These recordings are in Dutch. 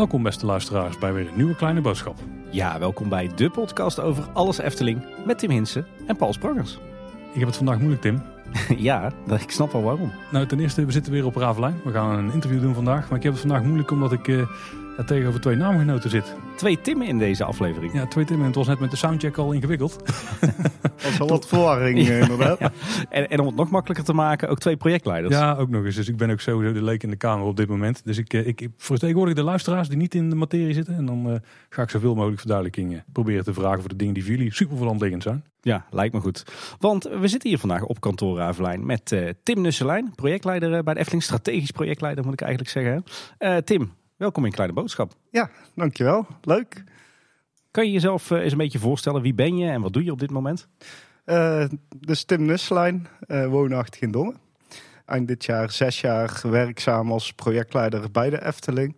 Welkom beste luisteraars bij weer een nieuwe kleine boodschap. Ja, welkom bij de podcast over alles Efteling met Tim Hinsen en Paul Sprangers. Ik heb het vandaag moeilijk Tim. ja, ik snap wel waarom. Nou, ten eerste, we zitten weer op Ravelijn. We gaan een interview doen vandaag. Maar ik heb het vandaag moeilijk omdat ik uh, tegenover twee naamgenoten zit. Twee Timmen in deze aflevering. Ja, twee Timmen. Het was net met de soundcheck al ingewikkeld. dat was al wat verwarring eh, inderdaad. en, en, om het nog makkelijker te maken, ook twee projectleiders. Ja, ook nog eens. Dus ik ben ook sowieso de leek in de kamer op dit moment. Dus ik, eh, ik vertegenwoordig de luisteraars die niet in de materie zitten. En dan uh, ga ik zoveel mogelijk verduidelijkingen proberen te vragen voor de dingen die voor jullie super liggend zijn. Ja, lijkt me goed. Want we zitten hier vandaag op kantoor Ravelijn met uh, Tim Nusselijn, projectleider bij de Efteling, strategisch projectleider moet ik eigenlijk zeggen. Uh, Tim, welkom in Kleine Boodschap. Ja, dankjewel. Leuk. Kan je jezelf eens een beetje voorstellen, wie ben je en wat doe je op dit moment? Uh, dus Tim Nusselijn, woonachtig in Dongen. Eind dit jaar zes jaar werkzaam als projectleider bij de Efteling.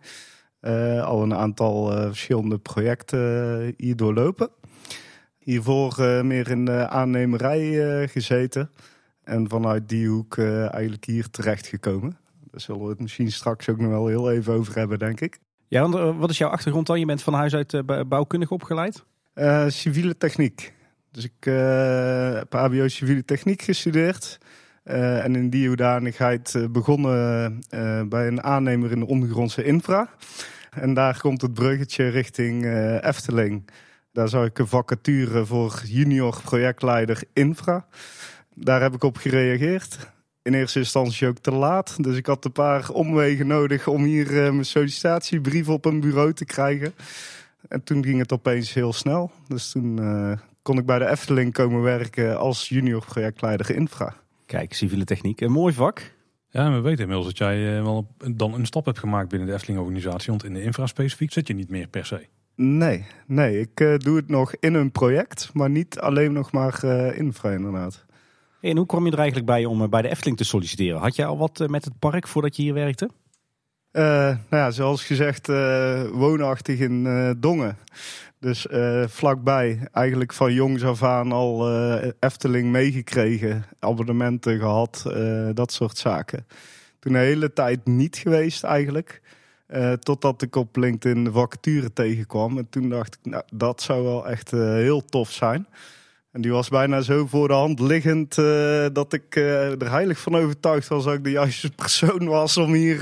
al een aantal verschillende projecten hier doorlopen. Hiervoor uh, meer in de aannemerij uh, gezeten. En vanuit die hoek uh, eigenlijk hier terecht gekomen. Daar zullen we het misschien straks ook nog wel heel even over hebben, denk ik. Ja, want wat is jouw achtergrond dan? Je bent van huis uit bouwkundig opgeleid? civiele techniek. Dus ik heb HBO civiele techniek gestudeerd. en in die hoedanigheid begonnen bij een aannemer in de ondergrondse infra. En daar komt het bruggetje richting Efteling. Daar zou ik een vacature voor junior projectleider infra. Daar heb ik op gereageerd. In eerste instantie ook te laat. Dus ik had een paar omwegen nodig om hier uh, mijn sollicitatiebrief op een bureau te krijgen. En toen ging het opeens heel snel. Dus toen uh, kon ik bij de Efteling komen werken als junior projectleider infra. Kijk, civiele techniek, een mooi vak. Ja, we weten inmiddels dat jij uh, wel dan een stap hebt gemaakt binnen de Efteling-organisatie. Want in de infra specifiek zit je niet meer per se. Nee, nee. Ik uh, doe het nog in een project, maar niet alleen nog maar uh, infra inderdaad. En hoe kwam je er eigenlijk bij om uh, bij de Efteling te solliciteren? Had jij al wat met het park voordat je hier werkte? nou ja, zoals gezegd, woonachtig in Dongen. Dus vlakbij, eigenlijk van jongs af aan al Efteling meegekregen. Abonnementen gehad, dat soort zaken. Toen een hele tijd niet geweest eigenlijk. Uh, totdat ik op LinkedIn de vacature tegenkwam. En toen dacht ik, nou, dat zou wel echt uh, heel tof zijn. En die was bijna zo voor de hand liggend uh, dat ik er heilig van overtuigd was dat ik de juiste persoon was om hier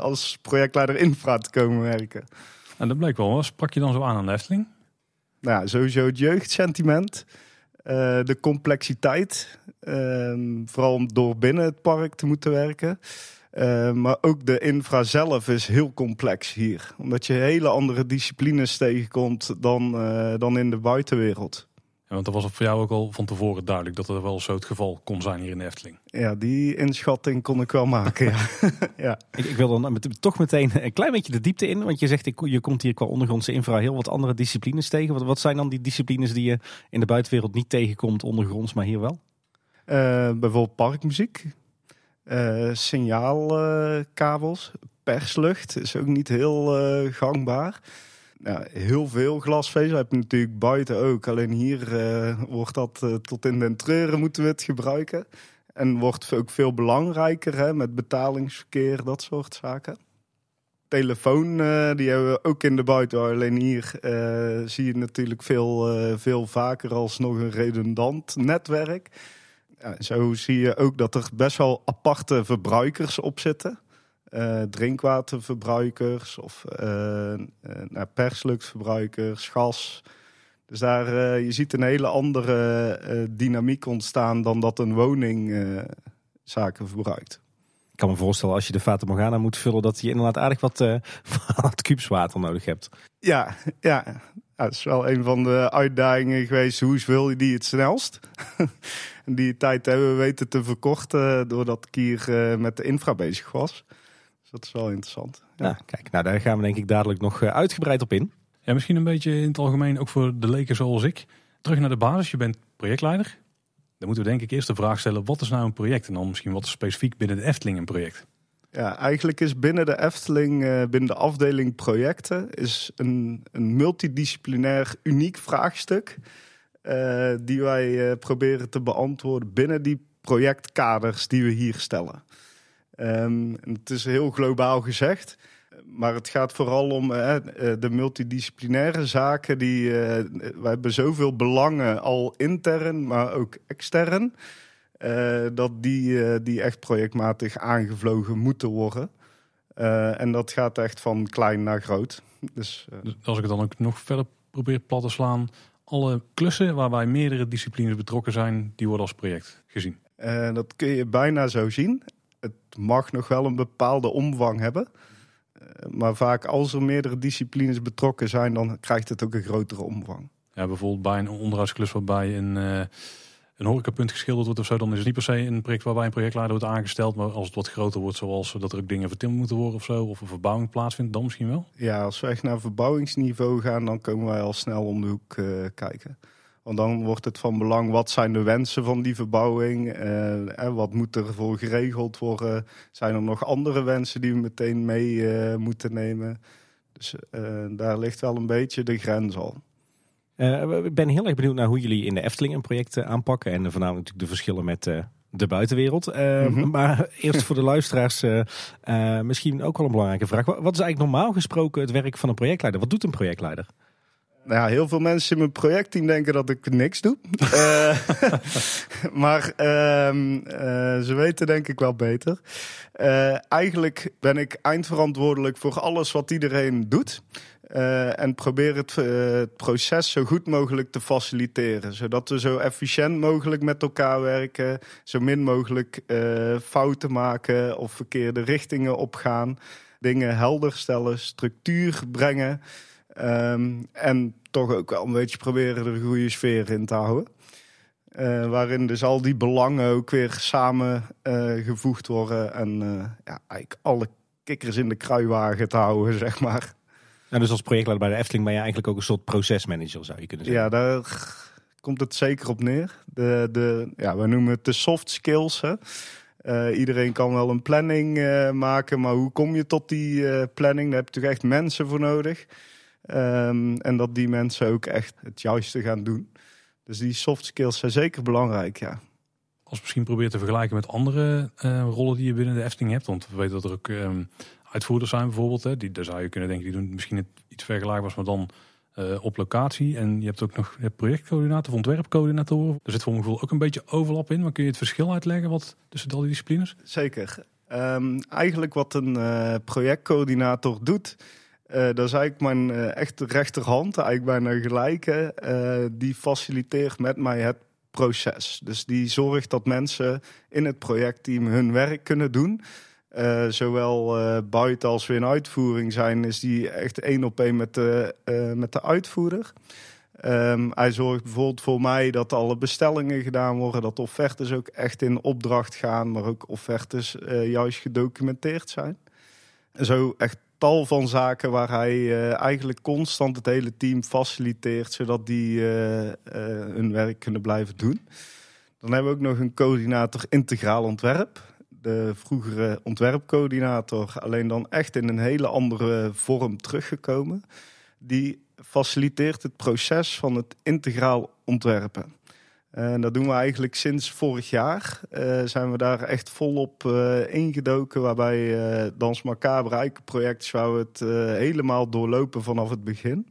als projectleider infra te komen werken. En dat bleek wel. Wat sprak je dan zo aan aan de Efteling? Nou, sowieso het jeugdsentiment. de complexiteit. Ehm, vooral om door binnen het park te moeten werken. Uh, maar ook de infra zelf is heel complex hier. Omdat je hele andere disciplines tegenkomt dan, dan in de buitenwereld. Want dat was voor jou ook al van tevoren duidelijk dat er wel zo het geval kon zijn hier in de Efteling. Ja, die inschatting kon ik wel maken. ja. ja. Ik, ik, wil dan toch meteen een klein beetje de diepte in. Want je zegt, je komt hier qua ondergrondse infra heel wat andere disciplines tegen. Wat, wat zijn dan die disciplines die je in de buitenwereld niet tegenkomt ondergronds, maar hier wel? Uh, bijvoorbeeld parkmuziek. Uh, signaalkabels, perslucht is ook niet heel uh, gangbaar. Ja, heel veel glasvezel heb je natuurlijk buiten ook. Alleen hier uh, wordt dat tot in den treuren moeten we het gebruiken. En wordt ook veel belangrijker hè, met betalingsverkeer, dat soort zaken. Telefoon, die hebben we ook in de buiten. Alleen hier zie je natuurlijk veel, veel vaker als nog een redundant netwerk. Ja, zo zie je ook dat er best wel aparte verbruikers op zitten. Uh, drinkwaterverbruikers of uh, uh, persluchtverbruikers, gas. Dus daar, je ziet een hele andere dynamiek ontstaan dan dat een woning zaken verbruikt. Ik kan me voorstellen als je de Fata Morgana moet vullen dat je inderdaad aardig wat, wat kubuswater nodig hebt. Ja, ja, dat is wel een van de uitdagingen geweest. Hoe wil je die het snelst? en die tijd hebben we weten te verkorten doordat ik hier uh, met de infra bezig was. Dat is wel interessant. Ja. ja. kijk, nou daar gaan we denk ik dadelijk nog eh, uitgebreid op in. Ja, misschien een beetje in het algemeen ook voor de leken zoals ik. Terug naar de basis, je bent projectleider. Dan moeten we denk ik eerst de vraag stellen, wat is nou een project? En dan misschien wat specifiek binnen de Efteling een project. Ja, eigenlijk is binnen de Efteling, uh, binnen de afdeling projecten, is een, een multidisciplinair uniek vraagstuk. eh, die wij eh, proberen te beantwoorden binnen die projectkaders die we hier stellen. Ehm, het is heel globaal gezegd. Maar het gaat vooral om de multidisciplinaire zaken. Die, we hebben zoveel belangen al intern, maar ook extern. dat die, die echt projectmatig aangevlogen moeten worden. en dat gaat echt van klein naar groot. Dus, dus als ik het dan ook nog verder probeer plat te slaan, alle klussen waarbij meerdere disciplines betrokken zijn, die worden als project gezien. Uh, dat kun je bijna zo zien. Het mag nog wel een bepaalde omvang hebben. Uh, maar vaak als er meerdere disciplines betrokken zijn, dan krijgt het ook een grotere omvang. Ja, bijvoorbeeld bij een onderhoudsklus waarbij een, uh, een horecapunt geschilderd wordt of zo, dan is het niet per se een project waarbij een projectleider wordt aangesteld. Maar als het wat groter wordt, zoals dat er ook dingen vertimmerd moeten worden of zo, of een verbouwing plaatsvindt, dan misschien wel? Ja, als we echt naar verbouwingsniveau gaan, dan komen wij al snel om de hoek uh, kijken. Want dan wordt het van belang, wat zijn de wensen van die verbouwing? Uh, en wat moet er voor geregeld worden? Zijn er nog andere wensen die we meteen mee uh, moeten nemen? Dus daar ligt wel een beetje de grens al. Ik ben heel erg benieuwd naar hoe jullie in de Efteling een project aanpakken. En voornamelijk natuurlijk de verschillen met de buitenwereld. Mm -hmm. Maar eerst voor de luisteraars misschien ook wel een belangrijke vraag. Wat is eigenlijk normaal gesproken het werk van een projectleider? Wat doet een projectleider? Nou ja, heel veel mensen in mijn projectteam denken dat ik niks doe. maar ehm, ze weten denk ik wel beter. eigenlijk ben ik eindverantwoordelijk voor alles wat iedereen doet. En probeer het, het, proces zo goed mogelijk te faciliteren. Zodat we zo efficiënt mogelijk met elkaar werken. Zo min mogelijk fouten maken of verkeerde richtingen opgaan. Dingen helder stellen, structuur brengen. Um, en toch ook wel een beetje proberen er een goede sfeer in te houden. waarin dus al die belangen ook weer samen gevoegd worden. En ja, eigenlijk alle kikkers in de kruiwagen te houden, zeg maar. Nou, dus als projectleider bij de Efteling ben je eigenlijk ook een soort procesmanager, zou je kunnen zeggen. Ja, daar komt het zeker op neer. De, de, ja, we noemen het de soft skills. Hè. Uh, iedereen kan wel een planning uh, maken, maar hoe kom je tot die uh, planning? Daar heb je toch echt mensen voor nodig. Um, en dat die mensen ook echt het juiste gaan doen. Dus die soft skills zijn zeker belangrijk, ja. Als je misschien probeert te vergelijken met andere rollen die je binnen de Efteling hebt. Want we weten dat er ook um, uitvoerders zijn bijvoorbeeld. Hè, die, daar zou je kunnen denken, die doen misschien iets vergelijkbaars, maar dan uh, op locatie. En je hebt ook nog je projectcoördinator of ontwerpcoördinatoren. Er zit voor mijn gevoel ook een beetje overlap in. Maar kun je het verschil uitleggen wat tussen al die disciplines? Zeker. Um, eigenlijk wat een uh, projectcoördinator doet... Uh, dat is eigenlijk mijn uh, echte rechterhand, eigenlijk bijna gelijke. Uh, die faciliteert met mij het proces. Dus die zorgt dat mensen in het projectteam hun werk kunnen doen. Zowel buiten als we in uitvoering zijn, is die echt één op één met de, met de uitvoerder. Um, hij zorgt bijvoorbeeld voor mij dat alle bestellingen gedaan worden, dat offertes ook echt in opdracht gaan, maar ook offertes juist gedocumenteerd zijn. En zo echt tal van zaken waar hij eigenlijk constant het hele team faciliteert, zodat die hun werk kunnen blijven doen. Dan hebben we ook nog een coördinator integraal ontwerp de vroegere ontwerpcoördinator, alleen dan echt in een hele andere vorm teruggekomen. Die faciliteert het proces van het integraal ontwerpen. En dat doen we eigenlijk sinds vorig jaar. Uh, zijn we daar echt volop uh, ingedoken. Waarbij uh, Dans Macabre Eikenproject zou het helemaal doorlopen vanaf het begin.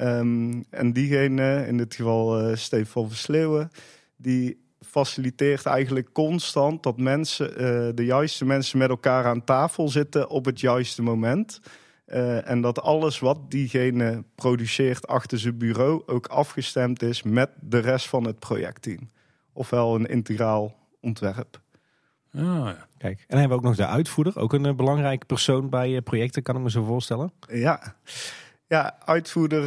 Um, en diegene, in dit geval Stefan Versleeuwen, die faciliteert eigenlijk constant dat mensen, de juiste mensen met elkaar aan tafel zitten op het juiste moment. Uh, en dat alles wat diegene produceert achter zijn bureau ook afgestemd is met de rest van het projectteam. Ofwel een integraal ontwerp. Ah, ja. Kijk, en dan hebben we ook nog de uitvoerder, ook een uh, belangrijke persoon bij projecten, kan ik me zo voorstellen. Ja, ja uitvoerder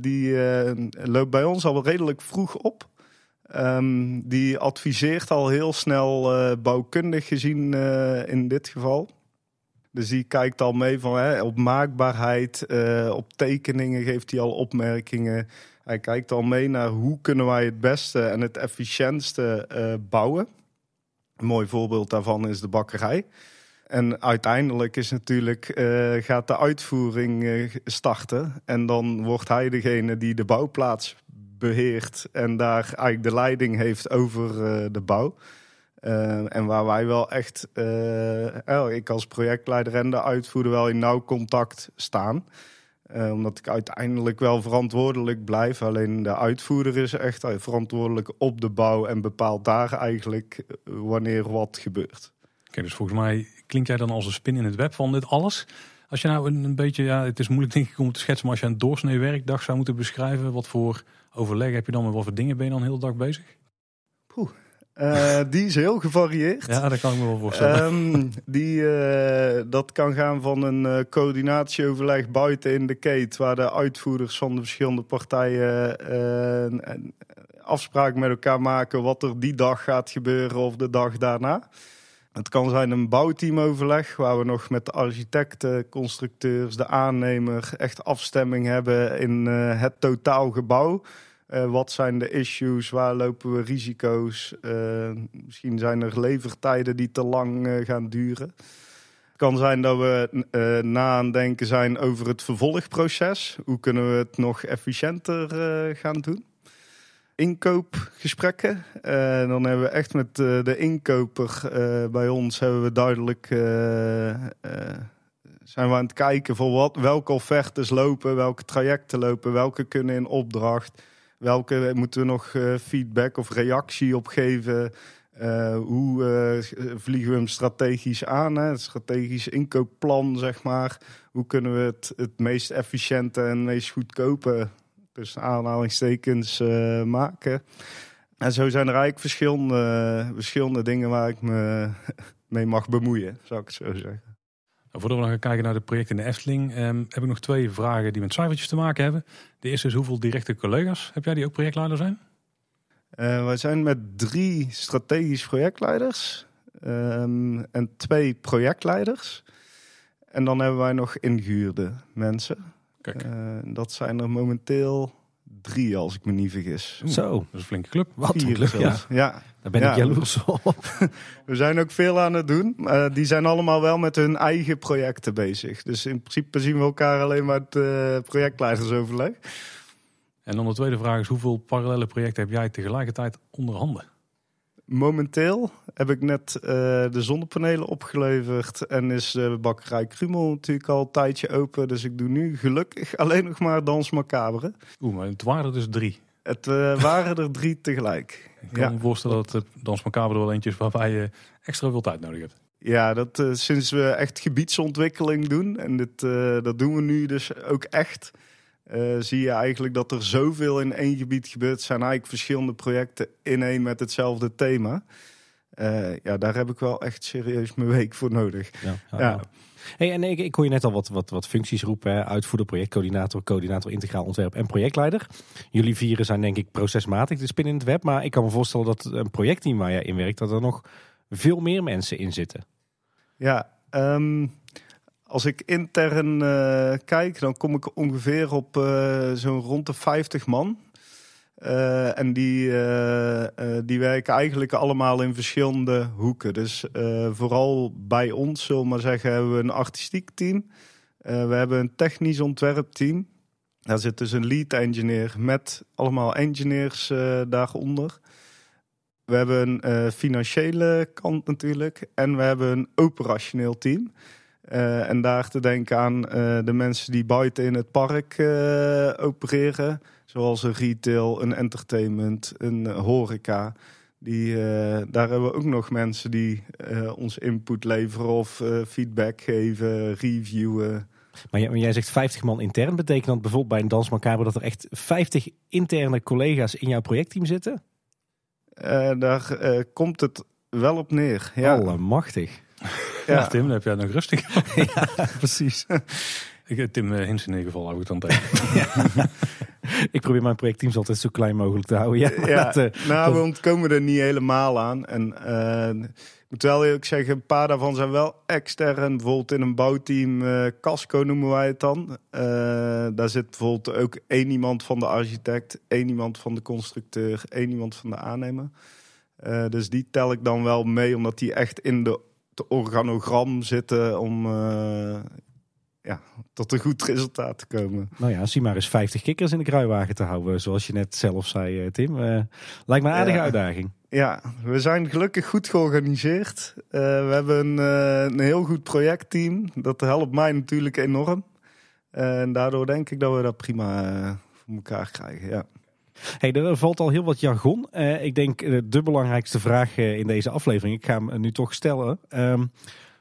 die loopt bij ons al wel redelijk vroeg op. Um, die adviseert al heel snel uh, bouwkundig gezien uh, in dit geval. Dus die kijkt al mee van, hè, op maakbaarheid, uh, op tekeningen geeft hij al opmerkingen. Hij kijkt al mee naar hoe kunnen wij het beste en het efficiëntste bouwen. Een mooi voorbeeld daarvan is de bakkerij. En uiteindelijk is natuurlijk, gaat de uitvoering starten. En dan wordt hij degene die de bouwplaats beheert en daar eigenlijk de leiding heeft over de bouw. En waar wij wel echt, ik als projectleider en de uitvoerder wel in nauw contact staan. Uh, omdat ik uiteindelijk wel verantwoordelijk blijf. Alleen de uitvoerder is echt verantwoordelijk op de bouw en bepaalt daar eigenlijk wanneer wat gebeurt. Oké, dus volgens mij klink jij dan als een spin in het web van dit alles. Als je nou een, een, beetje, ja, het is moeilijk denk ik om te schetsen, maar als je een doorsnee werkdag zou moeten beschrijven, wat voor overleg heb je dan met wat voor dingen ben je dan heel de dag bezig? Poeh. Uh, die is heel gevarieerd. Ja, dat kan ik me wel voorstellen. Um, die, uh, dat kan gaan van een uh, coördinatieoverleg buiten in de kate, waar de uitvoerders van de verschillende partijen afspraken met elkaar maken wat er die dag gaat gebeuren of de dag daarna. Het kan zijn een bouwteamoverleg waar we nog met de architecten, constructeurs, de aannemer echt afstemming hebben in het totaalgebouw. Uh, wat zijn de issues? Waar lopen we risico's? Uh, misschien zijn er levertijden die te lang gaan duren. Het kan zijn dat we na aan denken zijn over het vervolgproces. Hoe kunnen we het nog efficiënter gaan doen? inkoopgesprekken. Dan hebben we echt met de inkoper bij ons hebben we duidelijk zijn we aan het kijken voor wat, welke offertes lopen, welke trajecten lopen, welke kunnen in opdracht, welke moeten we nog feedback of reactie op geven. hoe vliegen we hem strategisch aan? Hè? Het strategisch inkoopplan, zeg maar. Hoe kunnen we het, het meest efficiënte en meest goedkope tussen aanhalingstekens maken. En zo zijn er eigenlijk verschillende, verschillende dingen waar ik me mee mag bemoeien, zou ik het zo zeggen. Voordat we dan gaan kijken naar de projecten in de Efteling, ehm, heb ik nog twee vragen die met cijfertjes te maken hebben. De eerste is hoeveel directe collega's heb jij die ook projectleider zijn? Uh, wij zijn met drie strategisch projectleiders um, en twee projectleiders. En dan hebben wij nog ingehuurde mensen. Uh, dat zijn er momenteel drie, als ik me niet vergis. Zo. Dat is een flinke club. Wat een club, ja. ja. Daar ben ik jaloers op. We zijn ook veel aan het doen. Uh, die zijn allemaal wel met hun eigen projecten bezig. Dus in principe zien we elkaar alleen maar het uh, projectleidersoverleg. En dan de tweede vraag is, hoeveel parallele projecten heb jij tegelijkertijd onder handen? Momenteel heb ik net uh, de zonnepanelen opgeleverd en is de bakkerij Krumel natuurlijk al een tijdje open. Dus ik doe nu gelukkig alleen nog maar Dans Macabre. Oeh, maar het waren er dus drie. Het uh, waren er drie tegelijk. Ik kan ja. me voorstellen dat het Dans Macabre wel eentje is waarbij je extra veel tijd nodig hebt. Ja, dat uh, sinds we echt gebiedsontwikkeling doen. En dit, dat doen we nu dus ook echt. Uh, zie je eigenlijk dat er zoveel in één gebied gebeurt. zijn eigenlijk verschillende projecten in één met hetzelfde thema. Uh, ja, daar heb ik wel echt serieus mijn week voor nodig. Ja, ja. Hey, en ik, ik hoor je net al wat, wat, wat functies roepen. Uitvoerder, projectcoördinator, coördinator integraal ontwerp en projectleider. Jullie vieren zijn denk ik procesmatig de spin in het web. Maar ik kan me voorstellen dat een projectteam waar je in werkt, dat er nog veel meer mensen in zitten. Ja, um, als ik intern uh, kijk, dan kom ik ongeveer op uh, zo'n rond de 50 man. Uh, en die, die werken eigenlijk allemaal in verschillende hoeken. Dus vooral bij ons, zullen maar zeggen, hebben we een artistiek team. we hebben een technisch ontwerpteam. Daar zit dus een lead engineer met allemaal engineers daaronder. We hebben een financiële kant natuurlijk. En we hebben een operationeel team. Uh, en daar te denken aan uh, de mensen die buiten in het park uh, opereren. Zoals een retail, een entertainment, een horeca. Die, daar hebben we ook nog mensen die ons input leveren of feedback geven, reviewen. Maar jij, jij, zegt 50 man intern. Betekent dat bijvoorbeeld bij een Dans Macabre dat er echt 50 interne collega's in jouw projectteam zitten? daar komt het wel op neer. Ja. Allemachtig. Ja. Tim, dan heb jij nog rustig. ja, precies. Ik, Tim uh, Hins in ieder geval hou ik dan tegen. ik probeer mijn projectteams altijd zo klein mogelijk te houden. Ja, ja. Dat, uh, nou, we ontkomen er niet helemaal aan. En uh, ik moet wel eerlijk zeggen, een paar daarvan zijn wel extern. Bijvoorbeeld in een bouwteam, Casco noemen wij het dan. daar zit bijvoorbeeld ook één iemand van de architect, één iemand van de constructeur, één iemand van de aannemer. dus die tel ik dan wel mee, omdat die echt in de organogram zitten om uh, ja, tot een goed resultaat te komen. Nou ja, zie maar eens 50 kikkers in de kruiwagen te houden, zoals je net zelf zei, eh, Tim. Uh, lijkt me een aardige Ja. uitdaging. Ja, we zijn gelukkig goed georganiseerd. Eh, we hebben een, eh, een heel goed projectteam. Dat helpt mij natuurlijk enorm. en daardoor denk ik dat we dat prima eh, voor elkaar krijgen. Ja. Hey, er valt al heel wat jargon. Eh, ik denk de belangrijkste vraag eh, in deze aflevering, ik ga hem eh, nu toch stellen. Ehm,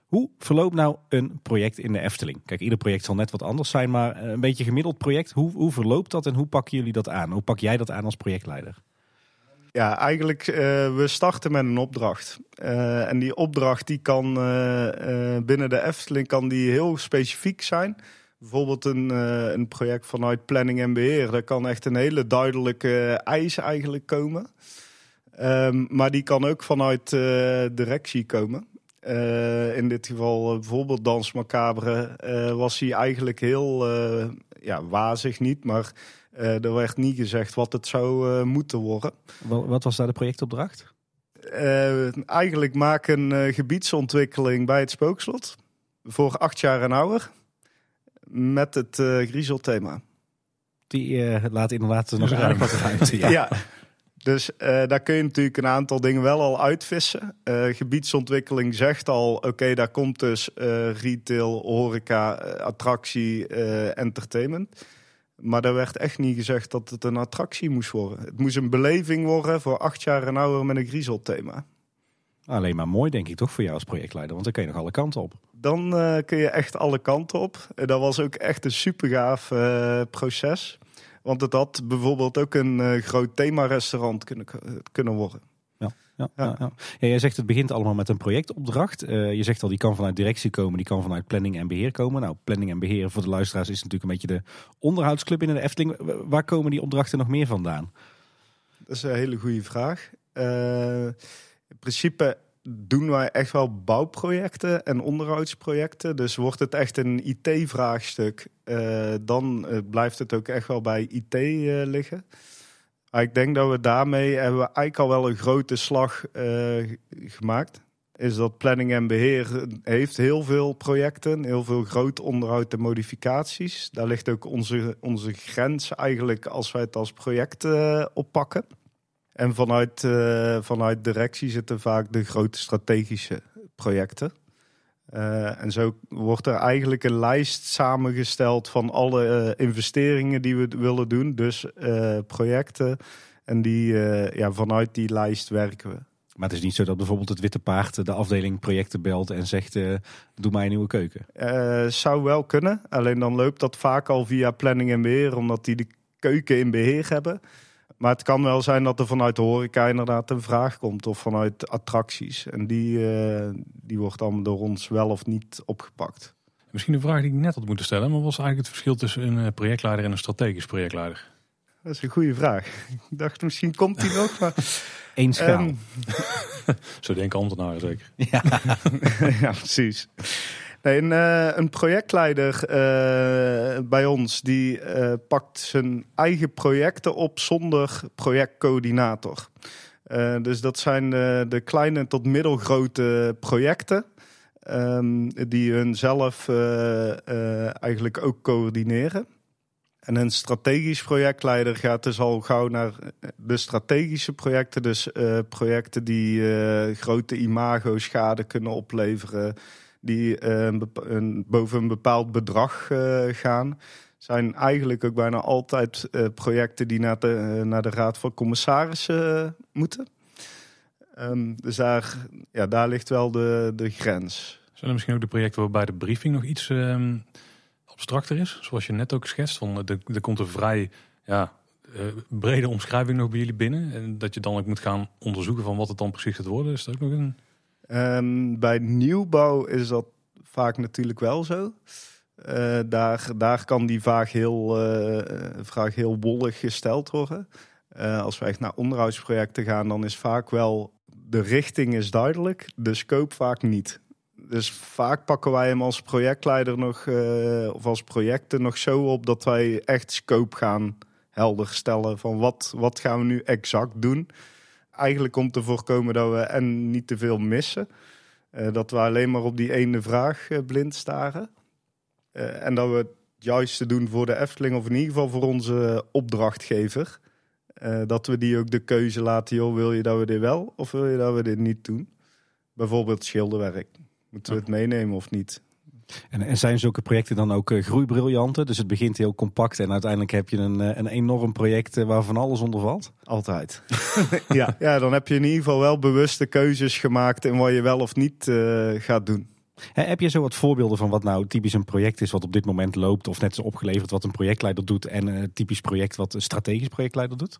hoe verloopt nou een project in de Efteling? Kijk, ieder project zal net wat anders zijn, maar een beetje gemiddeld project. Hoe, hoe verloopt dat en hoe pakken jullie dat aan? Hoe pak jij dat aan als projectleider? Ja, eigenlijk, eh, we starten met een opdracht. En die opdracht die kan binnen de Efteling kan die heel specifiek zijn. Bijvoorbeeld een, eh, een project vanuit planning en beheer. Daar kan echt een hele duidelijke eis eigenlijk komen. Ehm, maar die kan ook vanuit eh, directie komen. Eh, in dit geval bijvoorbeeld Dans Macabre was hij eigenlijk heel ja, wazig niet, maar er werd niet gezegd wat het zou moeten worden. Wat, was daar de projectopdracht? Eigenlijk maak een gebiedsontwikkeling bij het spookslot. Voor acht jaar en ouder. Met het eh griezelthema. Die eh, laat inderdaad nog Ruim. aardig wat ruimte. Ja. Ja. Dus eh, daar kun je natuurlijk een aantal dingen wel al uitvissen. Eh, gebiedsontwikkeling zegt al, oké, daar komt dus eh, retail, horeca, attractie, eh, entertainment. Maar daar werd echt niet gezegd dat het een attractie moest worden. Het moest een beleving worden voor acht jaar en ouder met een griezelthema. Alleen maar mooi, denk ik toch, voor jou als projectleider. Want dan kun je nog alle kanten op. Dan eh, kun je echt alle kanten op. Eh, dat was ook echt een super gaaf eh, proces. Want het had bijvoorbeeld ook een eh, groot themarestaurant kunnen, kunnen worden. Ja, ja, Ja. ja. Ja, jij zegt het begint allemaal met een projectopdracht. Je zegt al, die kan vanuit directie komen, die kan vanuit planning en beheer komen. Nou, planning en beheer voor de luisteraars is natuurlijk een beetje de onderhoudsclub in de Efteling. Waar komen die opdrachten nog meer vandaan? Dat is een hele goede vraag. In principe doen wij echt wel bouwprojecten en onderhoudsprojecten. Dus wordt het echt een IT-vraagstuk, eh, dan eh, blijft het ook echt wel bij IT eh, liggen. Maar ik denk dat we daarmee hebben eigenlijk al wel een grote slag gemaakt. Is dat planning en beheer heeft heel veel projecten, heel veel groot onderhoud en modificaties. Daar ligt ook onze, onze grens eigenlijk als wij het als project oppakken. En vanuit, eh, vanuit directie zitten vaak de grote strategische projecten. Eh, en zo wordt er eigenlijk een lijst samengesteld van alle eh, investeringen die we willen doen. Dus projecten. En die, ja, vanuit die lijst werken we. Maar het is niet zo dat bijvoorbeeld het Witte Paard de afdeling projecten belt en zegt, doe mij een nieuwe keuken. Eh, zou wel kunnen. Alleen dan loopt dat vaak al via planning en beheer, omdat die de keuken in beheer hebben. Maar het kan wel zijn dat er vanuit de horeca inderdaad een vraag komt of vanuit attracties. En die, eh, die wordt dan door ons wel of niet opgepakt. Misschien een vraag die ik net had moeten stellen, maar wat was eigenlijk het verschil tussen een eh, projectleider en een strategisch projectleider? Dat is een goede vraag. Ik dacht misschien komt die nog, maar... Eén schaal. Ehm, Zo denken ambtenaren zeker. ja, precies. Nee, een, eh, projectleider eh, bij ons die eh, pakt zijn eigen projecten op zonder projectcoördinator. Dus dat zijn de, kleine tot middelgrote projecten. ehm, die hun zelf eigenlijk ook coördineren. En een strategisch projectleider gaat dus al gauw naar de strategische projecten. Dus projecten die grote imago-schade kunnen opleveren. Die eh, boven een bepaald bedrag eh, gaan. Zijn eigenlijk ook bijna altijd eh, projecten die naar de, naar de Raad van Commissarissen moeten. Ehm, dus daar, ja, daar ligt wel de, de grens. Zijn er misschien ook de projecten waarbij de briefing nog iets ehm, abstracter is? Zoals je net ook schetst, van, er, komt een vrij ja, brede omschrijving nog bij jullie binnen. En dat je dan ook moet gaan onderzoeken van wat het dan precies gaat worden. Is dat ook nog een... Ehm, bij nieuwbouw is dat vaak natuurlijk wel zo. Eh, daar, daar kan die vraag heel, eh, vraag heel wollig gesteld worden. Eh, als we echt naar onderhoudsprojecten gaan, dan is vaak wel de richting is duidelijk, de scope vaak niet. Dus vaak pakken wij hem als projectleider nog, of als projecten nog zo op dat wij echt scope gaan helder stellen van wat, wat gaan we nu exact doen eigenlijk om te voorkomen dat we en niet te veel missen. Eh, dat we alleen maar op die ene vraag eh, blind staren. Eh, en dat we het juiste doen voor de Efteling, of in ieder geval voor onze opdrachtgever. Dat we die ook de keuze laten, joh, wil je dat we dit wel of wil je dat we dit niet doen? Bijvoorbeeld schilderwerk. Moeten we het meenemen of niet? En, en zijn zulke projecten dan ook uh, groeibriljanten? Dus het begint heel compact en uiteindelijk heb je een, een enorm project waar van alles onder valt? Altijd. ja. ja, dan heb je in ieder geval wel bewuste keuzes gemaakt in wat je wel of niet gaat doen. Heb je zo wat voorbeelden van wat nou typisch een project is wat op dit moment loopt, of net zo opgeleverd wat een projectleider doet en een typisch project wat een strategisch projectleider doet?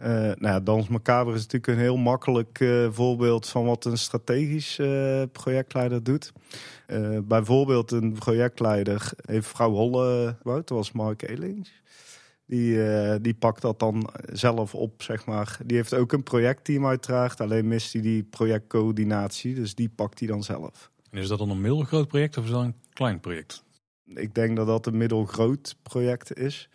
Uh, nou ja, Dans Macabre is natuurlijk een heel makkelijk uh, voorbeeld van wat een strategisch uh, projectleider doet. bijvoorbeeld een projectleider heeft vrouw Holle dat was Mark Elings. Die, die pakt dat dan zelf op, zeg maar. Die heeft ook een projectteam uiteraard, alleen mist hij die projectcoördinatie, dus die pakt hij dan zelf. En is dat dan een middelgroot project of is dat een klein project? Ik denk dat dat een middelgroot project is.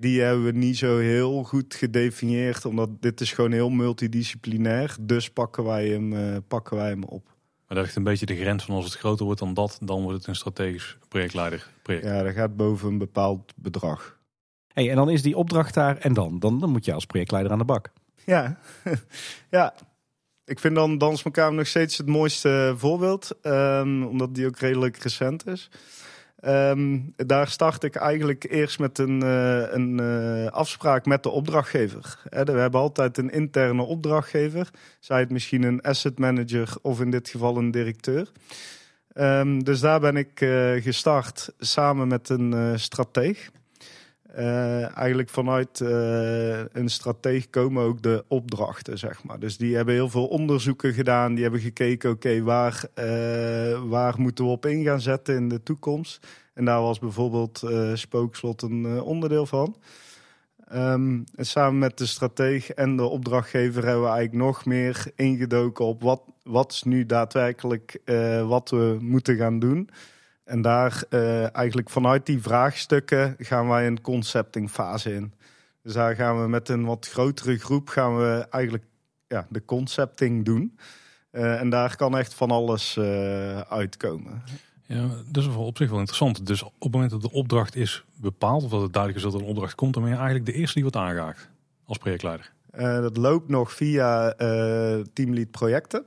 Die hebben we niet zo heel goed gedefinieerd, omdat dit is gewoon heel multidisciplinair. Dus pakken wij hem, uh, pakken wij hem op. Maar dat ligt een beetje de grens van als het groter wordt dan dat, dan wordt het een strategisch projectleider project. Ja, dat gaat boven een bepaald bedrag. Hey, en dan is die opdracht daar en dan? Dan, dan moet je als projectleider aan de bak. Ja, ja ik vind dan Dans elkaar nog steeds het mooiste voorbeeld. Um, omdat die ook redelijk recent is. Um, daar start ik eigenlijk eerst met een, uh, een uh, afspraak met de opdrachtgever. We hebben altijd een interne opdrachtgever. Zij het misschien een asset manager of in dit geval een directeur. Um, dus daar ben ik uh, gestart samen met een strateeg. Uh, eigenlijk vanuit uh, een strategie komen ook de opdrachten, zeg maar. Dus die hebben heel veel onderzoeken gedaan. Die hebben gekeken, oké, waar, uh, waar moeten we op in gaan zetten in de toekomst? En daar was bijvoorbeeld Spookslot een onderdeel van. Um, en samen met de strateeg en de opdrachtgever hebben we eigenlijk nog meer ingedoken op wat, wat is nu daadwerkelijk wat we moeten gaan doen. En daar uh, eigenlijk vanuit die vraagstukken gaan wij een concepting fase in. Dus daar gaan we met een wat grotere groep gaan we eigenlijk ja, de concepting doen. Uh, en daar kan echt van alles uh, uitkomen. Ja, dat is op zich wel interessant. Dus op het moment dat de opdracht is bepaald, of dat het duidelijk is dat er een opdracht komt, dan ben je eigenlijk de eerste die wordt aangeraakt als projectleider. dat loopt nog via teamlead projecten.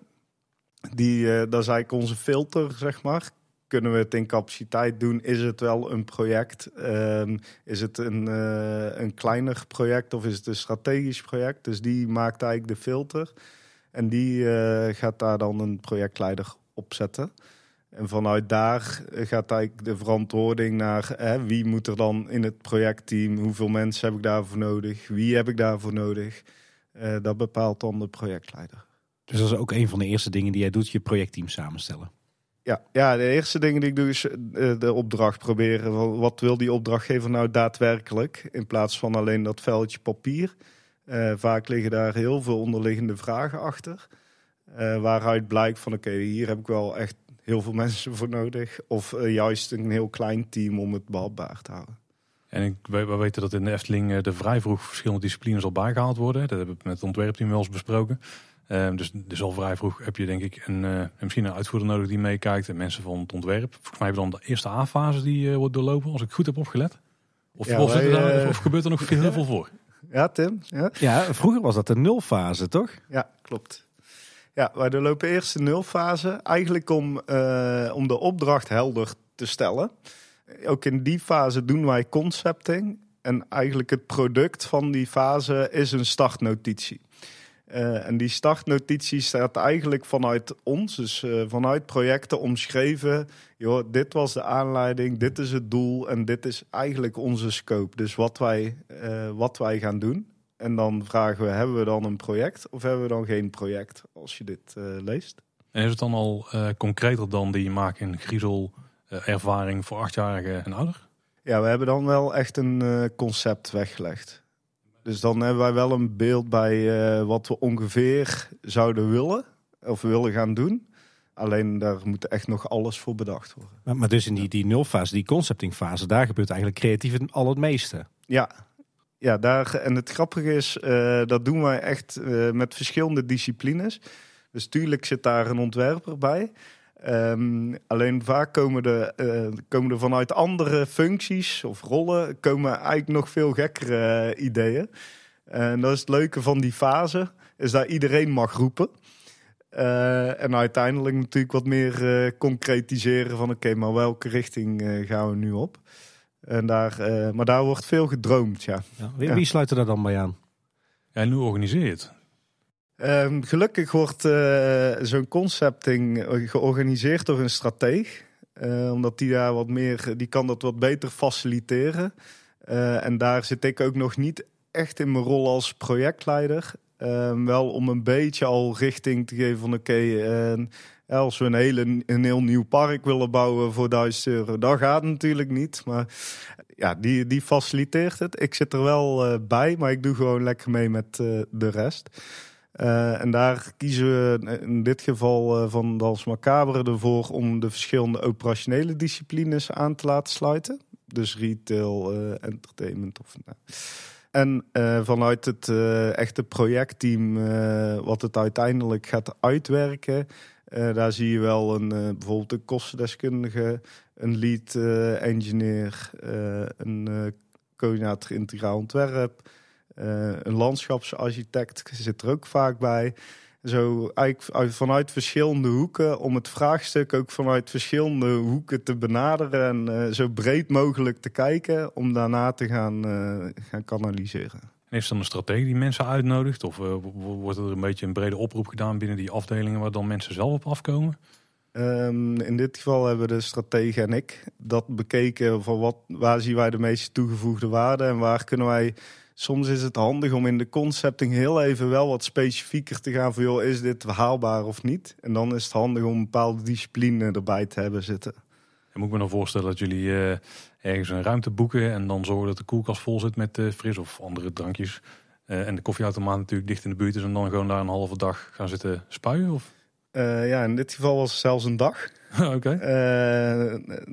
Die, dat is eigenlijk onze filter, zeg maar kunnen we het in capaciteit doen? Is het wel een project? Um, is het een, uh, een kleiner project of is het een strategisch project? Dus die maakt eigenlijk de filter. En die uh, gaat daar dan een projectleider op zetten. En vanuit daar gaat eigenlijk de verantwoording naar hè, wie moet er dan in het projectteam, hoeveel mensen heb ik daarvoor nodig, wie heb ik daarvoor nodig. Uh, dat bepaalt dan de projectleider. Dus dat is ook een van de eerste dingen die jij doet, je projectteam samenstellen. Ja, ja, de eerste dingen die ik doe is eh, de opdracht proberen. Wat wil die opdrachtgever nou daadwerkelijk? In plaats van alleen dat veldje papier. Uh, vaak liggen daar heel veel onderliggende vragen achter. Uh, waaruit blijkt van oké, hier heb ik wel echt heel veel mensen voor nodig. Of juist een heel klein team om het behapbaar te houden. En ik, we, we weten dat in de Efteling de vrij vroeg verschillende disciplines al bijgehaald worden. Dat hebben we met het ontwerpteam wel eens besproken. Um, dus, dus al vrij vroeg heb je denk ik een, uh, misschien een uitvoerder nodig die meekijkt. En mensen van het ontwerp. Volgens mij hebben we dan de eerste A-fase die uh, wordt doorlopen. Als ik goed heb opgelet. Of, ja, of, wij, daar, uh, of gebeurt er nog veel, heel veel voor? Ja, Tim. Ja. ja, vroeger was dat de nulfase, toch? Ja, klopt. Ja, wij lopen eerst de nulfase. Eigenlijk om, om de opdracht helder te stellen. Ook in die fase doen wij concepting. En eigenlijk het product van die fase is een startnotitie. Uh, en die startnotitie staat eigenlijk vanuit ons, dus uh, vanuit projecten omschreven. Joh, dit was de aanleiding, dit is het doel en dit is eigenlijk onze scope. Dus wat wij, uh, wat wij gaan doen. En dan vragen we, hebben we dan een project of hebben we dan geen project als je dit leest? En is het dan al concreter dan die maak in griezel ervaring voor achtjarigen en ouder? Ja, we hebben dan wel echt een concept weggelegd. Dus dan hebben wij wel een beeld bij uh, wat we ongeveer zouden willen of willen gaan doen. Alleen daar moet echt nog alles voor bedacht worden. Maar, maar dus in die, die nulfase, die conceptingfase, daar gebeurt eigenlijk creatief al het meeste. Ja, ja daar, en het grappige is, uh, dat doen wij echt uh, met verschillende disciplines. Dus tuurlijk zit daar een ontwerper bij. Ehm, alleen vaak komen er, eh, komen er vanuit andere functies of rollen komen eigenlijk nog veel gekkere eh, ideeën. En dat is het leuke van die fase, is dat iedereen mag roepen. Eh, en uiteindelijk natuurlijk wat meer eh, concretiseren van oké, maar welke richting eh, gaan we nu op? En daar, eh, maar daar wordt veel gedroomd, ja. Ja. Wie, Ja. wie sluit er daar dan bij aan? Ja, en hoe Ehm, gelukkig wordt eh, zo'n concepting eh, georganiseerd door een strateeg. Eh, omdat die daar wat meer, die kan dat wat beter faciliteren. En daar zit ik ook nog niet echt in mijn rol als projectleider. Ehm, wel om een beetje al richting te geven van oké, als we een, hele, een heel nieuw park willen bouwen voor 1000 euro, dat gaat natuurlijk niet. Maar ja, die, die faciliteert het. Ik zit er wel bij, maar ik doe gewoon lekker mee met de rest. Eh, en daar kiezen we in dit geval eh, van Dans Macabre ervoor om de verschillende operationele disciplines aan te laten sluiten. Dus retail, eh, entertainment of. nou. En vanuit het echte projectteam, wat het uiteindelijk gaat uitwerken, daar zie je wel een, bijvoorbeeld een kostendeskundige, een lead engineer, een coördinator integraal ontwerp, een landschapsarchitect zit er ook vaak bij. Zo eigenlijk uit- vanuit verschillende hoeken, om het vraagstuk ook vanuit verschillende hoeken te benaderen en eh, zo breed mogelijk te kijken, om daarna te gaan, eh, gaan kanaliseren. En Is er dan een strategie die mensen uitnodigt? Of eh, wordt er een beetje een brede oproep gedaan binnen die afdelingen waar dan mensen zelf op afkomen? Ehm, in dit geval hebben de stratege en ik dat bekeken van wat, waar zien wij de meeste toegevoegde waarde en waar kunnen wij. Soms is het handig om in de concepting heel even wel wat specifieker te gaan van joh, is dit haalbaar of niet? En dan is het handig om een bepaalde discipline erbij te hebben zitten. En moet ik me dan voorstellen dat jullie eh, ergens een ruimte boeken en dan zorgen dat de koelkast vol zit met eh, fris of andere drankjes. Eh, en de koffieautomaat natuurlijk dicht in de buurt is en dan gewoon daar een halve dag gaan zitten spuien? Of? Ja, in dit geval was het zelfs een dag. Oké. Eh,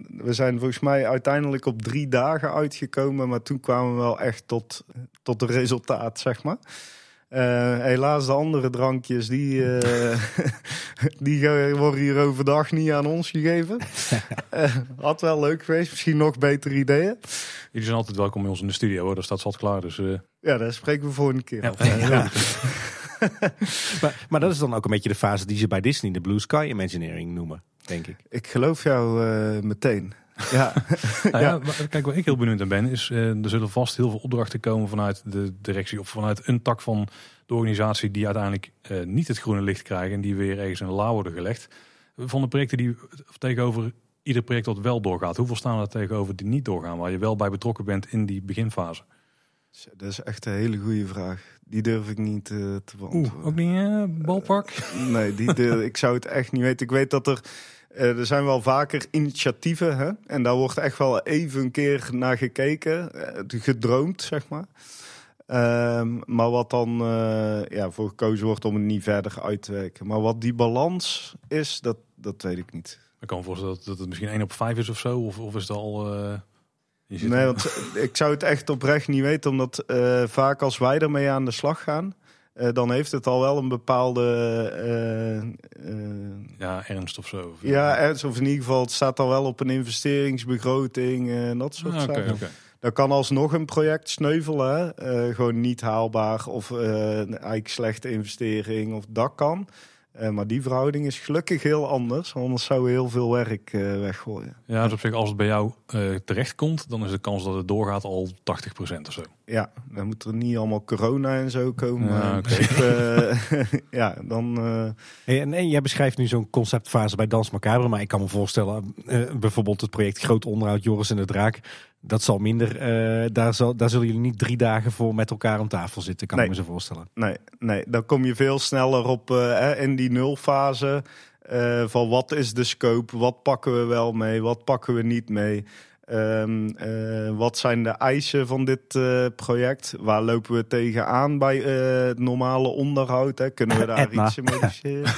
we zijn volgens mij uiteindelijk op drie dagen uitgekomen, maar toen kwamen we wel echt tot, tot het resultaat, zeg maar. Eh, helaas, de andere drankjes, die, eh, die worden hier overdag niet aan ons gegeven. Had wel leuk geweest, misschien nog betere ideeën. Jullie zijn altijd welkom bij ons in de studio hoor, daar staat zat klaar. Dus eh, Ja, daar spreken we voor een keer. Ja. Maar, maar dat is dan ook een beetje de fase die ze bij Disney de Blue Sky Imagineering noemen, denk ik. Ik geloof jou eh, meteen. Ja. Nou ja, kijk, waar ik heel benieuwd naar ben, is eh, er zullen vast heel veel opdrachten komen vanuit de directie of vanuit een tak van de organisatie die uiteindelijk eh, niet het groene licht krijgen en die weer ergens in de la worden gelegd. Van de projecten die tegenover ieder project dat wel doorgaat, hoeveel staan er tegenover die niet doorgaan, waar je wel bij betrokken bent in die beginfase? Dat is echt een hele goede vraag. Die durf ik niet te beantwoorden. Oeh, ook niet balpark? Nee, die de, ik zou het echt niet weten. Ik weet dat er. Eh, er zijn wel vaker initiatieven. Hè? En daar wordt echt wel even een keer naar gekeken. eh, gedroomd, zeg maar. Ehm, maar wat dan eh, ja, voor gekozen wordt om het niet verder uit te werken. Maar wat die balans is, dat, dat weet ik niet. Ik kan me voorstellen dat, dat het misschien 1 op 5 is of zo, of, of is het al... zit- Nee, want ik zou het echt oprecht niet weten. Omdat vaak als wij ermee aan de slag gaan. Eh, dan heeft het al wel een bepaalde eh, eh, Ja, ernst of zo. Of, Ja, ergens, of in ieder geval, het staat al wel op een investeringsbegroting en dat soort Ah, zaken. Dan kan alsnog een project sneuvelen, gewoon niet haalbaar of eigenlijk slechte investering of dat kan. Eh, maar die verhouding is gelukkig heel anders, anders zou we heel veel werk eh, weggooien. Ja, dus op zich, als het bij jou eh terecht komt, dan is de kans dat het doorgaat al 80% of zo. Ja, dan moet er niet allemaal corona en zo komen. Ja, eh, ja, dan... eh, Hey, en, en jij beschrijft nu zo'n conceptfase bij Dans Macabre, maar ik kan me voorstellen, eh, bijvoorbeeld het project Groot Onderhoud Joris en de Draak, dat zal minder, eh, daar, zal, daar zullen jullie niet drie dagen voor met elkaar aan tafel zitten, kan Nee. ik me zo voorstellen. Nee, nee, dan kom je veel sneller op eh, in die nulfase. eh, van wat is de scope? Wat pakken we wel mee? Wat pakken we niet mee? Ehm, eh, wat zijn de eisen van dit project? Waar lopen we tegenaan bij het normale onderhoud? Hè? Kunnen we daar iets in modificeren?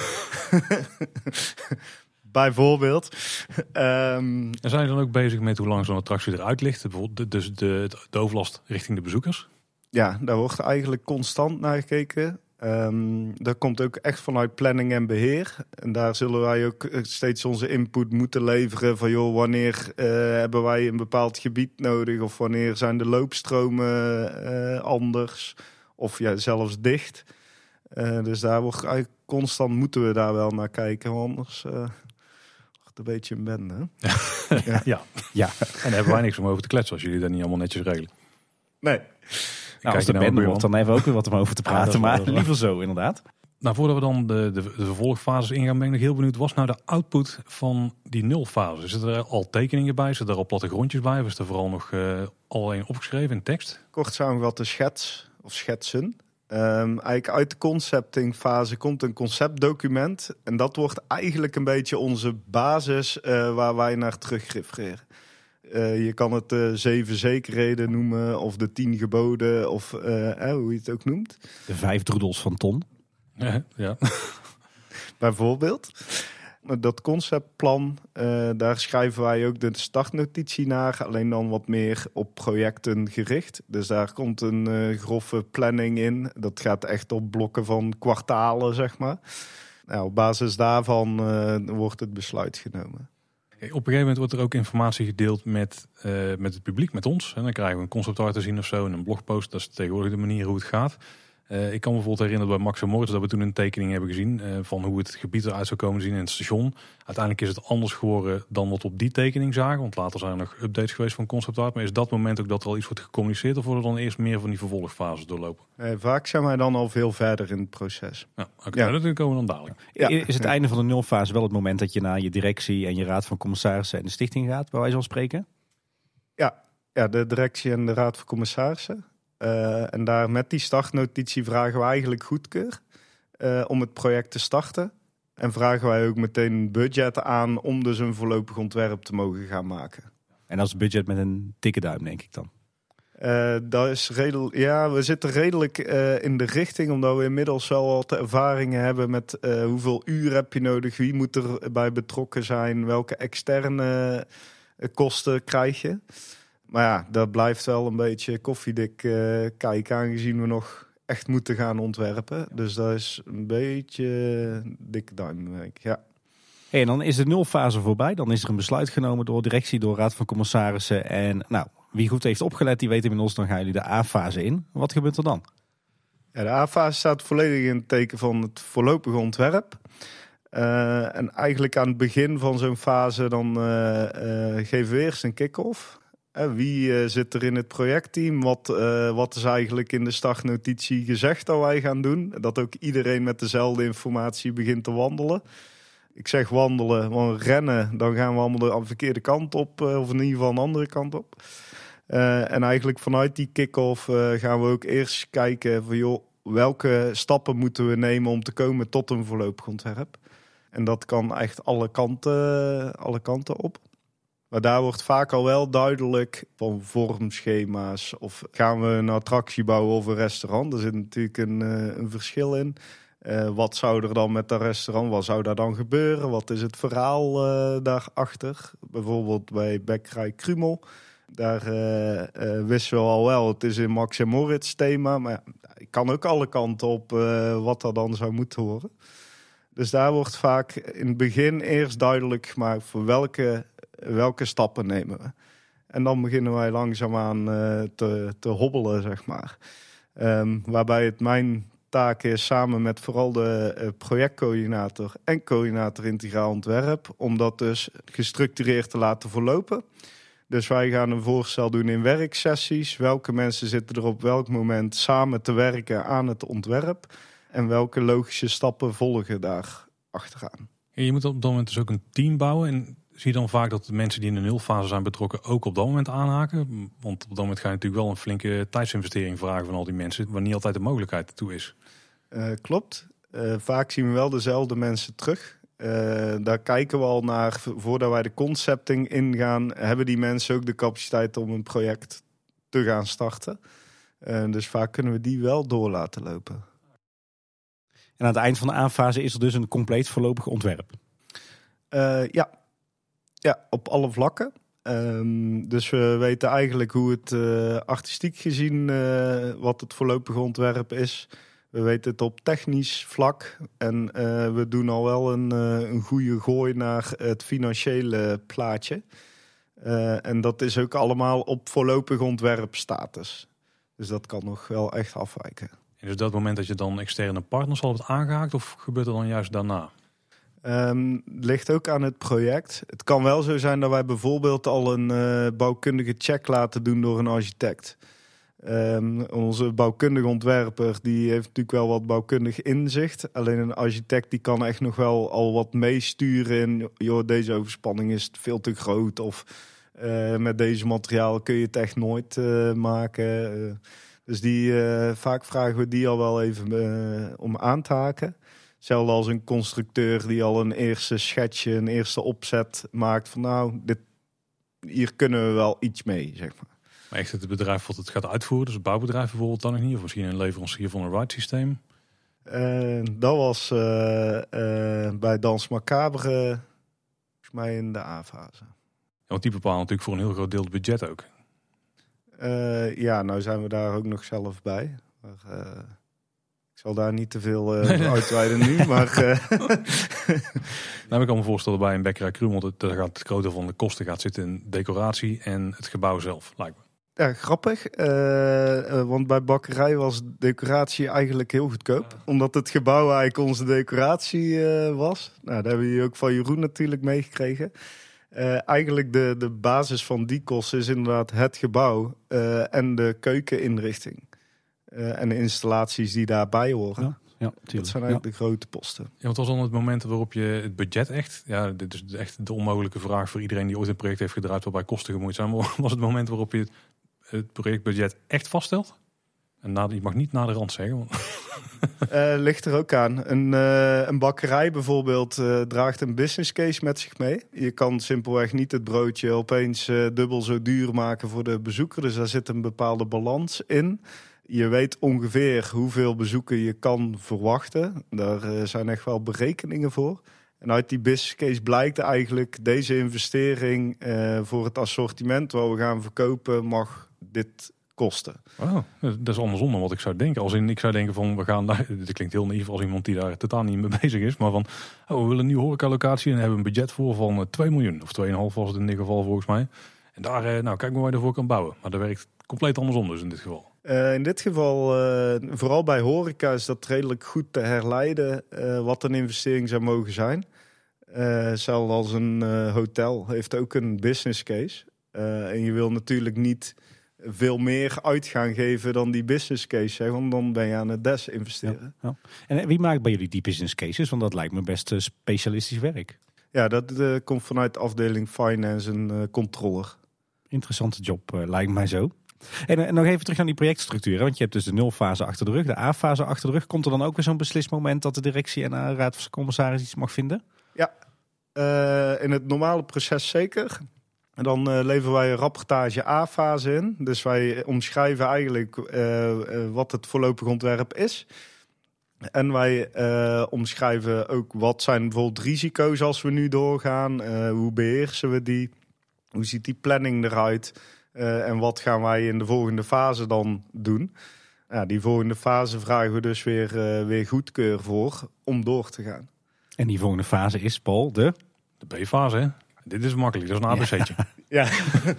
Bijvoorbeeld. Ehm, En zijn je dan ook bezig met hoe lang zo'n attractie eruit ligt? Bijvoorbeeld de- dus de, de overlast richting de bezoekers? Ja, daar wordt eigenlijk constant naar gekeken. Um, dat komt ook echt vanuit planning en beheer. En daar zullen wij ook steeds onze input moeten leveren. Van joh, wanneer uh, hebben wij een bepaald gebied nodig? Of wanneer zijn de loopstromen uh, anders? Of ja, zelfs dicht. Uh, dus daar wordt eigenlijk constant moeten we daar wel naar kijken. Anders een beetje een bende. ja. ja. ja. En daar hebben wij niks om over te kletsen als jullie dat niet allemaal netjes regelen. Nee. Nou, als de nou bende wordt, dan hebben we ook weer wat om over te praten. maar liever zo, inderdaad. Nou, voordat we dan de, de, de vervolgfases ingaan, ben ik nog heel benieuwd. Was nou de output van die nulfase? Zitten er al tekeningen bij? Zitten er al plattegrondjes bij? Of is er vooral nog uh, alleen opgeschreven in tekst? Kort samengevat de schets of schetsen. Um, eigenlijk uit de conceptingfase komt een conceptdocument. En dat wordt eigenlijk een beetje onze basis uh, waar wij naar terugrefereren. Uh, je kan het de zeven zekerheden noemen, of de tien geboden, of uh, hoe je het ook noemt. De vijf droedels van Ton. Ja, ja. Bijvoorbeeld. Dat conceptplan, uh, daar schrijven wij ook de startnotitie naar. Alleen dan wat meer op projecten gericht. Dus daar komt een grove planning in. Dat gaat echt op blokken van kwartalen, zeg maar. Nou, op basis daarvan wordt het besluit genomen. Op een gegeven moment wordt er ook informatie gedeeld met, met het publiek, met ons. En dan krijgen we een conceptart te zien of zo en een blogpost. Dat is tegenwoordig de manier hoe het gaat. Uh, ik kan me bijvoorbeeld herinneren bij Max en Moritz dat we toen een tekening hebben gezien uh, van hoe het gebied eruit zou komen zien in het station. Uiteindelijk is het anders geworden dan wat we op die tekening zagen, want later zijn er nog updates geweest van concept art. Maar is dat moment ook dat er al iets wordt gecommuniceerd of worden dan eerst meer van die vervolgfases doorlopen? Uh, vaak zijn wij dan al veel verder in het proces. Ja, okay. ja. dat komen we dan dadelijk. Ja. Is het einde van de nulfase wel het moment dat je naar je directie en je raad van commissarissen en de stichting gaat, bij wijze van spreken? Ja, ja de directie en de raad van commissarissen. Uh, en daar met die startnotitie vragen we eigenlijk goedkeur uh, om het project te starten. En vragen wij ook meteen een budget aan om dus een voorlopig ontwerp te mogen gaan maken. En is budget met een dikke duim, denk ik dan? Uh, dat is redelijk, ja, we zitten redelijk in de richting, omdat we inmiddels wel wat ervaringen hebben met hoeveel uur heb je nodig, wie moet er bij betrokken zijn, welke externe kosten krijg je. Maar ja, dat blijft wel een beetje koffiedik uh, kijken, aangezien we nog echt moeten gaan ontwerpen. Dus dat is een beetje dikke duim, Ja. Hey, en dan is de nulfase voorbij. Dan is er een besluit genomen door directie, door raad van commissarissen. En nou, wie goed heeft opgelet, die weet inmiddels, dan gaan jullie de A-fase in. Wat gebeurt er dan? Ja, de A-fase staat volledig in het teken van het voorlopige ontwerp. Uh, en eigenlijk aan het begin van zo'n fase dan uh, geven we eerst een kick-off. Wie uh, zit er in het projectteam? Wat, uh, wat is eigenlijk in de startnotitie gezegd dat wij gaan doen? Dat ook iedereen met dezelfde informatie begint te wandelen. Ik zeg wandelen, want rennen, dan gaan we allemaal de verkeerde kant op, uh, of in ieder geval een andere kant op. en eigenlijk vanuit die kick-off gaan we ook eerst kijken van joh, welke stappen moeten we nemen om te komen tot een voorlopig ontwerp. En dat kan echt alle kanten, alle kanten op. Maar daar wordt vaak al wel duidelijk van vormschema's. Of gaan we een attractie bouwen of een restaurant? Er zit natuurlijk een, uh, een verschil in. Uh, wat zou er dan met dat restaurant? Wat zou daar dan gebeuren? Wat is het verhaal uh, daarachter? Bijvoorbeeld bij Bekkerij Krumel. Daar wisten we al wel, het is een Max Moritz thema. Maar ik kan ook alle kanten op wat er dan zou moeten horen. Dus daar wordt vaak in het begin eerst duidelijk gemaakt voor welke welke stappen nemen we? En dan beginnen wij langzaamaan uh, te, te hobbelen, zeg maar. Um, waarbij het mijn taak is samen met vooral de uh, projectcoördinator en coördinator integraal ontwerp, om dat dus gestructureerd te laten verlopen. Dus wij gaan een voorstel doen in werksessies. Welke mensen zitten er op welk moment samen te werken aan het ontwerp? En welke logische stappen volgen daar achteraan? je moet op dat moment dus ook een team bouwen. En zie je dan vaak dat de mensen die in de nulfase zijn betrokken ook op dat moment aanhaken? Want op dat moment ga je natuurlijk wel een flinke tijdsinvestering vragen van al die mensen, waar niet altijd de mogelijkheid toe is. Uh, klopt. Uh, vaak zien we wel dezelfde mensen terug. Uh, daar kijken we al naar voordat wij de concepting ingaan. Hebben die mensen ook de capaciteit om een project te gaan starten? dus vaak kunnen we die wel door laten lopen. En aan het eind van de aanfase is er dus een compleet voorlopig ontwerp. ja, ja, op alle vlakken. Um, dus we weten eigenlijk hoe het uh, artistiek gezien uh, wat het voorlopige ontwerp is. We weten het op technisch vlak. En eh, we doen al wel een, een goede gooi naar het financiële plaatje. En dat is ook allemaal op voorlopig ontwerpstatus. Dus dat kan nog wel echt afwijken. En dus dat moment dat je dan externe partners al hebt aangehaakt, of gebeurt er dan juist daarna? Um, ligt ook aan het project. Het kan wel zo zijn dat wij bijvoorbeeld al een uh, bouwkundige check laten doen door een architect. Um, onze bouwkundige ontwerper die heeft natuurlijk wel wat bouwkundig inzicht. Alleen een architect die kan echt nog wel al wat meesturen in... joh, deze overspanning is veel te groot of uh, met deze materiaal kun je het echt nooit uh, maken. Dus die, vaak vragen we die al wel even om aan te haken. Hetzelfde als een constructeur die al een eerste schetsje, een eerste opzet maakt van nou, dit, hier kunnen we wel iets mee, zeg maar. Maar echt het bedrijf wat het gaat uitvoeren, dus het bouwbedrijf bijvoorbeeld dan nog niet, of misschien een leverancier van een ride systeem? Uh, dat was uh, uh, bij Dans Macabre, volgens mij in de A-fase. Ja, want die bepalen natuurlijk voor een heel groot deel het budget ook. ja, nou zijn we daar ook nog zelf bij. Maar, zal daar niet te veel uh, uitweiden nu, maar... Uh... nou, ik kan me voorstellen bij een bekkerij Krumel... dat gaat het grote van de kosten gaat zitten in decoratie en het gebouw zelf, lijkt me. Ja, grappig. Uh, want bij bakkerij was decoratie eigenlijk heel goedkoop. Omdat het gebouw eigenlijk onze decoratie was. Nou, daar hebben we ook van Jeroen natuurlijk meegekregen. eigenlijk de, de basis van die kosten is inderdaad het gebouw en de keukeninrichting. Uh, en de installaties die daarbij horen. Ja, ja, dat zijn eigenlijk de grote posten. Ja, wat was dan het moment waarop je het budget echt... Ja, dit is echt de onmogelijke vraag voor iedereen die ooit een project heeft gedraaid... waarbij kosten gemoeid zijn. Maar was het moment waarop je het projectbudget echt vaststelt? En na, je mag niet naar de rand zeggen. Want... Uh, ligt er ook aan. Een, uh, een bakkerij bijvoorbeeld uh, draagt een business case met zich mee. Je kan simpelweg niet het broodje opeens dubbel zo duur maken voor de bezoeker. Dus daar zit een bepaalde balans in je weet ongeveer hoeveel bezoeken je kan verwachten. Daar uh, zijn echt wel berekeningen voor. En uit die business case blijkt eigenlijk deze investering uh, voor het assortiment wat we gaan verkopen mag dit kosten. Oh, dat is andersom dan wat ik zou denken. Als in, ik zou denken van we gaan daar, dit klinkt heel naïef als iemand die daar totaal niet mee bezig is, maar van oh, we willen een nieuwe horecalocatie en hebben een budget voor van 2 eh, miljoen of 2,5 was het in dit geval volgens mij. En daar, nou kijk maar waar je ervoor kan bouwen. Maar dat werkt compleet andersom dus in dit geval. Uh, in dit geval, uh, vooral bij horeca, is dat redelijk goed te herleiden uh, wat een investering zou mogen zijn. zelfs als een hotel heeft ook een business case. en je wil natuurlijk niet veel meer uit gaan geven dan die business case, hè, want dan ben je aan het desinvesteren. Ja, ja. En wie maakt bij jullie die business cases? Want dat lijkt me best specialistisch werk. Ja, dat komt vanuit de afdeling finance en controller. Interessante job, lijkt mij zo. En, en, nog even terug naar die projectstructuur. Want je hebt dus de nulfase achter de rug, de A-fase achter de rug. Komt er dan ook weer zo'n beslismoment dat de directie en de raad van commissaris iets mag vinden? Ja, uh, in het normale proces zeker. En dan uh, leveren wij een rapportage A-fase in. Dus wij omschrijven eigenlijk wat het voorlopig ontwerp is. En wij omschrijven ook wat zijn bijvoorbeeld risico's als we nu doorgaan. hoe beheersen we die? Hoe ziet die planning eruit? Uh, en wat gaan wij in de volgende fase dan doen? Ja, die volgende fase vragen we dus weer, uh, weer goedkeur voor om door te gaan. En die volgende fase is, Paul, de? De B-fase, Dit is makkelijk, dat is een ABC'tje. Ja. ja.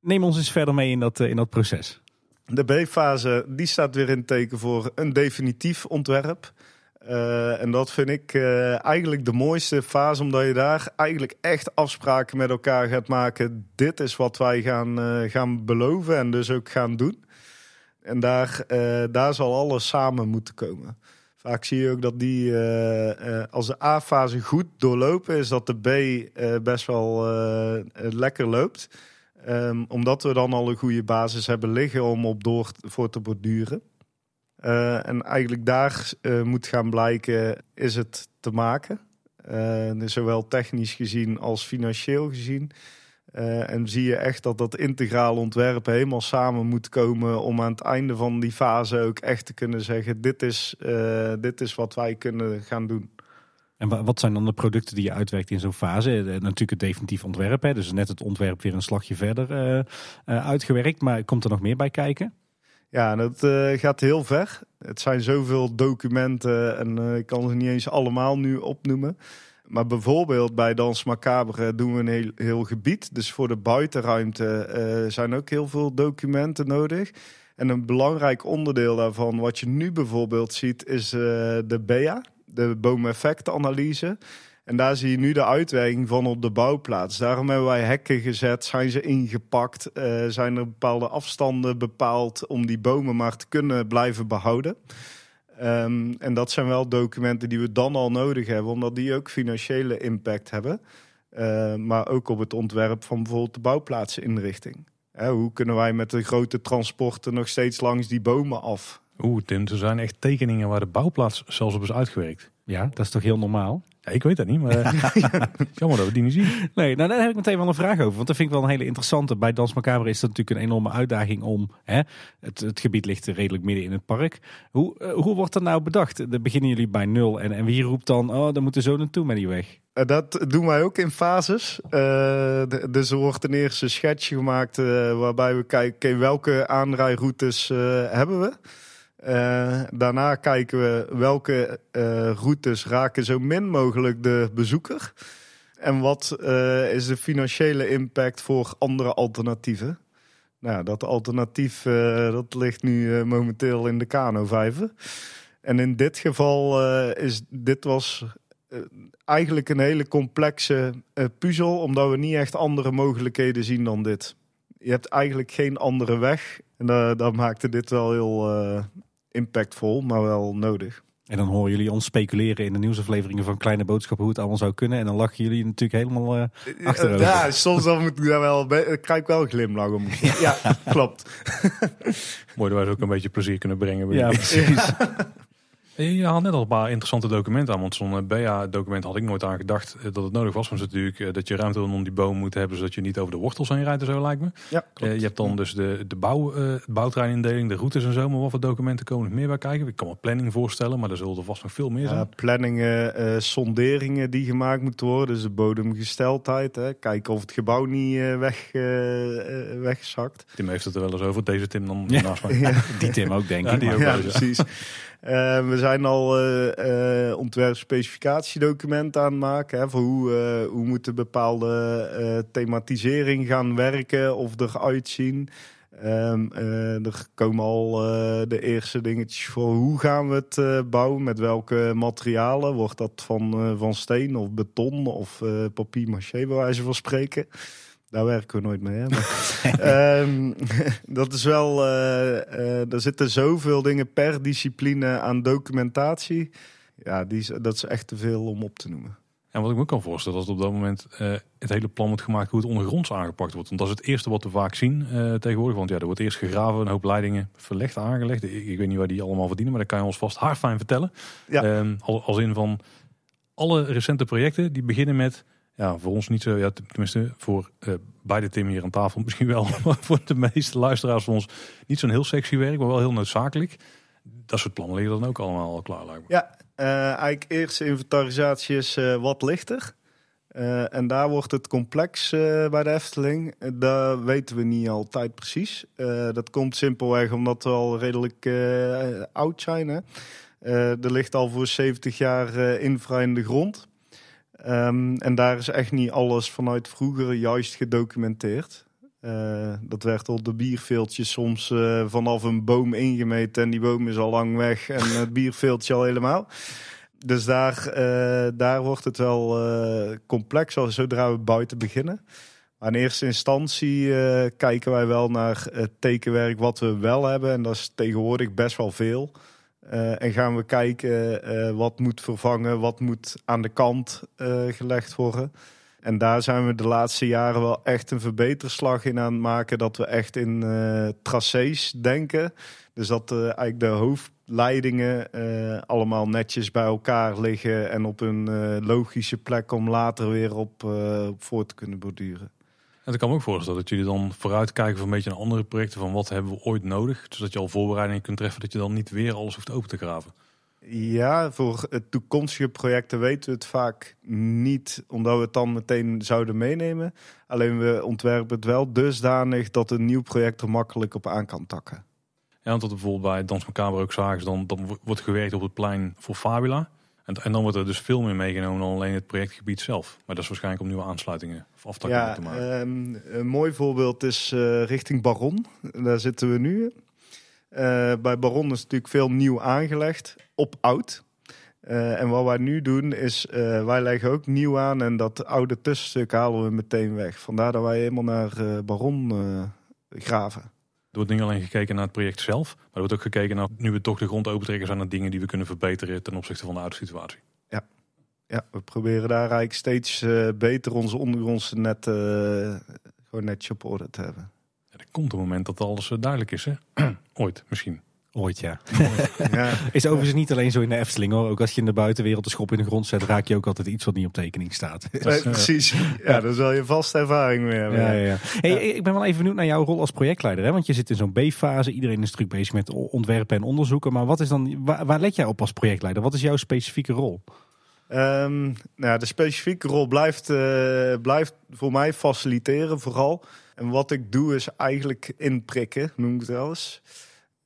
Neem ons eens verder mee in dat, uh, in dat proces. De B-fase die staat weer in teken voor een definitief ontwerp. Uh, en dat vind ik uh, eigenlijk de mooiste fase, omdat je daar eigenlijk echt afspraken met elkaar gaat maken. Dit is wat wij gaan, uh, gaan beloven en dus ook gaan doen. En daar, daar zal alles samen moeten komen. Vaak zie je ook dat die, als de A-fase goed doorlopen is, dat de B best wel lekker loopt. Um, omdat we dan al een goede basis hebben liggen om op door voor te borduren. Uh, en eigenlijk daar uh, moet gaan blijken, is het te maken. Uh, zowel technisch gezien als financieel gezien. en zie je echt dat dat integraal ontwerpen helemaal samen moet komen om aan het einde van die fase ook echt te kunnen zeggen: dit is, dit is wat wij kunnen gaan doen. En wat zijn dan de producten die je uitwerkt in zo'n fase? Natuurlijk het definitief ontwerp, hè? dus net het ontwerp weer een slagje verder uitgewerkt. Maar komt er nog meer bij kijken? Ja, dat uh, gaat heel ver. Het zijn zoveel documenten en uh, ik kan ze niet eens allemaal nu opnoemen. Maar bijvoorbeeld bij Dans Macabre doen we een heel, heel gebied. Dus voor de buitenruimte uh, zijn ook heel veel documenten nodig. En een belangrijk onderdeel daarvan, wat je nu bijvoorbeeld ziet, is de BEA, de boomeffectanalyse. En daar zie je nu de uitwerking van op de bouwplaats. Daarom hebben wij hekken gezet, zijn ze ingepakt, uh, zijn er bepaalde afstanden bepaald om die bomen maar te kunnen blijven behouden. Um, en dat zijn wel documenten die we dan al nodig hebben, omdat die ook financiële impact hebben. Uh, maar ook op het ontwerp van bijvoorbeeld de bouwplaatsinrichting. Uh, hoe kunnen wij met de grote transporten nog steeds langs die bomen af? Oeh, Tim, er zijn echt tekeningen waar de bouwplaats zelfs op is uitgewerkt. Ja, dat is toch heel normaal? Ja, ik weet dat niet, maar jammer dat we die niet zien. Nee, nou daar heb ik meteen wel een vraag over. Want dat vind ik wel een hele interessante. Bij Dans Macabre is dat natuurlijk een enorme uitdaging om... Hè, het, het gebied ligt redelijk midden in het park. Hoe, uh, hoe wordt dat nou bedacht? Dan beginnen jullie bij nul. En, en wie roept dan, oh, dan moeten zo naartoe met die weg? Dat doen wij ook in fases. Uh, dus er wordt een eerste schets gemaakt waarbij we kijken... welke aanrijroutes hebben we... Uh, daarna kijken we welke uh, routes raken zo min mogelijk de bezoeker. En wat uh, is de financiële impact voor andere alternatieven? Nou, dat alternatief dat ligt nu momenteel in de Kano-vijver. En in dit geval is dit was eigenlijk een hele complexe puzzel, omdat we niet echt andere mogelijkheden zien dan dit. Je hebt eigenlijk geen andere weg. En dat maakte dit wel heel, impactvol, maar wel nodig. En dan horen jullie ons speculeren in de nieuwsafleveringen van Kleine Boodschappen hoe het allemaal zou kunnen. En dan lachen jullie natuurlijk helemaal uh, achterover. Ja, soms dan moet ik daar wel, krijg ik wel een glimlach om. Ja, klopt. Mooi dat wij ook een beetje plezier kunnen brengen. Ja, precies. Je had net al een paar interessante documenten aan, want zo'n BA-document had ik nooit aan gedacht eh, dat het nodig was. Want natuurlijk eh, dat je ruimte om die boom moet hebben, zodat je niet over de wortels heen rijdt en zo lijkt me. Ja, je hebt dan dus de, de bouw, uh, bouwtreinindeling, de routes en zo. Maar wat voor documenten komen er meer bij kijken? Ik kan me planning voorstellen, maar er zullen er vast nog veel meer zijn. Ja, planningen, uh, sonderingen die gemaakt moeten worden, dus de bodemgesteldheid. Hè. Kijken of het gebouw niet weg, wegzakt. Tim heeft het er wel eens over, deze Tim dan ja. naast mij. Ja. Die Tim ook denk ik. Die ook ja, precies. Uh, we zijn al uh, uh, aan het maken. Hè, voor hoe, hoe moeten bepaalde thematisering gaan werken of eruit zien. Um, er komen al de eerste dingetjes voor hoe gaan we het bouwen, met welke materialen. Wordt dat van, van steen of beton of papier maché bij wijze van spreken. Daar werken we nooit mee. Hè? Maar, um, dat is wel. Uh, uh, er zitten zoveel dingen per discipline aan documentatie. Ja, die, dat is echt te veel om op te noemen. En wat ik me kan voorstellen, dat op dat moment uh, het hele plan wordt gemaakt hoe het ondergronds aangepakt wordt. Want dat is het eerste wat we vaak zien tegenwoordig. Want ja, er wordt eerst gegraven, een hoop leidingen verlegd, aangelegd. Ik, ik, weet niet waar die allemaal verdienen, maar dat kan je ons vast haarfijn vertellen. Ja. Um, als, als in van alle recente projecten die beginnen met ja, voor ons niet zo. Ja, tenminste, voor uh, beide Tim hier aan tafel misschien wel. Maar voor de meeste luisteraars van ons niet zo'n heel sexy werk, maar wel heel noodzakelijk. Dat soort plannen liggen dan ook allemaal al klaar. Lijkt me. Ja, uh, eigenlijk eerste inventarisatie is wat lichter. En daar wordt het complex bij de Efteling. daar weten we niet altijd precies. dat komt simpelweg omdat we al redelijk oud zijn. Hè? er ligt al voor 70 jaar infra in de grond. Um, en daar is echt niet alles vanuit vroeger juist gedocumenteerd. Uh, dat werd op de bierveeltjes soms uh, vanaf een boom ingemeten en die boom is al lang weg en het bierveeltje al helemaal. Dus daar, uh, daar wordt het wel complex als zodra we buiten beginnen. Maar in eerste instantie kijken wij wel naar het tekenwerk wat we wel hebben. En dat is tegenwoordig best wel veel. Uh, en gaan we kijken uh, wat moet vervangen, wat moet aan de kant uh, gelegd worden. En daar zijn we de laatste jaren wel echt een verbeterslag in aan het maken. Dat we echt in tracés denken. Dus dat eigenlijk de hoofdleidingen allemaal netjes bij elkaar liggen. En op een logische plek om later weer op, op voor te kunnen borduren. En ik kan me ook voorstellen dat jullie dan vooruitkijken voor een beetje naar andere projecten van wat hebben we ooit nodig. Zodat je al voorbereidingen kunt treffen dat je dan niet weer alles hoeft open te graven. Ja, voor toekomstige projecten weten we het vaak niet, omdat we het dan meteen zouden meenemen. Alleen we ontwerpen het wel dusdanig dat een nieuw project er makkelijk op aan kan takken. Ja, want dat bijvoorbeeld bij Dans Macabre ook zagen dan, dan wordt gewerkt op het plein voor Fabula. En, en dan wordt er dus veel meer meegenomen dan alleen het projectbaangebied zelf. Maar dat is waarschijnlijk om nieuwe aansluitingen of aftakkingen Ja, te maken. ehm, een mooi voorbeeld is eh, richting Baron. Daar zitten we nu. Eh, bij Baron is natuurlijk veel nieuw aangelegd op oud. Eh, en wat wij nu doen is, wij leggen ook nieuw aan en dat oude tussenstuk halen we meteen weg. Vandaar dat wij helemaal naar Baron graven. Er wordt niet alleen gekeken naar het project zelf, maar er wordt ook gekeken naar nu we toch de grond opentrekken zijn naar dingen die we kunnen verbeteren ten opzichte van de oude situatie. Ja, we proberen daar eigenlijk steeds eh, beter onze ondergrondse net eh, gewoon netjes op orde te hebben. Ja, er komt een moment dat alles eh, duidelijk is, hè? Ooit, misschien. Ooit, ja. ja. Is overigens niet alleen zo in de Efteling hoor. Ook als je in de buitenwereld de schop in de grond zet, raak je ook altijd iets wat niet op tekening staat. Precies. Ja, daar zal je vast ervaring mee hebben. Ja, ja. Hey, Ik ben wel even benieuwd naar jouw rol als projectleider. Hè? Want je zit in zo'n B-fase. Iedereen is druk bezig met ontwerpen en onderzoeken. Maar wat is dan, waar, waar let jij op als projectleider? Wat is jouw specifieke rol? Ehm, nou, ja, de specifieke rol blijft, eh, blijft voor mij faciliteren vooral. En wat ik doe is eigenlijk inprikken, noem ik het wel eens.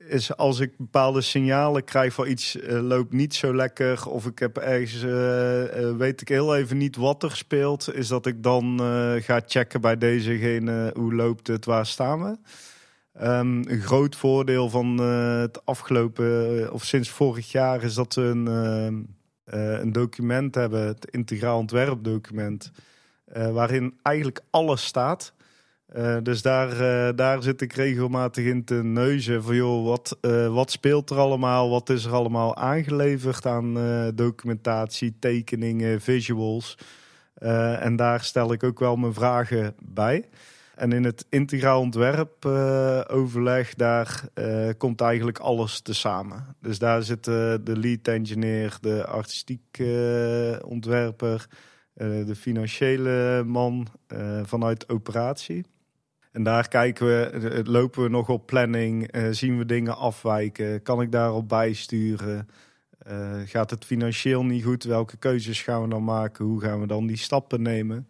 Is als ik bepaalde signalen krijg van iets eh, loopt niet zo lekker... of ik heb ergens, eh, eh, weet ik heel even niet wat er speelt... is dat ik dan ga checken bij dezegene hoe loopt het, waar staan we. Ehm, een groot voordeel van het afgelopen, of sinds vorig jaar... is dat we een... een document hebben, het integraal ontwerpdocument, waarin eigenlijk alles staat. Eh, dus daar, eh, daar zit ik regelmatig in te neuzen van joh, wat, eh, wat speelt er allemaal, wat is er allemaal aangeleverd aan documentatie, tekeningen, visuals. En daar stel ik ook wel mijn vragen bij. En in het integraal ontwerp eh, overleg, daar komt eigenlijk alles tezamen. Dus daar zitten de lead engineer, de artistiek ontwerper, de financiële man vanuit operatie. En daar kijken we, eh, lopen we nog op planning, eh, zien we dingen afwijken, kan ik daarop bijsturen? Eh, gaat het financieel niet goed? Welke keuzes gaan we dan maken? Hoe gaan we dan die stappen nemen?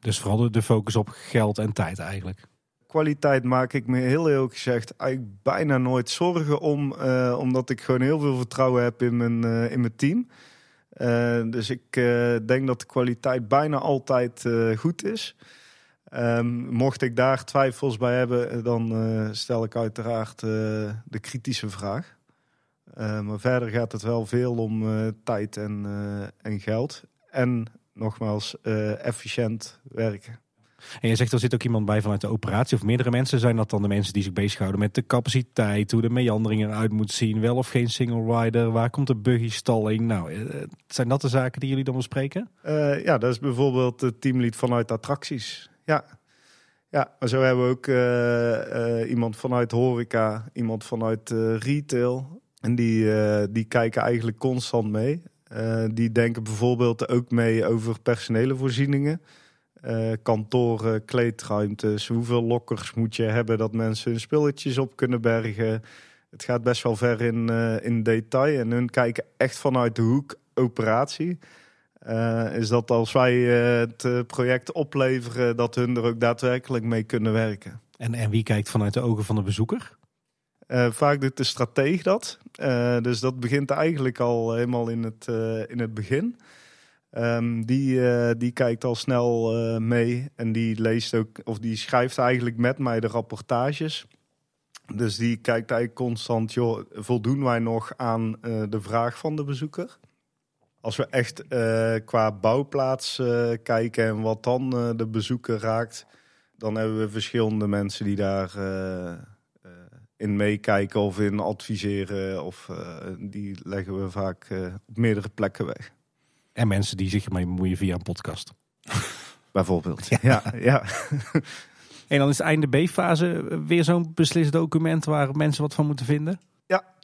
Dus vooral de- focus op geld en tijd eigenlijk. kwaliteit maak ik me heel eerlijk gezegd eigenlijk bijna nooit zorgen om. omdat ik gewoon heel veel vertrouwen heb in mijn, in mijn team. Dus ik denk dat de kwaliteit bijna altijd goed is. Ehm, mocht ik daar twijfels bij hebben, eh, dan eh, stel ik uiteraard eh, de kritische vraag. Eh, maar verder gaat het wel veel om tijd en, en geld. En nogmaals, efficiënt werken. En je zegt er zit ook iemand bij vanuit de operatie of meerdere mensen. Zijn dat dan de mensen die zich bezighouden met de capaciteit, hoe de meandering eruit moet zien, wel of geen single rider, waar komt de buggy stalling? Nou, zijn dat de zaken die jullie dan bespreken? Ja, dat is bijvoorbeeld het teamlead vanuit attracties. Ja, ja maar zo hebben we ook eh, eh, iemand vanuit horeca, iemand vanuit eh, retail. En die, die kijken eigenlijk constant mee. Die denken bijvoorbeeld ook mee over personele voorzieningen. Kantoren, kleedruimtes, hoeveel lokkers moet je hebben dat mensen hun spulletjes op kunnen bergen. Het gaat best wel ver in, in detail en hun kijken echt vanuit de hoek operatie. Eh, is dat als wij eh, het eh, project opleveren, dat hun er ook daadwerkelijk mee kunnen werken. En, en wie kijkt vanuit de ogen van de bezoeker? Vaak doet de strateeg dat. Dus dat begint eigenlijk al helemaal in het, in het begin. Ehm, die, die kijkt al snel mee en die leest ook, of die schrijft eigenlijk met mij de rapportages. Dus die kijkt eigenlijk constant, joh, voldoen wij nog aan de vraag van de bezoeker? Als we echt eh, qua bouwplaats eh, kijken en wat dan eh, de bezoeker raakt, dan hebben we verschillende mensen die daar in meekijken of in adviseren. Of die leggen we vaak op meerdere plekken weg. En mensen die zich ermee bemoeien via een podcast. Bijvoorbeeld. Ja, ja. En dan is het einde B-fase weer zo'n beslisdocument waar mensen wat van moeten vinden.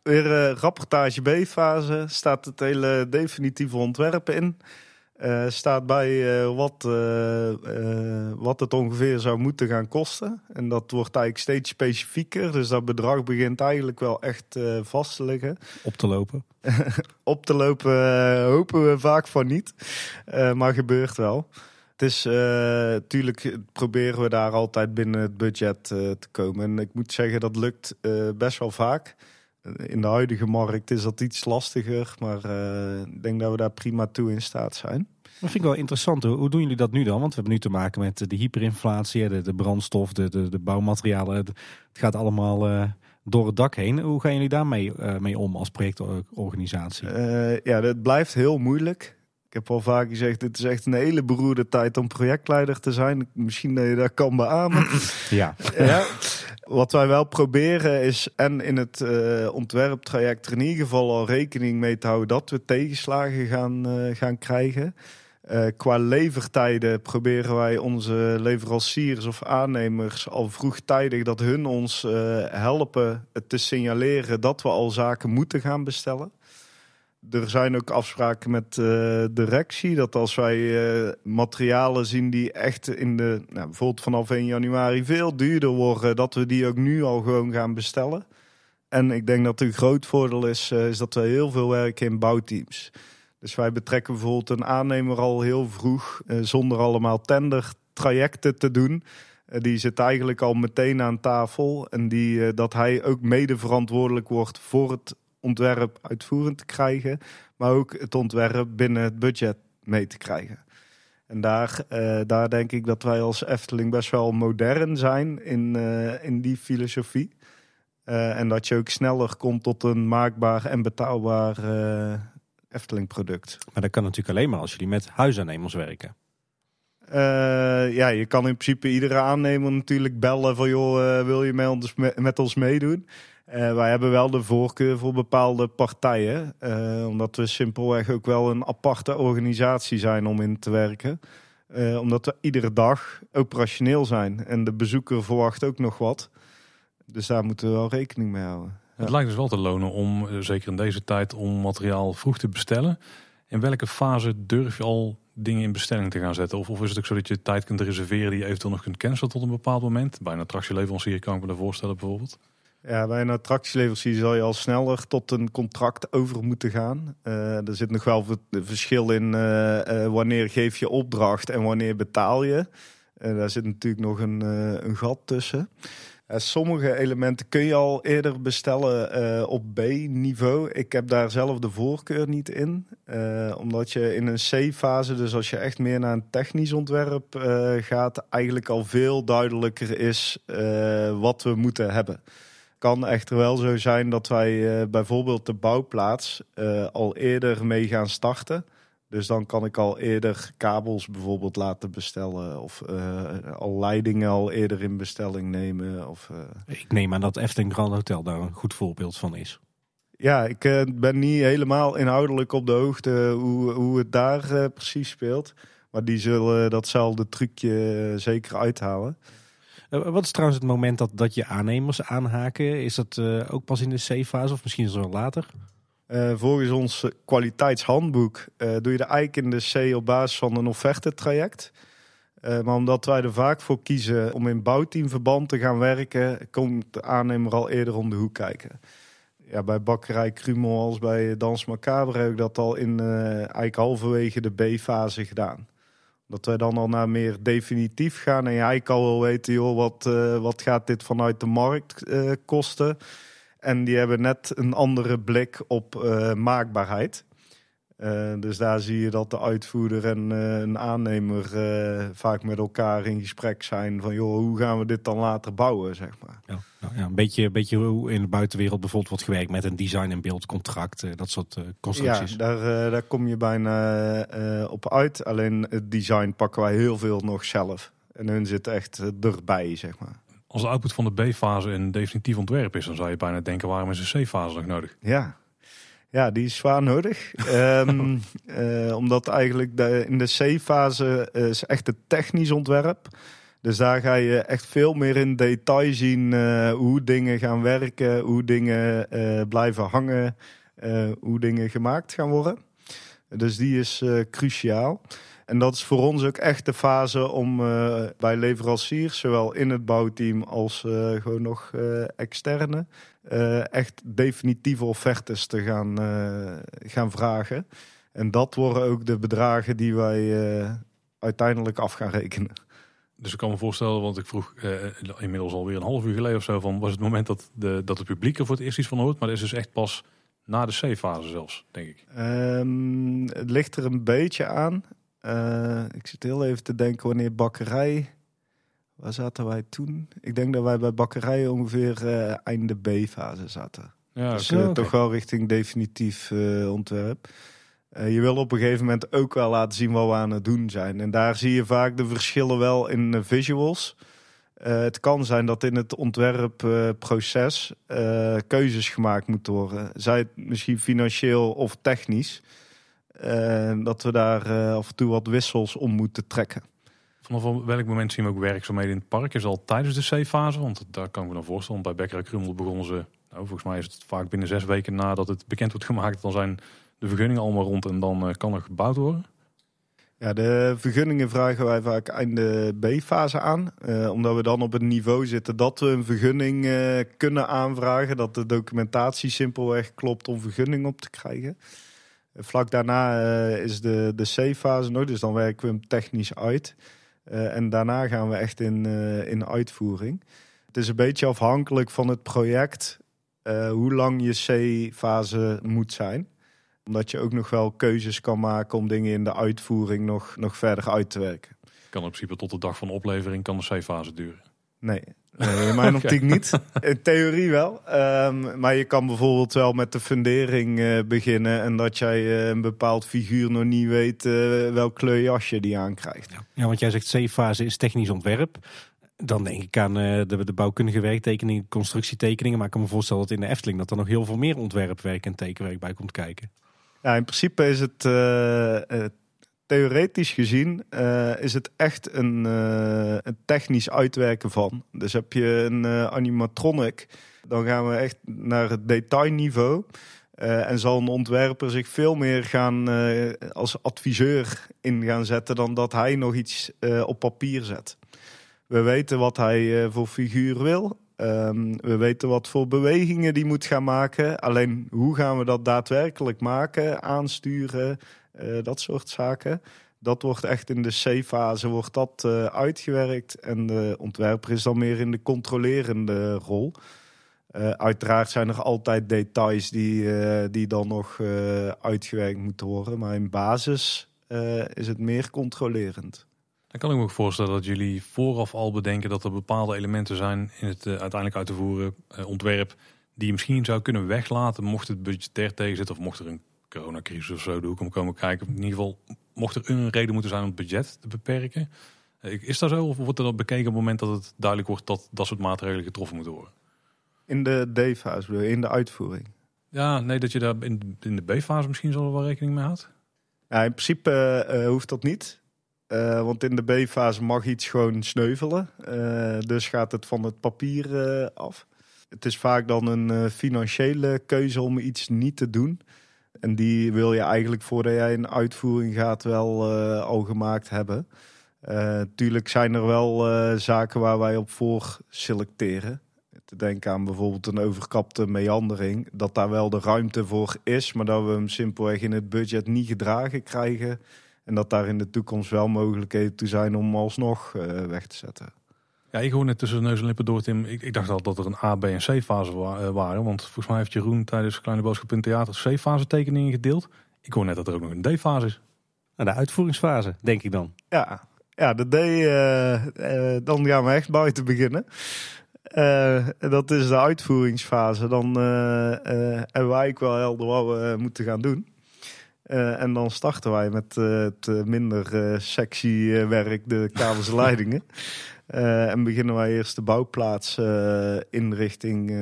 Weer eh, rapportage B-fase. Staat het hele definitieve ontwerp in. Eh, staat bij eh, wat, wat het ongeveer zou moeten gaan kosten. En dat wordt eigenlijk steeds specifieker. Dus dat bedrag begint eigenlijk wel echt vast te liggen. Op te lopen. Op te lopen hopen we vaak van niet. Maar gebeurt wel. het is natuurlijk proberen we daar altijd binnen het budget te komen. En ik moet zeggen, dat lukt best wel vaak. In de huidige markt is dat iets lastiger, maar ik denk dat we daar prima toe in staat zijn. Dat vind ik wel interessant. Hoe doen jullie dat nu dan? Want we hebben nu te maken met de hyperinflatie, de, de brandstof, de, de, de bouwmaterialen. Het, gaat allemaal uh, door het dak heen. Hoe gaan jullie daarmee uh, mee om als projectorganisatie? Ja, dat blijft heel moeilijk. Ik heb al vaak gezegd, dit is echt een hele beroerde tijd om projectleider te zijn. Misschien dat je dat kan beamen. ja. ja. Wat wij wel proberen is, en in het uh, ontwerptraject er in ieder geval al rekening mee te houden dat we tegenslagen gaan, uh, gaan krijgen. Uh, qua levertijden proberen wij onze leveranciers of aannemers al vroegtijdig dat hun ons helpen te signaleren dat we al zaken moeten gaan bestellen. Er zijn ook afspraken met uh, de directie dat als wij materialen zien die echt in de, nou, bijvoorbeeld vanaf 1 januari veel duurder worden, dat we die ook nu al gewoon gaan bestellen. En ik denk dat een groot voordeel is, is dat we heel veel werken in bouwteams. Dus wij betrekken bijvoorbeeld een aannemer al heel vroeg, eh, zonder allemaal tendertrajecten te doen. Die zit eigenlijk al meteen aan tafel. En die, eh, dat hij ook mede verantwoordelijk wordt voor het ontwerp uitvoerend te krijgen. Maar ook het ontwerp binnen het budget mee te krijgen. En daar, daar denk ik dat wij als Efteling best wel modern zijn in, in die filosofie. en dat je ook sneller komt tot een maakbaar en betaalbaar Efteling product. Maar dat kan natuurlijk alleen maar als jullie met huisaannemers werken. Uh, ja, je kan in principe iedere aannemer natuurlijk bellen van joh, uh, wil je met ons, met ons meedoen? Uh, wij hebben wel de voorkeur voor bepaalde partijen, omdat we simpelweg ook wel een aparte organisatie zijn om in te werken. omdat we iedere dag operationeel zijn en de bezoeker verwacht ook nog wat. Dus daar moeten we wel rekening mee houden. Het lijkt dus wel te lonen om, eh, zeker in deze tijd, om materiaal vroeg te bestellen. In welke fase durf je al dingen in bestelling te gaan zetten? Of, of is het ook zo dat je tijd kunt reserveren die je eventueel nog kunt cancelen tot een bepaald moment? Bij een attractieleverancier kan ik me dat voorstellen bijvoorbeeld. Ja, bij een attractieleverancier zal je al sneller tot een contract over moeten gaan. Uh, er zit nog wel verschil in uh, uh, wanneer geef je opdracht en wanneer betaal je. daar zit natuurlijk nog een, een gat tussen. Sommige elementen kun je al eerder bestellen op B-niveau. Ik heb daar zelf de voorkeur niet in. Omdat je in een C-fase, dus als je echt meer naar een technisch ontwerp gaat, eigenlijk al veel duidelijker is wat we moeten hebben. Kan echter wel zo zijn dat wij bijvoorbeeld de bouwplaats al eerder mee gaan starten. Dus dan kan ik al eerder kabels bijvoorbeeld laten bestellen. Of uh, al leidingen al eerder in bestelling nemen. Of, uh... Ik neem aan dat Efteling Grand Hotel daar een goed voorbeeld van is. Ja, ik uh, ben niet helemaal inhoudelijk op de hoogte hoe, hoe het daar precies speelt. Maar die zullen datzelfde trucje zeker uithalen. Wat is trouwens het moment dat, dat je aannemers aanhaken? Is dat ook pas in de C-fase of misschien wel later? Uh, volgens ons kwaliteitshandboek doe je de eigenlijk in de C op basis van een offerte-traject. Maar omdat wij er vaak voor kiezen om in bouwteamverband te gaan werken, komt de aannemer al eerder om de hoek kijken. Ja, bij bakkerij Krumel als bij Dans Macabre heb ik dat al in eigenlijk halverwege de B-fase gedaan. Dat wij dan al naar meer definitief gaan en eigenlijk al wil weten, joh, wat, wat gaat dit vanuit de markt kosten? En die hebben net een andere blik op uh, maakbaarheid. Dus daar zie je dat de uitvoerder en een aannemer vaak met elkaar in gesprek zijn van joh, hoe gaan we dit dan later bouwen, zeg maar. Ja, nou ja een beetje, beetje hoe in de buitenwereld bijvoorbeeld wordt gewerkt met een design- en beeldcontract, dat soort constructies. Ja, daar, daar kom je bijna op uit. Alleen het design pakken wij heel veel nog zelf. En hun zit echt erbij, zeg maar als de output van de B-fase een definitief ontwerp is, dan zou je bijna denken, waarom is een C-fase nog nodig? Ja. Ja, die is zwaar nodig. um, uh, omdat eigenlijk de, in de C-fase is echt het technisch ontwerp. Dus daar ga je echt veel meer in detail zien uh, hoe dingen gaan werken, hoe dingen uh, blijven hangen, hoe dingen gemaakt gaan worden. Dus die is cruciaal. En dat is voor ons ook echt de fase om bij leveranciers, zowel in het bouwteam als gewoon nog externe, echt definitieve offertes te gaan, gaan vragen. En dat worden ook de bedragen die wij uiteindelijk af gaan rekenen. Dus ik kan me voorstellen, want ik vroeg uh, inmiddels alweer een half uur geleden of zo van was het moment dat, de, dat het publiek er voor het eerst iets van hoort, maar dat is dus echt pas na de C-fase zelfs, denk ik. Um, het ligt er een beetje aan. Uh, ik zit heel even te denken wanneer bakkerij. Waar zaten wij toen? Ik denk dat wij bij bakkerij ongeveer uh, einde B-fase zaten. Ja, dus okay. toch wel richting definitief ontwerp. Je wil op een gegeven moment ook wel laten zien wat we aan het doen zijn. En daar zie je vaak de verschillen wel in visuals. Uh, het kan zijn dat in het ontwerpproces uh, keuzes gemaakt moeten worden. Zij het misschien financieel of technisch. Dat we daar af en toe wat wissels om moeten trekken. Vanaf welk moment zien we ook werkzaamheden in het park? Is al tijdens de C-fase? Want daar kan ik me dan voorstellen. Bij Becker Krummel begonnen ze, nou, volgens mij is het vaak binnen zes weken nadat het bekend wordt gemaakt. Dan zijn de vergunningen allemaal rond en dan kan er gebouwd worden. Ja, de vergunningen vragen wij vaak einde B-fase aan. Uh, omdat we dan op het niveau zitten dat we een vergunning uh, kunnen aanvragen. Dat de documentatie simpelweg klopt om vergunning op te krijgen. Vlak daarna is de, de C-fase nog, dus dan werken we hem technisch uit. en daarna gaan we echt in, in uitvoering. Het is een beetje afhankelijk van het project hoe lang je C-fase moet zijn omdat je ook nog wel keuzes kan maken om dingen in de uitvoering nog, nog verder uit te werken. Kan in principe tot de dag van oplevering kan de C-fase duren? Nee, nee in mijn optiek niet. In theorie wel. Um, maar je kan bijvoorbeeld wel met de fundering uh, beginnen. En dat jij uh, een bepaald figuur nog niet weet uh, welk kleurjasje die aankrijgt. Ja, want jij zegt C-fase is technisch ontwerp. Dan denk ik aan de, de bouwkundige werktekeningen, constructietekeningen. Maar ik kan me voorstellen dat in de Efteling dat er nog heel veel meer ontwerpwerk en tekenwerk bij komt kijken. Ja, in principe is het uh, theoretisch gezien uh, is het echt een, een, technisch uitwerken van. Dus heb je een animatronic, dan gaan we echt naar het detailniveau. en zal een ontwerper zich veel meer gaan als adviseur in gaan zetten dan dat hij nog iets op papier zet. We weten wat hij voor figuur wil. Um, we weten wat voor bewegingen die moet gaan maken. Alleen hoe gaan we dat daadwerkelijk maken, aansturen, uh, dat soort zaken. Dat wordt echt in de C-fase wordt dat uh, uitgewerkt. En de ontwerper is dan meer in de controlerende rol. Uh, uiteraard zijn er altijd details die, die dan nog uitgewerkt moeten worden. Maar in basis is het meer controlerend. Dan kan ik me ook voorstellen dat jullie vooraf al bedenken dat er bepaalde elementen zijn in het uh, uiteindelijk uit te voeren uh, ontwerp die je misschien zou kunnen weglaten mocht het budgetair tegenzitten of mocht er een coronacrisis of zo de hoek om komen kijken. In ieder geval mocht er een reden moeten zijn om het budget te beperken. Uh, is dat zo of wordt er dan bekeken op het moment dat het duidelijk wordt dat dat soort maatregelen getroffen moeten worden? In de D-fase, in de uitvoering? Ja, nee, dat je daar in, in de B-fase misschien zo wel rekening mee houdt? Ja, in principe hoeft dat niet. Uh, want in de B-fase mag iets gewoon sneuvelen. Uh, dus gaat het van het papier uh, af. Het is vaak dan een financiële keuze om iets niet te doen. En die wil je eigenlijk voordat jij een uitvoering gaat wel al gemaakt hebben. tuurlijk zijn er wel zaken waar wij op voor selecteren. Te denken aan bijvoorbeeld een overkapte meandering. Dat daar wel de ruimte voor is, maar dat we hem simpelweg in het budget niet gedragen krijgen en dat daar in de toekomst wel mogelijkheden toe zijn om alsnog uh, weg te zetten. Ja, ik hoor net tussen de neus en lippen door, Tim. Ik, ik dacht al dat er een A, B en C-fase wa uh, waren. Want volgens mij heeft Jeroen tijdens Kleine Boodschap in Theater C-fase tekeningen gedeeld. Ik hoor net dat er ook nog een D-fase is. Nou, de uitvoeringsfase, denk ik dan. Ja, ja de D, uh, dan gaan we echt buiten beginnen. dat is de uitvoeringsfase. Dan hebben wij wel helder wat we moeten gaan doen. Uh, en dan starten wij met uh, het minder uh, sexy werk, de kabelsleidingen. en beginnen wij eerst de bouwplaats inrichting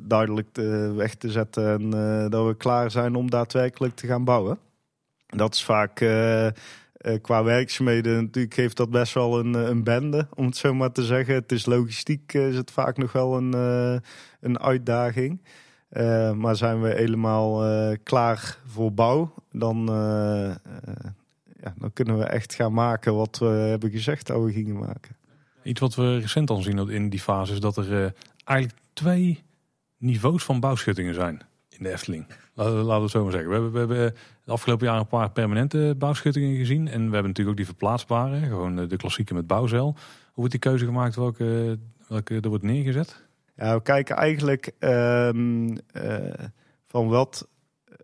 duidelijk de weg te zetten. En dat we klaar zijn om daadwerkelijk te gaan bouwen. Dat is vaak qua werkzaamheden natuurlijk heeft dat best wel een, een bende, om het zo maar te zeggen. Het is logistiek is het vaak nog wel een, een uitdaging. Uh, maar zijn we helemaal uh, klaar voor bouw, dan, uh, ja, dan kunnen we echt gaan maken wat we hebben gezegd dat we gingen maken. Iets wat we recent al zien in die fase is dat er eigenlijk twee niveaus van bouwschuttingen zijn in de Efteling. Laten, we het zo maar zeggen. We hebben, we hebben de afgelopen jaar een paar permanente bouwschuttingen gezien. En we hebben natuurlijk ook die verplaatsbare, gewoon de klassieke met bouwzeil. Hoe wordt die keuze gemaakt welke, welke er wordt neergezet? Ja, we kijken eigenlijk um, van wat,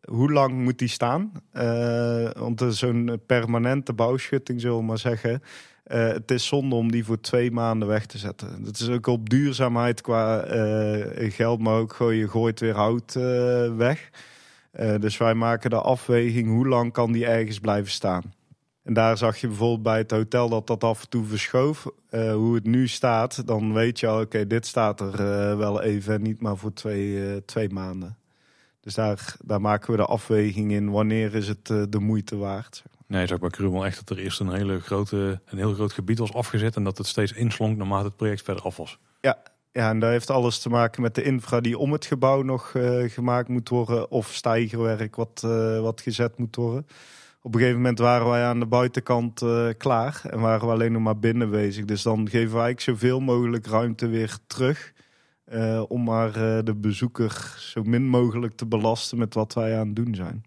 hoe lang moet die staan? Uh, want zo'n permanente bouwschutting, zullen we maar zeggen. Uh, het is zonde om die voor twee maanden weg te zetten. Dat is ook op duurzaamheid qua uh, geld, maar ook gooi je gooit weer hout weg. dus wij maken de afweging hoe lang kan die ergens blijven staan. En daar zag je bijvoorbeeld bij het hotel dat dat af en toe verschoof. Hoe het nu staat, dan weet je al, oké, dit staat er wel even, niet maar voor twee, twee maanden. Dus daar, daar maken we de afweging in, wanneer is het de moeite waard. Nee, zag bij Krumel echt dat er eerst een, hele grote, een heel groot gebied was afgezet en dat het steeds inslonk naarmate het project verder af was. Ja, ja, en dat heeft alles te maken met de infra die om het gebouw nog gemaakt moet worden of stijgerwerk wat, wat gezet moet worden op een gegeven moment waren wij aan de buitenkant uh, klaar en waren we alleen nog maar binnen bezig. Dus dan geven wij zoveel mogelijk ruimte weer terug. Uh, om maar uh, de bezoeker zo min mogelijk te belasten met wat wij aan het doen zijn.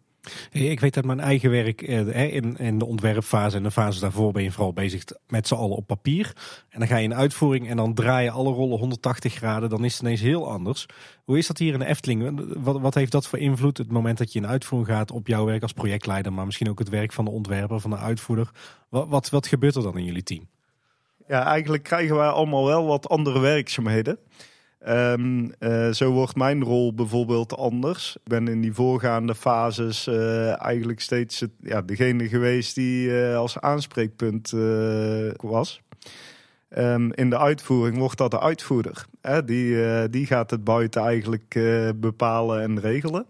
Ik weet dat mijn eigen werk eh, in, in de ontwerpfase en de fase daarvoor ben je vooral bezig met z'n allen op papier. En dan ga je in uitvoering en dan draai je alle rollen 180 graden. Dan is het ineens heel anders. Hoe is dat hier in de Efteling? Wat, wat heeft dat voor invloed? Het moment dat je in uitvoering gaat op jouw werk als projectleider, maar misschien ook het werk van de ontwerper, van de uitvoerder. Wat, wat, wat gebeurt er dan in jullie team? Ja, eigenlijk krijgen wij allemaal wel wat andere werkzaamheden. Um, uh, zo wordt mijn rol bijvoorbeeld anders. Ik ben in die voorgaande fases uh, eigenlijk steeds het, ja, degene geweest die uh, als aanspreekpunt was. Um, in de uitvoering wordt dat de uitvoerder. Hè? Die, die gaat het buiten eigenlijk bepalen en regelen.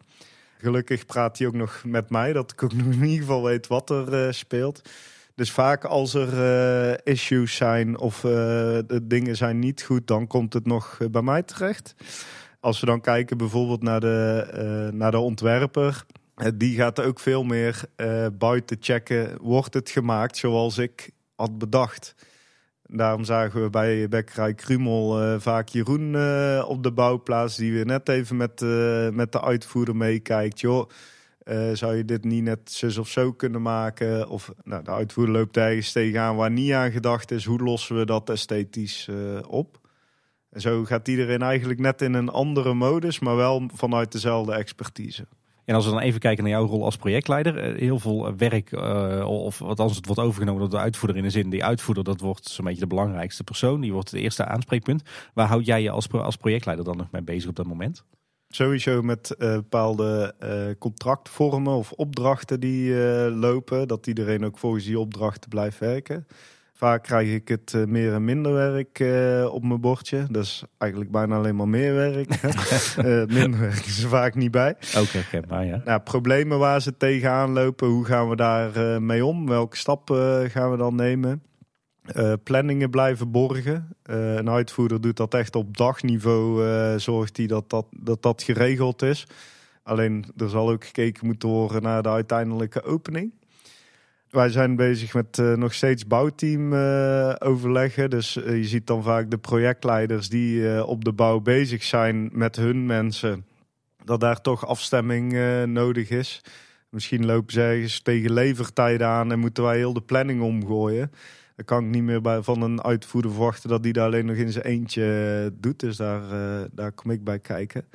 Gelukkig praat hij ook nog met mij, dat ik ook nog in ieder geval weet wat er speelt. Dus vaak als er uh, issues zijn of uh, de dingen zijn niet goed, dan komt het nog bij mij terecht. Als we dan kijken bijvoorbeeld naar de, uh, naar de ontwerper, die gaat ook veel meer buiten checken, wordt het gemaakt zoals ik had bedacht. Daarom zagen we bij Bekkerij Krumel vaak Jeroen op de bouwplaats, die weer net even met, met de uitvoerder meekijkt. Joh, uh, zou je dit niet net zus of zo kunnen maken? Of nou, de uitvoerder loopt ergens tegenaan waar niet aan gedacht is. Hoe lossen we dat esthetisch uh, op? En zo gaat iedereen eigenlijk net in een andere modus, maar wel vanuit dezelfde expertise. En als we dan even kijken naar jouw rol als projectleider, eh, heel veel werk, of als het wordt overgenomen door de uitvoerder in de zin, die uitvoerder, dat wordt zo'n beetje de belangrijkste persoon, die wordt het eerste aanspreekpunt. Waar houd jij je als, als projectleider dan nog mee bezig op dat moment? Sowieso met uh, bepaalde uh, contractvormen of opdrachten die uh, lopen. Dat iedereen ook volgens die opdrachten blijft werken. Vaak krijg ik het meer en minder werk op mijn bordje. Dat is eigenlijk bijna alleen maar meer werk. minder werk is er vaak niet bij. Oké, okay, maar ja. Nou, problemen waar ze tegenaan lopen, hoe gaan we daar mee om? Welke stappen gaan we dan nemen? Uh, planningen blijven borgen. Uh, een uitvoerder doet dat echt op dagniveau. Uh, zorgt hij dat dat, dat dat geregeld is. Alleen er zal ook gekeken moeten worden naar de uiteindelijke opening. Wij zijn bezig met nog steeds bouwteam overleggen. Dus je ziet dan vaak de projectleiders die op de bouw bezig zijn met hun mensen. Dat daar toch afstemming nodig is. Misschien lopen ze ergens tegen levertijden aan en moeten wij heel de planning omgooien. Dan kan ik niet meer van een uitvoerder verwachten dat die daar alleen nog in zijn eentje eh, doet. Dus daar, uh, daar kom ik bij kijken.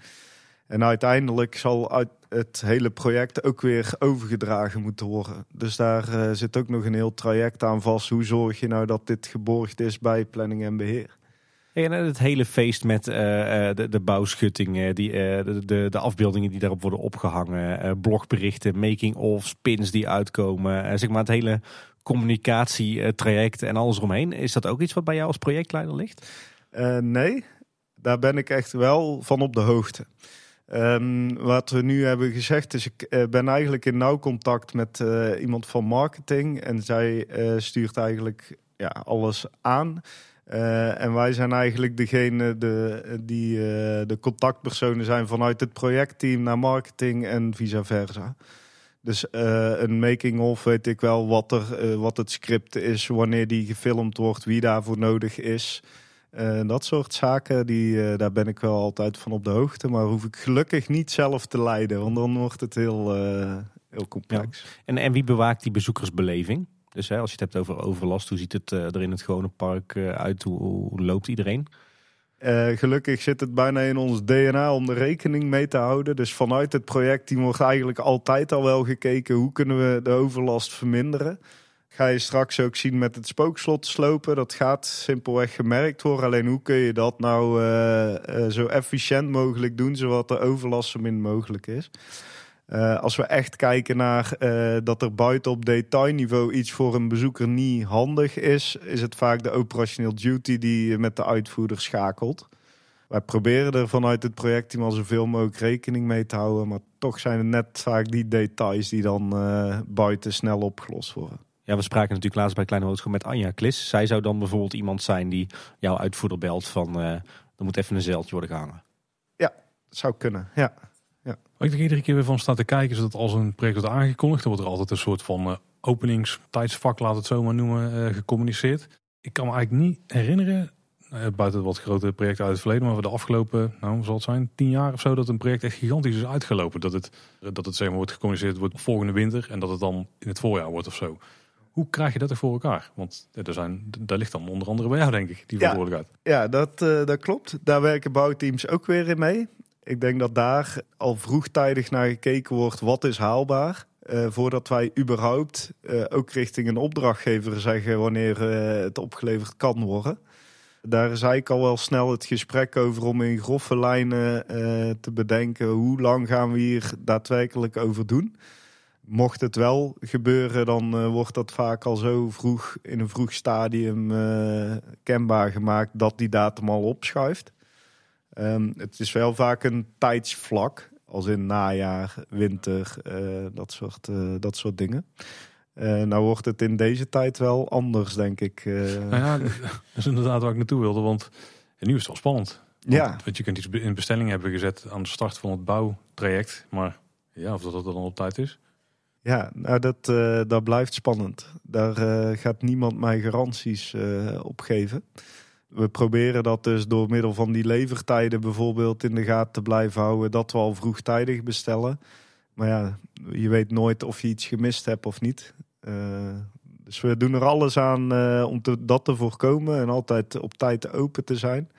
En uiteindelijk zal het hele project ook weer overgedragen moeten worden. Dus daar uh, zit ook nog een heel traject aan vast. Hoe zorg je nou dat dit geborgd is bij planning en beheer? En het hele feest met de, de bouwschuttingen, die, de, de, de, afbeeldingen die daarop worden opgehangen, blogberichten, making-of, pins die uitkomen. zeg maar het hele communicatietraject en alles eromheen. Is dat ook iets wat bij jou als projectleider ligt? Uh, nee, daar ben ik echt wel van op de hoogte. Um, wat we nu hebben gezegd is, ik uh, ben eigenlijk in nauw contact met uh, iemand van marketing. En zij stuurt eigenlijk ja, alles aan. en wij zijn eigenlijk degene de, die de contactpersonen zijn vanuit het projectteam naar marketing en vice versa. Dus uh, een making-of weet ik wel wat, er, uh, wat het script is, wanneer die gefilmd wordt, wie daarvoor nodig is. Uh, dat soort zaken, die, daar ben ik wel altijd van op de hoogte. Maar hoef ik gelukkig niet zelf te leiden, want dan wordt het heel, heel complex. En, en wie bewaakt die bezoekersbeleving? Dus hè, als je het hebt over overlast, hoe ziet het er in het gewone park uit? Hoe loopt iedereen? Uh, gelukkig zit het bijna in ons DNA om er rekening mee te houden. Dus vanuit het project wordt eigenlijk altijd al wel gekeken hoe kunnen we de overlast verminderen. Ga je straks ook zien met het spookslot slopen. Dat gaat simpelweg gemerkt worden. Alleen hoe kun je dat nou uh, uh, zo efficiënt mogelijk doen, zodat de overlast zo min mogelijk is. Uh, als we echt kijken naar uh, dat er buiten op detailniveau iets voor een bezoeker niet handig is, is het vaak de operational duty die met de uitvoerder schakelt. Wij proberen er vanuit het projectteam al zoveel mogelijk rekening mee te houden, maar toch zijn het net vaak die details die dan uh, buiten snel opgelost worden. Ja, we spraken natuurlijk laatst bij Kleine Hoogschap met Anja Klis. Zij zou dan bijvoorbeeld iemand zijn die jouw uitvoerder belt van er moet even een zeiltje worden gehangen. Ja, zou kunnen, ja. Ja. Ik er iedere keer weer van sta te kijken, is dat als een project wordt aangekondigd, dan wordt er altijd een soort van uh, openingstijdsvak, laat het zo maar noemen, uh, gecommuniceerd. Ik kan me eigenlijk niet herinneren, uh, buiten wat grote projecten uit het verleden, maar voor de afgelopen, nou zal het zijn, tien jaar of zo, dat een project echt gigantisch is uitgelopen. Dat het, dat het zeg maar, wordt gecommuniceerd wordt volgende winter en dat het dan in het voorjaar wordt of zo. Hoe krijg je dat er voor elkaar? Want er zijn, daar ligt dan onder andere bij jou, denk ik, die verantwoordelijkheid. Ja, ja dat, dat klopt. Daar werken bouwteams ook weer in mee. Ik denk dat daar al vroegtijdig naar gekeken wordt wat is haalbaar. Uh, voordat wij überhaupt uh, ook richting een opdrachtgever zeggen wanneer uh, het opgeleverd kan worden. Daar is eigenlijk al wel snel het gesprek over om in grove lijnen te bedenken hoe lang gaan we hier daadwerkelijk over doen. Mocht het wel gebeuren, dan wordt dat vaak al zo vroeg in een vroeg stadium kenbaar gemaakt dat die datum al opschuift. Um, het is wel vaak een tijdsvlak, als in najaar, winter, uh, dat, soort, uh, dat soort dingen. Uh, nou wordt het in deze tijd wel anders, denk ik. Nou ja, dat is inderdaad waar ik naartoe wilde, want nu is het wel spannend. Want, ja. Want je kunt iets in bestelling hebben gezet aan de start van het bouwtraject, maar ja, of dat, dat dan op tijd is. Ja, nou dat, dat blijft spannend. Daar gaat niemand mij garanties op geven. We proberen dat dus door middel van die levertijden bijvoorbeeld in de gaten te blijven houden. Dat we al vroegtijdig bestellen. Maar ja, je weet nooit of je iets gemist hebt of niet. Uh, dus we doen er alles aan uh, om te, dat te voorkomen en altijd op tijd open te zijn.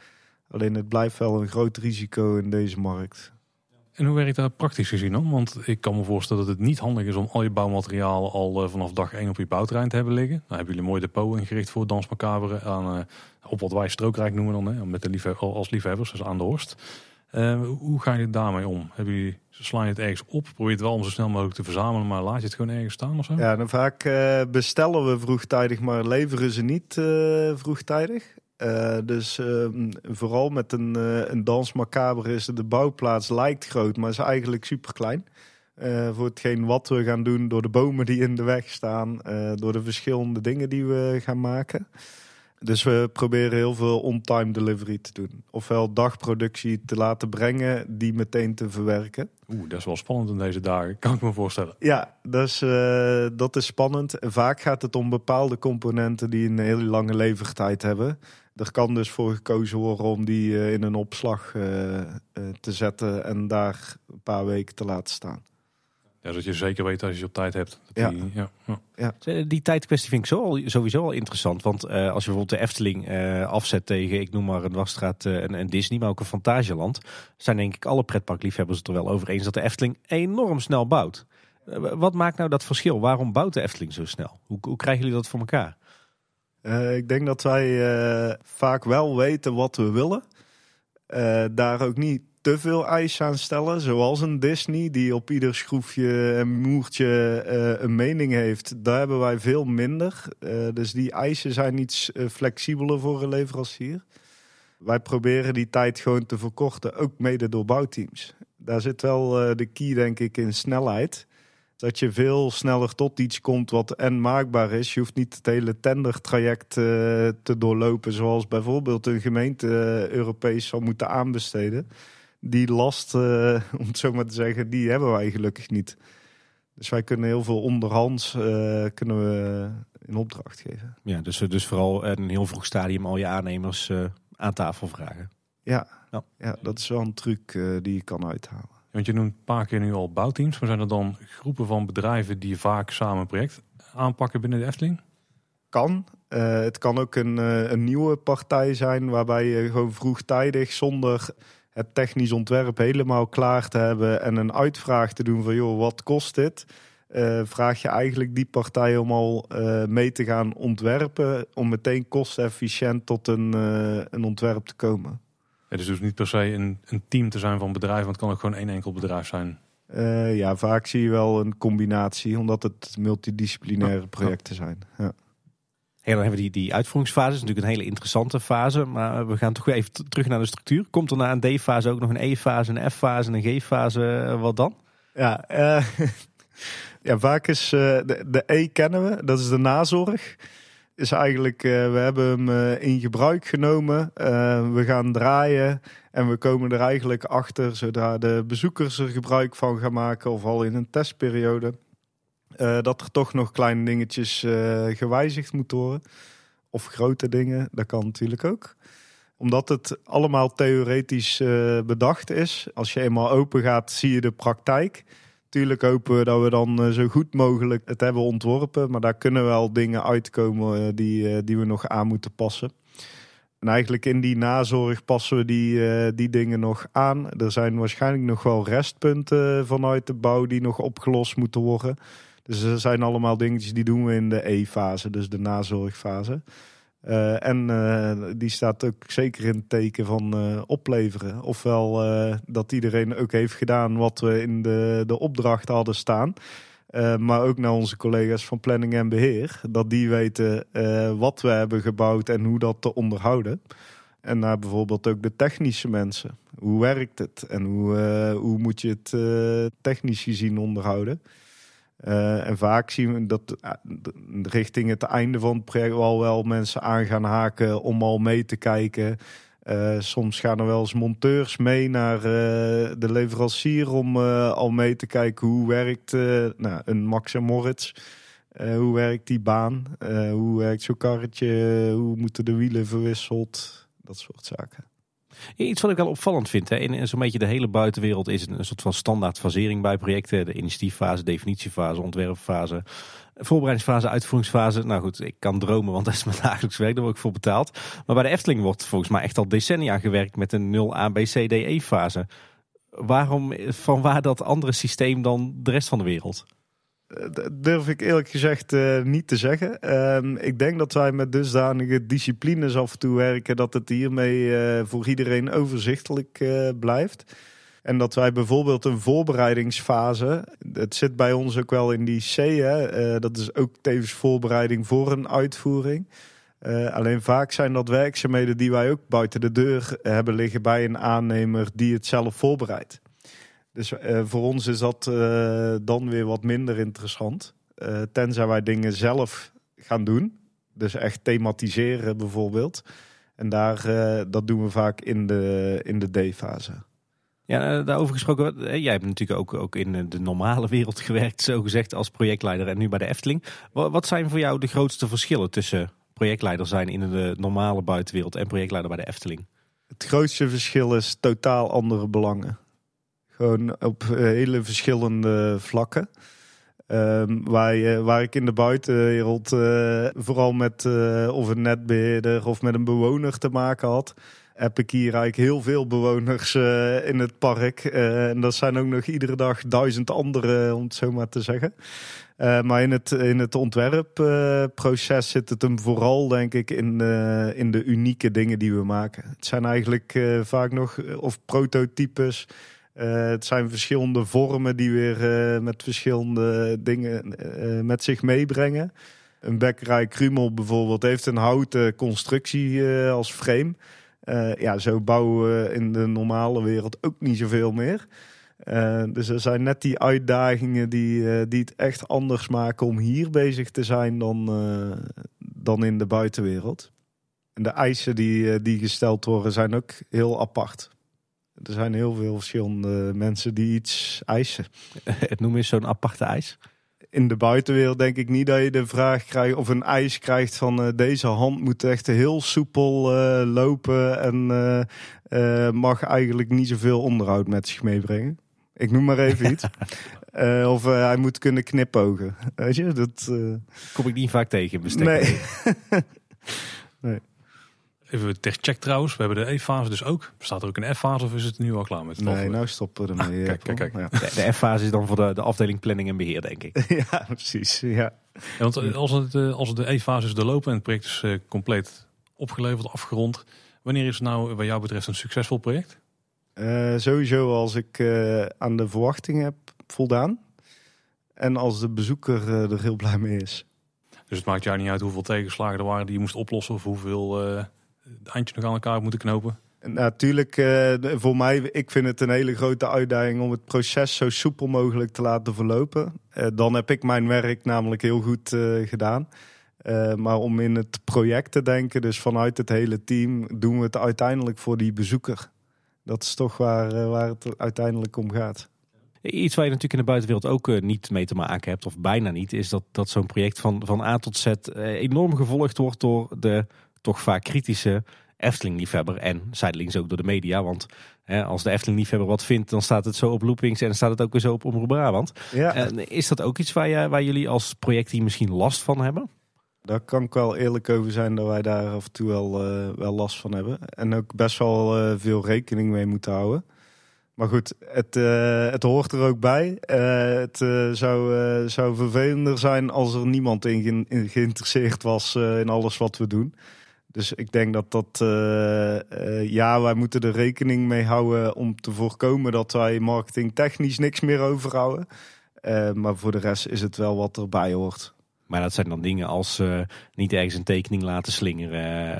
Alleen het blijft wel een groot risico in deze markt. En hoe werkt dat praktisch gezien dan? Want ik kan me voorstellen dat het niet handig is om al je bouwmateriaal al uh, vanaf dag 1 op je bouwterrein te hebben liggen. Dan hebben jullie een mooi depot ingericht voor Dans Macabre aan, uh, op wat wij strookrijk noemen dan, hè, met de liefhe als liefhebbers, dus aan de Horst. Uh, hoe ga je daarmee om? Hebben jullie, slaan je het ergens op? Probeer het wel om zo snel mogelijk te verzamelen, maar laat je het gewoon ergens staan of zo? Ja, dan vaak bestellen we vroegtijdig, maar leveren ze niet vroegtijdig. Uh, dus uh, vooral met een, uh, een dans macabre is de bouwplaats lijkt groot, maar is eigenlijk super klein. voor hetgeen wat we gaan doen, door de bomen die in de weg staan, door de verschillende dingen die we gaan maken. Dus we proberen heel veel on-time delivery te doen. Ofwel dagproductie te laten brengen, die meteen te verwerken. Oeh, dat is wel spannend in deze dagen, kan ik me voorstellen. Ja, dus, dat is spannend. En vaak gaat het om bepaalde componenten die een hele lange levertijd hebben. Er kan dus voor gekozen worden om die uh, in een opslag uh, uh, te zetten en daar een paar weken te laten staan. Ja, dat je zeker weet als je op tijd hebt. Ja. Die, ja, ja. ja. die tijdkwestie vind ik zo, sowieso al interessant. Want als je bijvoorbeeld de Efteling afzet tegen, ik noem maar een Wasstraat en, en, Disney, maar ook een Fantasieland. Zijn denk ik alle pretparkliefhebbers het er wel over eens dat de Efteling enorm snel bouwt. wat maakt nou dat verschil? Waarom bouwt de Efteling zo snel? Hoe, hoe krijgen jullie dat voor elkaar? Uh, ik denk dat wij uh, vaak wel weten wat we willen. Uh, daar ook niet te veel eisen aan stellen. Zoals een Disney die op ieder schroefje en moertje een mening heeft. Daar hebben wij veel minder. dus die eisen zijn iets flexibeler voor een leverancier. Wij proberen die tijd gewoon te verkorten, ook mede door bouwteams. Daar zit wel de key denk ik in snelheid dat je veel sneller tot iets komt wat en maakbaar is. Je hoeft niet het hele tendertraject uh, te doorlopen, zoals bijvoorbeeld een gemeente uh, Europees zou moeten aanbesteden. Die last, uh, om het zo maar te zeggen, die hebben wij gelukkig niet. Dus wij kunnen heel veel onderhands kunnen we in opdracht geven. Ja, dus, dus vooral een heel vroeg stadium al je aannemers aan tafel vragen. Ja, Ja. ja. dat is wel een truc eh, die je kan uithalen. Want je noemt een paar keer nu al bouwteams. Maar zijn er dan groepen van bedrijven die vaak samen een project aanpakken binnen de Efteling? Kan. Eh, het kan ook een, eh, een nieuwe partij zijn waarbij je gewoon vroegtijdig zonder het technisch ontwerp helemaal klaar te hebben en een uitvraag te doen van joh, wat kost dit? Eh, vraag je eigenlijk die partij om al mee te gaan ontwerpen om meteen kostenefficiënt tot een, een ontwerp te komen. Het is dus niet per se een, een team te zijn van bedrijven. Want het kan ook gewoon één enkel bedrijf zijn. Eh, ja, vaak zie je wel een combinatie, omdat het multidisciplinaire projecten zijn. Ja. Hey, dan hebben we die, die uitvoeringsfase. Is natuurlijk een hele interessante fase. Maar we gaan toch weer even terug naar de structuur. Komt er na een D-fase ook nog een E-fase, een F-fase en een G-fase? Eh, Wat dan? Ja, eh, ja vaak is eh, de, de E kennen we, dat is de nazorg. Is eigenlijk, eh, we hebben hem eh, in gebruik genomen. Eh, we gaan draaien en we komen er eigenlijk achter zodra de bezoekers er gebruik van gaan maken of al in een testperiode. dat er toch nog kleine dingetjes gewijzigd moeten worden. Of grote dingen, dat kan natuurlijk ook omdat het allemaal theoretisch bedacht is. Als je eenmaal open gaat, zie je de praktijk. Tuurlijk hopen we dat we dan eh, zo goed mogelijk het hebben ontworpen. Maar daar kunnen wel dingen uitkomen eh, die, eh, die we nog aan moeten passen. En eigenlijk in die nazorg passen we die, die dingen nog aan. Er zijn waarschijnlijk nog wel restpunten vanuit de bouw die nog opgelost moeten worden. Dus er zijn allemaal dingetjes die doen we in de E-fase, dus de nazorgfase. Eh, en eh, die staat ook zeker in het teken van eh, opleveren. Ofwel dat iedereen ook heeft gedaan wat we in de, de opdracht hadden staan. Maar ook naar onze collega's van planning en beheer. Dat die weten wat we hebben gebouwd en hoe dat te onderhouden. En naar bijvoorbeeld ook de technische mensen. Hoe werkt het en hoe, hoe moet je het technisch gezien onderhouden? Eh, en vaak zien we dat eh, richting het einde van het project wel wel mensen aan gaan haken om al mee te kijken. Eh, soms gaan er wel eens monteurs mee naar de leverancier om al mee te kijken hoe werkt nou, een Max en Moritz. Hoe werkt die baan? Hoe werkt zo'n karretje? hoe moeten de wielen verwisseld? Dat soort zaken. Iets wat ik wel opvallend vind. Hè. In, zo'n beetje de hele buitenwereld is een soort van standaard fasering bij projecten. De initiatieffase, definitiefase, ontwerpfase, voorbereidingsfase, uitvoeringsfase. Nou goed, ik kan dromen, want dat is mijn dagelijks werk. Daar word ik voor betaald. Maar bij de Efteling wordt volgens mij echt al decennia gewerkt met een 0 A, B, C, D, E fase. Waarom, van waar dat andere systeem dan de rest van de wereld? Dat durf ik eerlijk gezegd eh, niet te zeggen. Ehm, ik denk dat wij met dusdanige disciplines af en toe werken dat het hiermee eh, voor iedereen overzichtelijk eh, blijft. En dat wij bijvoorbeeld een voorbereidingsfase, het zit bij ons ook wel in die C, hè, dat is ook tevens voorbereiding voor een uitvoering. Alleen vaak zijn dat werkzaamheden die wij ook buiten de deur hebben liggen bij een aannemer die het zelf voorbereidt. Dus eh, voor ons is dat eh, dan weer wat minder interessant. Eh, tenzij wij dingen zelf gaan doen. Dus echt thematiseren bijvoorbeeld. En daar, dat doen we vaak in de, in de D-fase. Ja, daarover gesproken. Jij hebt natuurlijk ook, ook in de normale wereld gewerkt, zo gezegd, als projectleider en nu bij de Efteling. Wa- Wat zijn voor jou de grootste verschillen tussen projectleider zijn in de normale buitenwereld en projectleider bij de Efteling? Het grootste verschil is totaal andere belangen. Op eh, hele verschillende vlakken. Ehm, waar, je, waar ik in de buitenwereld eh, vooral met eh, of een netbeheerder of met een bewoner te maken had, heb ik hier eigenlijk heel veel bewoners in het park. En dat zijn ook nog iedere dag duizend anderen, om het zo maar te zeggen. Maar in het, in het ontwerpproces zit het hem vooral, denk ik, in, in de unieke dingen die we maken. Het zijn eigenlijk vaak nog, of prototypes. Eh, het zijn verschillende vormen die weer eh, met verschillende dingen eh, met zich meebrengen. Een bekkerij Krumel bijvoorbeeld heeft een houten constructie als frame. Ja, zo bouwen we in de normale wereld ook niet zoveel meer. Dus er zijn net die uitdagingen die, die het echt anders maken om hier bezig te zijn dan, dan in de buitenwereld. En de eisen die, die gesteld worden zijn ook heel apart. Er zijn heel veel verschillende mensen die iets eisen. Het noemen is zo'n aparte ijs. in de buitenwereld denk ik niet dat je de vraag krijgt of een eis krijgt van eh, deze hand moet echt heel soepel eh, lopen en eh, mag eigenlijk niet zoveel onderhoud met zich meebrengen. Ik noem maar even iets. Of hij moet kunnen knipogen. Weet je, dat. Kom ik niet vaak tegen bestek. nee. Even ter check trouwens. We hebben de E-fase dus ook. Bestaat er ook een F-fase of is het nu al klaar met het nee, nou stoppen we ermee. kijk, eh, kijk, Paul. De, de F-fase is dan voor de, de afdeling planning en beheer, denk ik. Ja. ja, precies. Ja. Ja, want eh, als, het, eh, als de E-fase is doorlopen en het project is compleet opgeleverd, afgerond. Wanneer is het nou wat jou betreft een succesvol project? Eh, sowieso als ik eh, aan de verwachtingen heb voldaan. En als de bezoeker er heel blij mee is. Dus het maakt jou niet uit hoeveel tegenslagen er waren die je moest oplossen. Of hoeveel eh eindjes nog aan elkaar moeten knopen. En Natuurlijk, eh, voor mij, ik vind het een hele grote uitdaging om het proces zo soepel mogelijk te laten verlopen. Eh, dan heb ik mijn werk namelijk heel goed eh, gedaan. Eh, maar om in het project te denken, dus vanuit het hele team, doen we het uiteindelijk voor die bezoeker. Dat is toch waar, waar het uiteindelijk om gaat. Iets waar je natuurlijk in de buitenwereld ook niet mee te maken hebt, of bijna niet, is dat, dat zo'n project van, van A tot Z enorm gevolgd wordt door de toch vaak kritische Efteling-liefhebber en zijdelings ook door de media. Want hè, als de Efteling-liefhebber wat vindt, dan staat het zo op Loopings en dan staat het ook weer zo op Omroep Brabant. Ja. En is dat ook iets waar, waar jullie als projectteam misschien last van hebben? Daar kan ik wel eerlijk over zijn dat wij daar af en toe wel, eh, wel last van hebben. En ook best wel eh, veel rekening mee moeten houden. Maar goed, het, eh, het hoort er ook bij. Het zou, zou vervelender zijn als er niemand in, ge- in geïnteresseerd was in alles wat we doen. Dus ik denk dat dat, eh, eh, ja, wij moeten er rekening mee houden om te voorkomen dat wij marketingtechnisch niks meer overhouden. Eh, maar voor de rest is het wel wat erbij hoort. Maar dat zijn dan dingen als eh, niet ergens een tekening laten slingeren,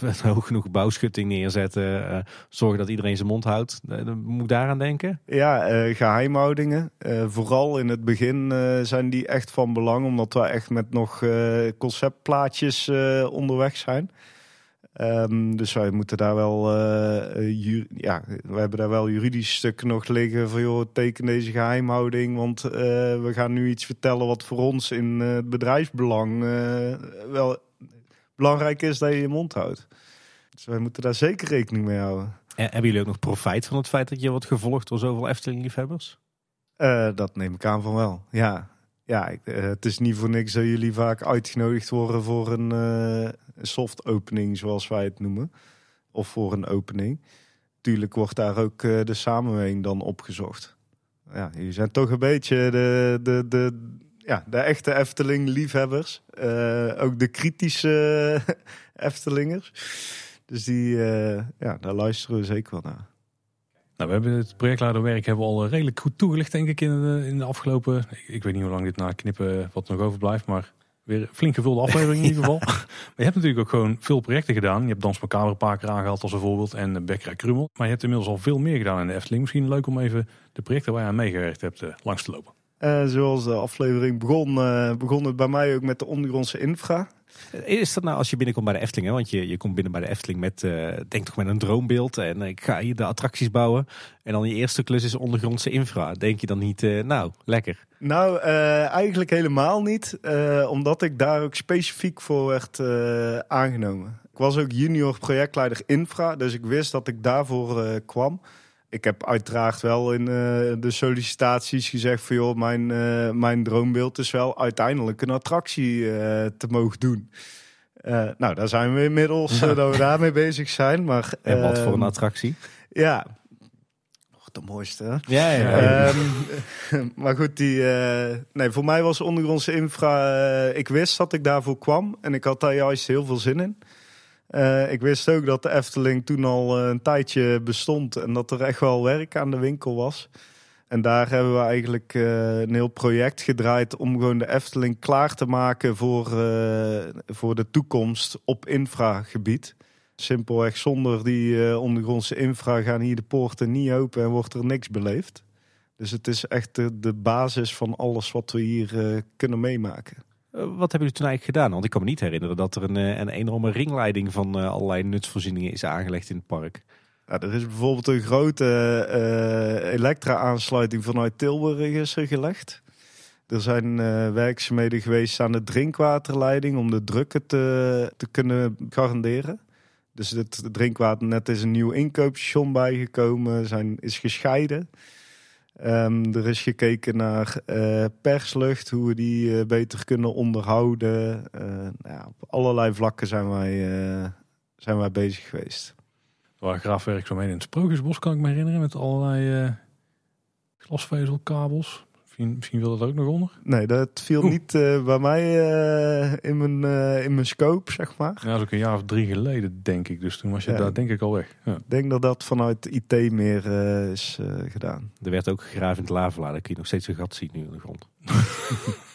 eh, hoog genoeg bouwschutting neerzetten, eh, zorgen dat iedereen zijn mond houdt. Eh, moet ik daaraan denken. Ja, eh, geheimhoudingen. Eh, vooral in het begin eh, zijn die echt van belang, omdat we echt met nog eh, conceptplaatjes eh, onderweg zijn. Ehm, dus wij moeten daar wel, ju- ja, we hebben daar wel juridisch stukken nog liggen van joh, teken deze geheimhouding, want eh, we gaan nu iets vertellen wat voor ons in het bedrijfsbelang wel belangrijk is dat je je mond houdt. Dus wij moeten daar zeker rekening mee houden. En hebben jullie ook nog profijt van het feit dat je wordt gevolgd door zoveel Efteling-liefhebbers? Dat neem ik aan van wel. Ja, ja het is niet voor niks dat jullie vaak uitgenodigd worden voor een soft opening, zoals wij het noemen. Of voor een opening. Tuurlijk wordt daar ook eh, de samenwerking dan opgezocht. Ja, jullie zijn toch een beetje de, de, de, ja, de echte Efteling-liefhebbers. Eh, ook de kritische Eftelingers. Dus die, eh, ja, daar luisteren we zeker wel naar. Nou, we hebben het projectleiderwerk hebben we al redelijk goed toegelicht, denk ik, in de, in de afgelopen... Ik, ik weet niet hoe lang dit na knippen wat nog overblijft, maar weer een flink gevulde aflevering in ieder geval. Maar je hebt natuurlijk ook gewoon veel projecten gedaan. Je hebt Dans Macabre een paar keer aangehaald als een voorbeeld en eh, Bekkerij Krummel. Maar je hebt inmiddels al veel meer gedaan in de Efteling. Misschien leuk om even de projecten waar je aan meegewerkt hebt eh, langs te lopen. Eh, zoals de aflevering begon, eh, begon het bij mij ook met de ondergrondse infra. Is dat nou als je binnenkomt bij de Efteling? Want je, je komt binnen bij de Efteling met, eh, denk toch met een droombeeld. En ik ga hier de attracties bouwen. En dan je eerste klus is ondergrondse infra. Denk je dan niet, eh, nou, lekker. Nou, eh, eigenlijk helemaal niet, omdat ik daar ook specifiek voor werd aangenomen. Ik was ook junior projectleider infra, dus ik wist dat ik daarvoor kwam. Ik heb uiteraard wel in eh, de sollicitaties gezegd van joh, mijn, eh, mijn droombeeld is wel uiteindelijk een attractie eh, te mogen doen. Eh, nou, daar zijn we inmiddels dat we daarmee bezig zijn. Maar, En wat voor een ehm, attractie? Ja, Wordt de mooiste. Hè? Ja, Ehm, maar goed, die, eh, nee, voor mij was ondergrondse infra. ik wist dat ik daarvoor kwam en ik had daar juist heel veel zin in. Eh, ik wist ook dat de Efteling toen al eh, een tijdje bestond en dat er echt wel werk aan de winkel was. En daar hebben we eigenlijk eh, een heel project gedraaid om gewoon de Efteling klaar te maken voor, voor de toekomst op infragebied. Simpelweg zonder die ondergrondse infra gaan hier de poorten niet open en wordt er niks beleefd. Dus het is echt de, de basis van alles wat we hier kunnen meemaken. Eh, Wat hebben jullie toen eigenlijk gedaan? Want ik kan me niet herinneren dat er een, eh, een enorme ringleiding van eh, allerlei nutsvoorzieningen is aangelegd in het park. Ja, er is bijvoorbeeld een grote eh, elektra-aansluiting vanuit Tilburg is er gelegd. Er zijn uh, werkzaamheden geweest aan de drinkwaterleiding om de drukken te, te kunnen garanderen. Dus het drinkwaternet is een nieuw inkoopstation bijgekomen, zijn, is gescheiden. Um, er is gekeken naar uh, perslucht, hoe we die uh, beter kunnen onderhouden. Uh, nou ja, op allerlei vlakken zijn wij, zijn wij bezig geweest. Er waren graafwerkzaamheden in het Sprookjesbos, kan ik me herinneren, met allerlei glasvezelkabels. Misschien, misschien wil dat ook nog onder? Nee, dat viel niet uh, bij mij uh, in, mijn, uh, in mijn scope, zeg maar. Ja, dat is ook een jaar of drie geleden, denk ik. Dus toen was je ja. daar denk ik al weg. Ja. Ik denk dat dat vanuit IT meer is gedaan. Er werd ook gegraven in het lavelaar. Daar kun je nog steeds een gat zien nu in de grond.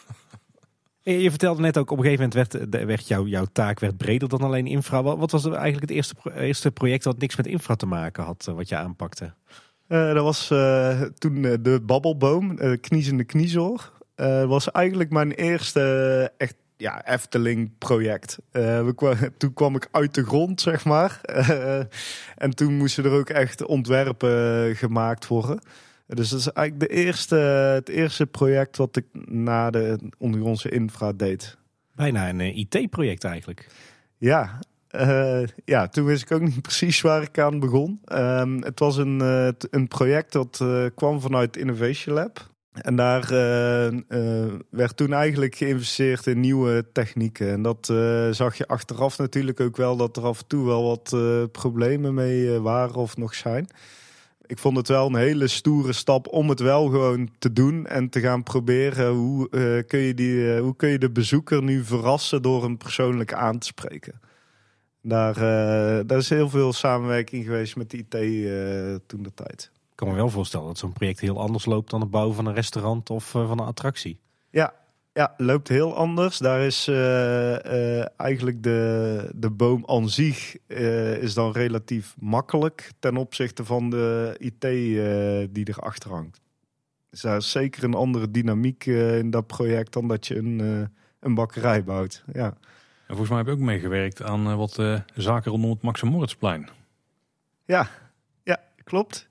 Je vertelde net ook, op een gegeven moment werd, werd jouw, jouw taak werd breder dan alleen infra. Wat was eigenlijk het eerste, eerste project dat niks met infra te maken had, wat je aanpakte? Uh, dat was uh, toen uh, de babbelboom, kniezende kniezoor. Dat was eigenlijk mijn eerste echt ja, Efteling project. toen kwam ik uit de grond, zeg maar. en toen moesten er ook echt ontwerpen gemaakt worden. Dus dat is eigenlijk de eerste, het eerste project wat ik na de ondergrondse infra deed. Bijna een IT-project eigenlijk. Ja, uh, ja, toen wist ik ook niet precies waar ik aan begon. Um, het was een, uh, een project dat uh, kwam vanuit Innovation Lab. En daar werd toen eigenlijk geïnvesteerd in nieuwe technieken. En dat zag je achteraf natuurlijk ook wel dat er af en toe wel wat problemen mee waren of nog zijn. Ik vond het wel een hele stoere stap om het wel gewoon te doen en te gaan proberen. Hoe, kun, je die, hoe kun je de bezoeker nu verrassen door hem persoonlijk aan te spreken? Daar, uh, daar is heel veel samenwerking geweest met de IT uh, eh, toen de tijd. Ik kan me wel voorstellen dat zo'n project heel anders loopt dan het bouwen van een restaurant of uh, van een attractie. Ja, ja, loopt heel anders. Daar is eigenlijk de, de boom aan zich is dan relatief makkelijk ten opzichte van de IT die erachter hangt. Dus daar is zeker een andere dynamiek in dat project dan dat je een, een bakkerij bouwt. Ja. En volgens mij heb je ook meegewerkt aan eh, wat uh, zaken rondom het Max Moritzplein. Ja, ja klopt.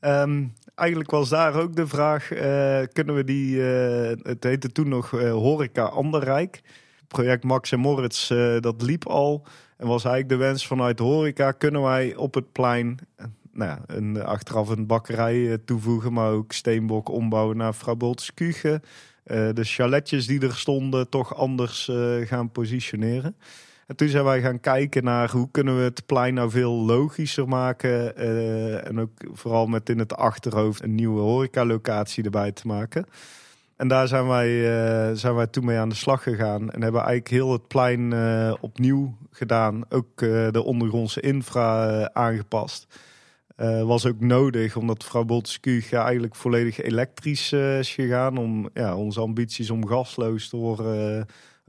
Um, eigenlijk was daar ook de vraag, uh, kunnen we die, het heette toen nog Horeca Anderrijk. Project Max Moritz, dat liep al. En was eigenlijk de wens vanuit horeca, kunnen wij op het plein nou ja, een, achteraf een bakkerij toevoegen, maar ook steenbok ombouwen naar Frau Eh, de chaletjes die er stonden toch anders eh, gaan positioneren. En toen zijn wij gaan kijken naar hoe kunnen we het plein nou veel logischer maken. Uh, en ook vooral met in het achterhoofd een nieuwe horecalocatie erbij te maken. En daar zijn wij, zijn wij toen mee aan de slag gegaan. En hebben eigenlijk heel het plein opnieuw gedaan. Ook de ondergrondse infra aangepast. Uh, was ook nodig, omdat mevrouw Boltescu eigenlijk volledig elektrisch uh, is gegaan. Om ja, onze ambities om gasloos te worden uh,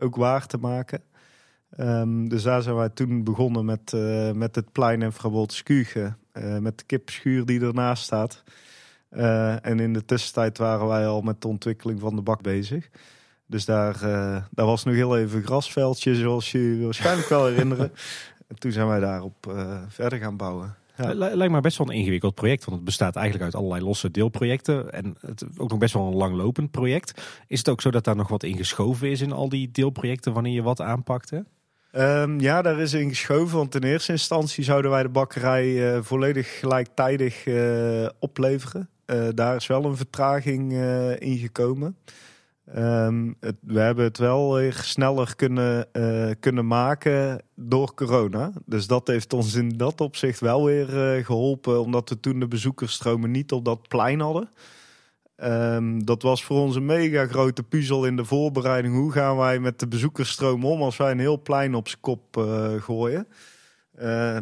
ook waar te maken. Um, dus daar zijn wij toen begonnen met, met het plein en Boltescu. met de kipschuur die ernaast staat. en in de tussentijd waren wij al met de ontwikkeling van de bak bezig. Dus daar, daar was nog heel even grasveldje, zoals je je waarschijnlijk wel herinneren. En toen zijn wij daarop verder gaan bouwen. Ja. Lijkt me best wel een ingewikkeld project, want het bestaat eigenlijk uit allerlei losse deelprojecten en het ook nog best wel een langlopend project. Is het ook zo dat daar nog wat in geschoven is in al die deelprojecten wanneer je wat aanpakt? Um, ja, daar is in geschoven, want in eerste instantie zouden wij de bakkerij uh, volledig gelijktijdig uh, opleveren. Uh, daar is wel een vertraging in gekomen. Um, het, we hebben het wel weer sneller kunnen, uh, kunnen maken door corona. Dus dat heeft ons in dat opzicht wel weer uh, geholpen, omdat we toen de bezoekersstromen niet op dat plein hadden. Um, dat was voor ons een mega grote puzzel in de voorbereiding. Hoe gaan wij met de bezoekersstroom om als wij een heel plein op zijn kop gooien?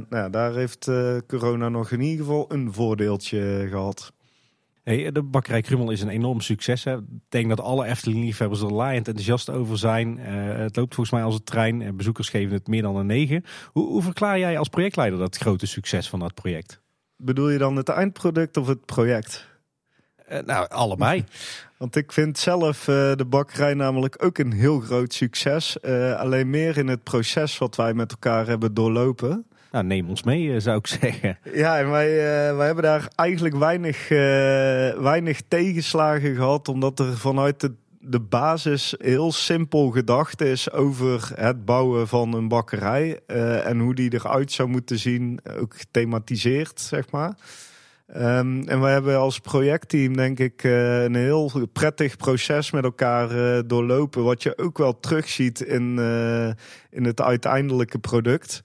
nou, daar heeft corona nog in ieder geval een voordeeltje gehad. Hey, de bakkerij Krummel is een enorm succes. Hè. Ik denk dat alle Efteling-liefhebbers er laaiend enthousiast over zijn. Uh, het loopt volgens mij als een trein en bezoekers geven het meer dan een 9. Hoe, hoe verklaar jij als projectleider dat grote succes van dat project? Bedoel je dan het eindproduct of het project? Uh, nou, allebei. Want ik vind zelf uh, de bakkerij namelijk ook een heel groot succes. alleen meer in het proces wat wij met elkaar hebben doorlopen. Nou, neem ons mee, eh, zou ik zeggen. Ja, wij, uh, wij hebben daar eigenlijk weinig, uh, weinig tegenslagen gehad. Omdat er vanuit de, de basis heel simpel gedacht is over het bouwen van een bakkerij. En hoe die eruit zou moeten zien, ook gethematiseerd, zeg maar. Um, en we hebben als projectteam, denk ik, een heel prettig proces met elkaar doorlopen. Wat je ook wel terugziet in, in het uiteindelijke product.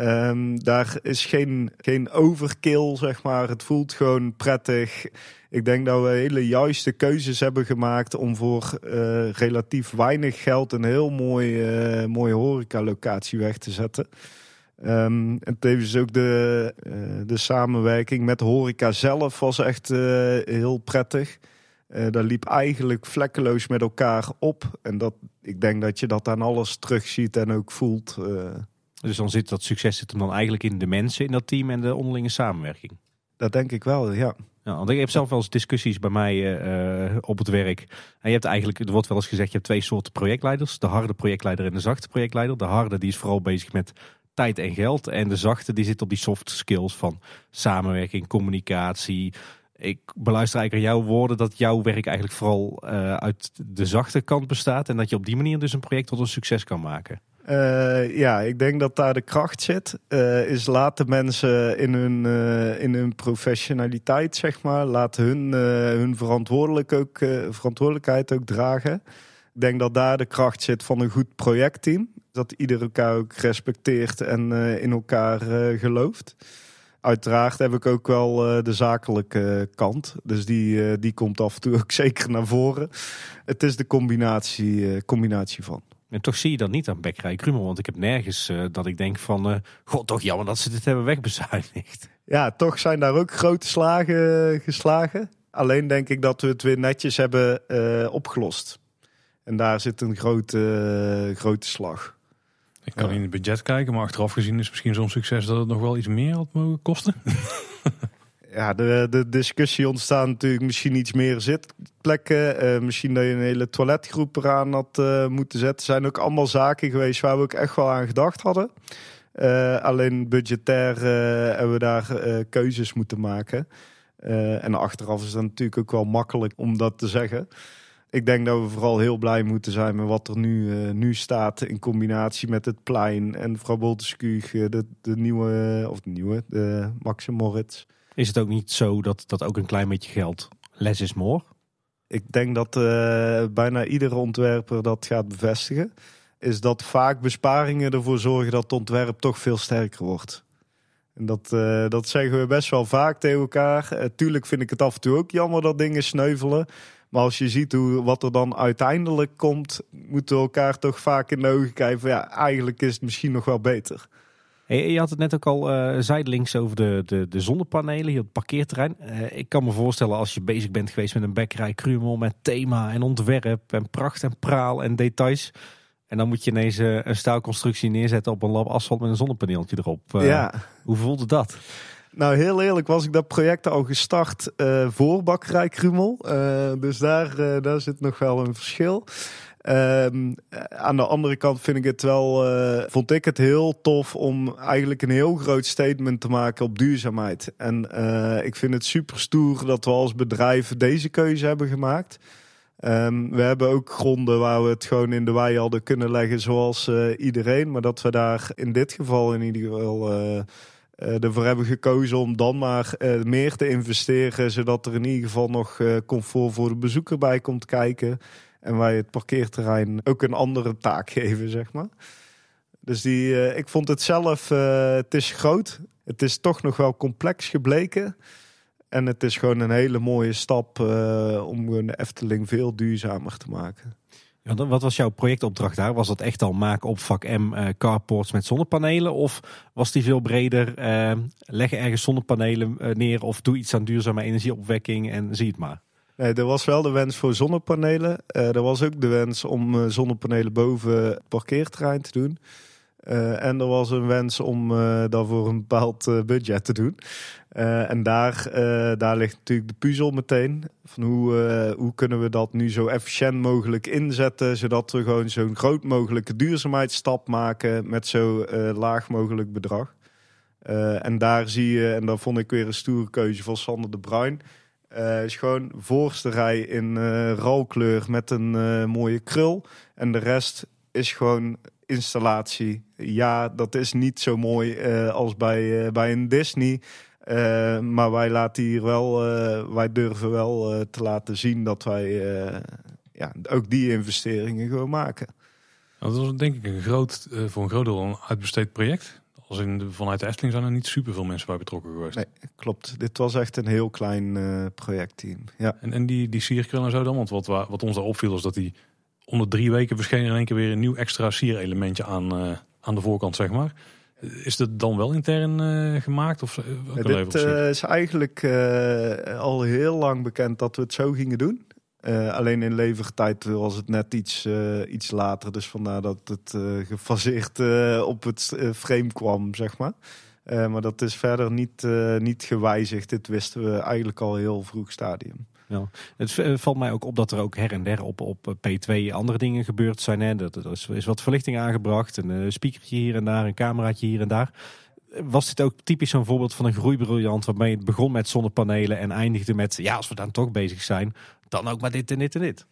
Um, daar is geen, geen overkill, zeg maar. Het voelt gewoon prettig. Ik denk dat we hele juiste keuzes hebben gemaakt om voor uh, relatief weinig geld een heel mooi, uh, mooie horecalocatie weg te zetten. Um, en tevens ook de, uh, de samenwerking met horeca zelf was echt heel prettig. daar liep eigenlijk vlekkeloos met elkaar op. En dat, ik denk dat je dat aan alles terugziet en ook voelt. Dus dan zit dat succes zit hem dan eigenlijk in de mensen in dat team en de onderlinge samenwerking. Dat denk ik wel, ja. Ja, want ik heb zelf wel eens discussies bij mij uh, op het werk. En je hebt eigenlijk, er wordt wel eens gezegd, je hebt twee soorten projectleiders. De harde projectleider en de zachte projectleider. De harde die is vooral bezig met tijd en geld. En de zachte die zit op die soft skills van samenwerking, communicatie. Ik beluister eigenlijk aan jouw woorden dat jouw werk eigenlijk vooral uh, uit de zachte kant bestaat. En dat je op die manier dus een project tot een succes kan maken. Uh, ja, ik denk dat daar de kracht zit. Uh, is laten mensen in hun, uh, in hun professionaliteit, zeg maar, laten hun, hun verantwoordelijk ook, verantwoordelijkheid ook dragen. Ik denk dat daar de kracht zit van een goed projectteam. Dat ieder elkaar ook respecteert en in elkaar gelooft. Uiteraard heb ik ook wel de zakelijke kant. Dus die, die komt af en toe ook zeker naar voren. Het is de combinatie, combinatie van. En toch zie je dat niet aan Bekkerij Krummel. Want ik heb nergens uh, dat ik denk van... Uh, god, toch jammer dat ze dit hebben wegbezuinigd. Ja, toch zijn daar ook grote slagen geslagen. Alleen denk ik dat we het weer netjes hebben uh, opgelost. En daar zit een grote, grote slag. Ik kan ja. in het budget kijken, maar achteraf gezien is misschien zo'n succes dat het nog wel iets meer had mogen kosten. ja, de, de discussie ontstaat natuurlijk misschien iets meer zitplekken. Uh, misschien dat je een hele toiletgroep eraan had uh, moeten zetten. zijn ook allemaal zaken geweest waar we ook echt wel aan gedacht hadden. Uh, alleen budgetair hebben we daar keuzes moeten maken. en achteraf is het natuurlijk ook wel makkelijk om dat te zeggen. Ik denk dat we vooral heel blij moeten zijn met wat er nu, nu staat in combinatie met het plein en mevrouw Bolteskuug, de, de nieuwe, of de nieuwe, de Moritz. Is het ook niet zo dat dat ook een klein beetje geld less is more? Ik denk dat uh, bijna iedere ontwerper dat gaat bevestigen. Is dat vaak besparingen ervoor zorgen dat het ontwerp toch veel sterker wordt. En dat, uh, dat zeggen we best wel vaak tegen elkaar. Uh, tuurlijk vind ik het af en toe ook jammer dat dingen sneuvelen. Maar als je ziet hoe, wat er dan uiteindelijk komt, moeten we elkaar toch vaak in de ogen kijken. Ja, eigenlijk is het misschien nog wel beter. Je had het net ook al uh, zijdelings over de, de, de zonnepanelen hier op het parkeerterrein. Uh, ik kan me voorstellen als je bezig bent geweest met een bekkerij Krumel met thema en ontwerp en pracht en praal en details. En dan moet je ineens uh, een staalconstructie neerzetten op een lab asfalt met een zonnepaneeltje erop. ja. Hoe voelde dat? Nou, heel eerlijk was ik dat project al gestart voor bakkerij Krumel. dus daar, daar zit nog wel een verschil. Um, aan de andere kant vind ik het wel, uh, vond ik het heel tof om eigenlijk een heel groot statement te maken op duurzaamheid. En uh, ik vind het super stoer dat we als bedrijf deze keuze hebben gemaakt. Um, we hebben ook gronden waar we het gewoon in de wei hadden kunnen leggen zoals uh, iedereen. Maar dat we daar in dit geval in ieder geval ervoor hebben gekozen om dan maar meer te investeren. Zodat er in ieder geval nog comfort voor de bezoeker bij komt kijken. En wij het parkeerterrein ook een andere taak geven, zeg maar. Dus die, uh, ik vond het zelf, uh, het is groot. Het is toch nog wel complex gebleken. En het is gewoon een hele mooie stap uh, om de Efteling veel duurzamer te maken. Ja, wat was jouw projectopdracht daar? Was dat echt al maken op vak M carports met zonnepanelen? Of was die veel breder? Leg ergens zonnepanelen neer of doe iets aan duurzame energieopwekking en zie het maar. Nee, er was wel de wens voor zonnepanelen. Uh, er was ook de wens om uh, zonnepanelen boven het parkeerterrein te doen. Uh, en er was een wens om dat voor een bepaald budget te doen. en daar, daar ligt natuurlijk de puzzel meteen. Van hoe, hoe kunnen we dat nu zo efficiënt mogelijk inzetten, zodat we gewoon zo'n groot mogelijke duurzaamheidsstap maken met zo laag mogelijk bedrag. en daar zie je, en dat vond ik weer een stoere keuze van Sander de Bruin Uh, gewoon voorste rij in uh, rouwkleur met een uh, mooie krul. En de rest is gewoon installatie. Ja, dat is niet zo mooi als bij, bij een Disney. maar wij laten hier wel, wij durven wel te laten zien dat wij ja, ook die investeringen gewoon maken. Dat was denk ik een groot, voor een groot deel uitbesteed project. Als in de, vanuit de Efteling zijn er niet super veel mensen bij betrokken geweest. Nee, klopt. Dit was echt een heel klein uh, projectteam. Ja. En, en die, die sierkrul en zo dan? Want wat, wat ons daar opviel is dat die onder drie weken verscheen in één keer weer een nieuw extra sierelementje aan, uh, aan de voorkant, zeg maar. Is dat dan wel intern uh, gemaakt? Of, ja, dit is eigenlijk al heel lang bekend dat we het zo gingen doen. Uh, alleen in levertijd was het net iets, uh, iets later. Dus vandaar dat het uh, gefaseerd op het frame kwam, zeg maar. maar dat is verder niet, niet gewijzigd. Dit wisten we eigenlijk al heel vroeg stadium. Ja. Het valt mij ook op dat er ook her en der op, op P2 andere dingen gebeurd zijn. Hè. Dat, er is, is wat verlichting aangebracht, een speakertje hier en daar, een cameraatje hier en daar was dit ook typisch zo'n voorbeeld van een groeibriljant waarmee het begon met zonnepanelen en eindigde met, ja, als we dan toch bezig zijn, dan ook maar dit en dit en dit.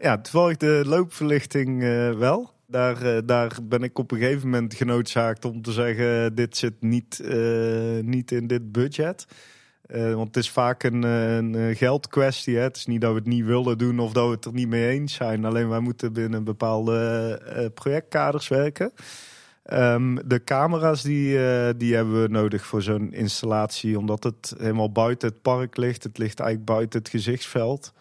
Ja, toevallig de loopverlichting uh, wel. Daar, uh, daar ben ik op een gegeven moment genoodzaakt om te zeggen, dit zit niet, uh, niet in dit budget. want het is vaak een, een geldkwestie. Hè? Het is niet dat we het niet willen doen of dat we het er niet mee eens zijn. Alleen wij moeten binnen bepaalde projectkaders werken. Um, de camera's die, die hebben we nodig voor zo'n installatie, omdat het helemaal buiten het park ligt. Het ligt eigenlijk buiten het gezichtsveld.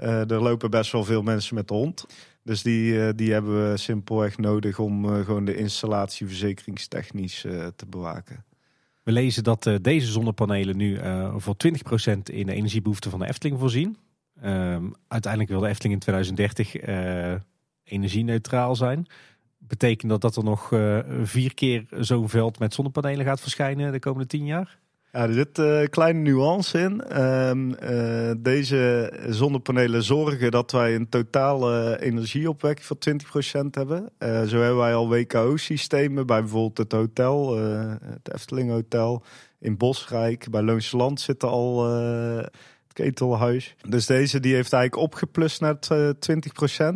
Uh, er lopen best wel veel mensen met de hond. Dus die, uh, die hebben we simpelweg nodig om gewoon de installatie verzekeringstechnisch te bewaken. We lezen dat deze zonnepanelen nu voor 20% in de energiebehoeften van de Efteling voorzien. Um, uiteindelijk wil de Efteling in 2030 energie-neutraal zijn. Betekent dat dat er nog vier keer zo'n veld met zonnepanelen gaat verschijnen de komende tien jaar? Er zit een uh, kleine nuance in. Um, uh, deze zonnepanelen zorgen dat wij een totale energieopwekking van 20% hebben. zo hebben wij al WKO-systemen bij bijvoorbeeld het hotel, het Efteling Hotel in Bosrijk. Bij Loonse Land zit al het ketelhuis. Dus deze die heeft eigenlijk opgeplust naar 20%.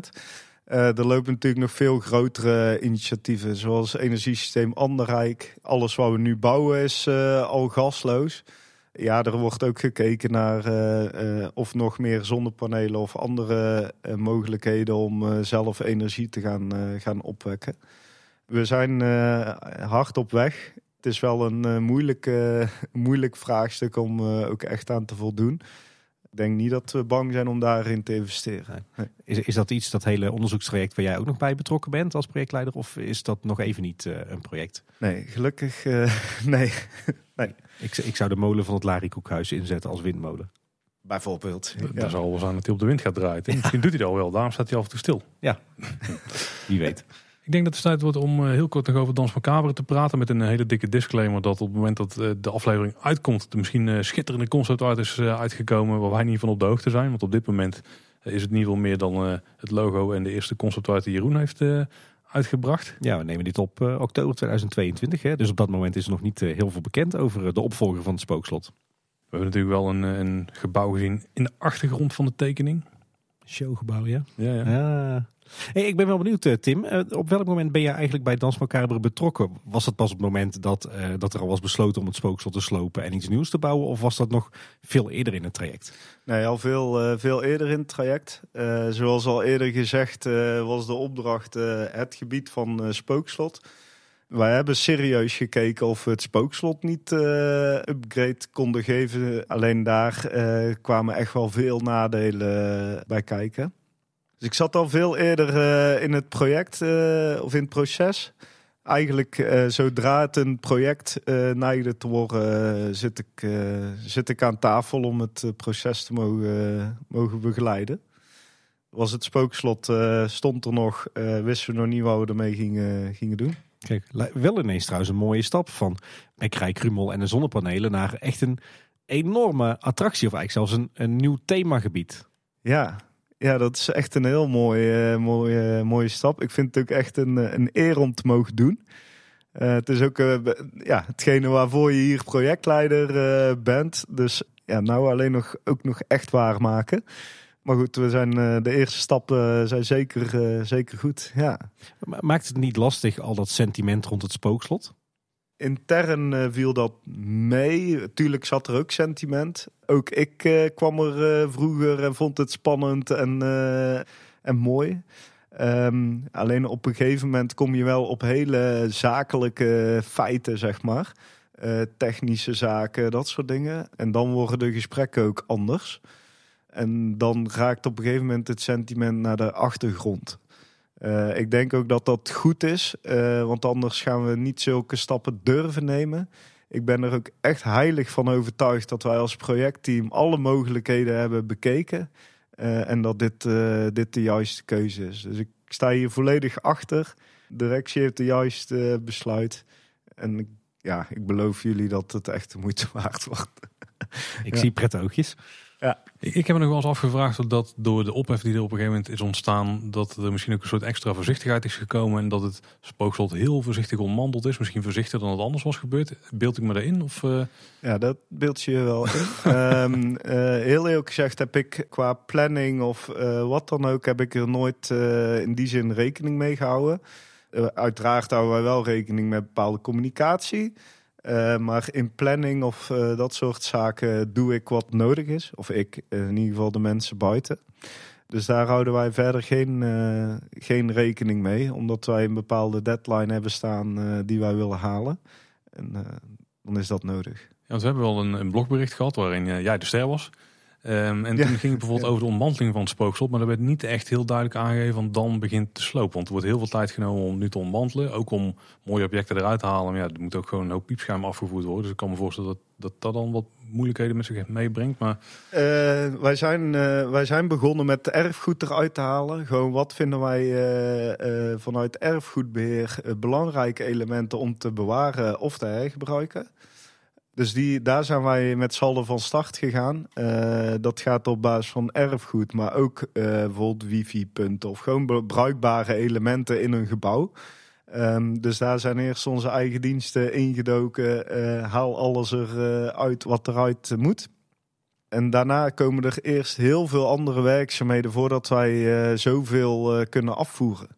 Uh, er lopen natuurlijk nog veel grotere initiatieven, zoals energiesysteem Anderrijk. Alles wat we nu bouwen is uh, al gasloos. Ja, er wordt ook gekeken naar uh, of nog meer zonnepanelen of andere mogelijkheden om zelf energie te gaan, gaan opwekken. We zijn hard op weg. Het is wel een moeilijk, moeilijk vraagstuk om ook echt aan te voldoen denk niet dat we bang zijn om daarin te investeren. Is, is dat iets, dat hele onderzoekstraject waar jij ook nog bij betrokken bent als projectleider? Of is dat nog even niet uh, een project? Nee, gelukkig uh, nee. nee. Ik, ik zou de molen van het Larikoekhuis inzetten als windmolen. Bijvoorbeeld. Ja. Daar zal wel zijn dat hij op de wind gaat draaien. Misschien doet hij dat al wel, daarom staat hij af en toe stil. Ja, wie weet. Ik denk dat het tijd wordt om eh, heel kort nog over Dans Macabre te praten. Met een hele dikke disclaimer dat op het moment dat eh, de aflevering uitkomt... er misschien schitterende concept art is uitgekomen waar wij niet van op de hoogte zijn. Want op dit moment is het in ieder geval meer dan het logo en de eerste concept art die Jeroen heeft uitgebracht. Ja, we nemen dit op oktober 2022. Hè? Dus op dat moment is er nog niet heel veel bekend over de opvolger van het spookslot. We hebben natuurlijk wel een, een gebouw gezien in de achtergrond van de tekening. Showgebouw, ja? Ja, ja. ja. Hey, ik ben wel benieuwd, eh, Tim. Eh, op welk moment ben je eigenlijk bij Dans Macabre betrokken? Was dat pas op het moment dat, uh, dat er al was besloten om het spookslot te slopen en iets nieuws te bouwen? Of was dat nog veel eerder in het traject? Nee, al veel, uh, veel eerder in het traject. Uh, zoals al eerder gezegd was de opdracht het gebied van spookslot. Wij hebben serieus gekeken of we het spookslot niet upgrade konden geven. Alleen daar kwamen echt wel veel nadelen bij kijken. Dus ik zat al veel eerder uh, in het project uh, of in het proces. Eigenlijk uh, zodra het een project neigde te worden, zit, ik, zit ik aan tafel om het proces te mogen, mogen begeleiden. Was het spookslot, stond er nog, wisten we nog niet wat we ermee gingen, gingen doen. Kijk, wel ineens trouwens een mooie stap van Bekkerij Krumel en de zonnepanelen naar echt een enorme attractie of eigenlijk zelfs een, een nieuw themagebied. Ja, ja, dat is echt een heel mooie, uh, mooie, mooie stap. Ik vind het ook echt een, eh, een eer om te mogen doen. Het is ook ja, hetgene waarvoor je hier projectleider bent. Dus ja, nou alleen nog, ook nog echt waarmaken. Maar goed, we zijn, de eerste stappen zijn zeker, zeker goed. Ja. Maakt het niet lastig, al dat sentiment rond het spookslot? Intern viel dat mee. Tuurlijk zat er ook sentiment. Ook ik kwam er vroeger en vond het spannend en, en mooi. Um, alleen op een gegeven moment kom je wel op hele zakelijke feiten, zeg maar. Technische zaken, dat soort dingen. En dan worden de gesprekken ook anders. En dan raakt op een gegeven moment het sentiment naar de achtergrond. Uh, ik denk ook dat dat goed is, uh, want anders gaan we niet zulke stappen durven nemen. Ik ben er ook echt heilig van overtuigd dat wij als projectteam alle mogelijkheden hebben bekeken. Uh, en dat dit, dit de juiste keuze is. Dus ik sta hier volledig achter. De directie heeft de juiste besluit. En ja, ik beloof jullie dat het echt de moeite waard wordt. Ik ja. zie pret oogjes. Ja. Ik heb me nog wel eens afgevraagd dat door de ophef die er op een gegeven moment is ontstaan, dat er misschien ook een soort extra voorzichtigheid is gekomen en dat het spookslot heel voorzichtig ontmanteld is. Misschien voorzichtiger dan het anders was gebeurd. Beeld ik me daarin? Of, uh... Ja, dat beeld je wel in. um, uh, heel eerlijk gezegd heb ik qua planning of uh, wat dan ook, heb ik er nooit in die zin rekening mee gehouden. uiteraard houden wij wel rekening met bepaalde communicatie. Uh, maar in planning of uh, dat soort zaken doe ik wat nodig is. Of ik, in ieder geval de mensen buiten. Dus daar houden wij verder geen, geen rekening mee. Omdat wij een bepaalde deadline hebben staan die wij willen halen. En dan is dat nodig. Ja, we hebben wel een, een blogbericht gehad waarin jij de ster was. Um, en toen ging het bijvoorbeeld over de ontmanteling van het spookslot. Maar er werd niet echt heel duidelijk aangegeven van dan begint te slopen. Want er wordt heel veel tijd genomen om nu te ontmantelen. Ook om mooie objecten eruit te halen. Maar ja, er moet ook gewoon een hoop piepschuim afgevoerd worden. Dus ik kan me voorstellen dat dat, dat dan wat moeilijkheden met zich meebrengt. Maar... Uh, wij, zijn, uh, wij zijn begonnen met erfgoed eruit te halen. Gewoon wat vinden wij uh, vanuit erfgoedbeheer belangrijke elementen om te bewaren of te hergebruiken. Dus die, daar zijn wij met z'n van start gegaan. Uh, dat gaat op basis van erfgoed, maar ook uh, bijvoorbeeld wifi-punten of gewoon bruikbare elementen in een gebouw. Um, dus daar zijn eerst onze eigen diensten ingedoken. Uh, haal alles eruit uit wat eruit moet. En daarna komen er eerst heel veel andere werkzaamheden voordat wij zoveel kunnen afvoeren.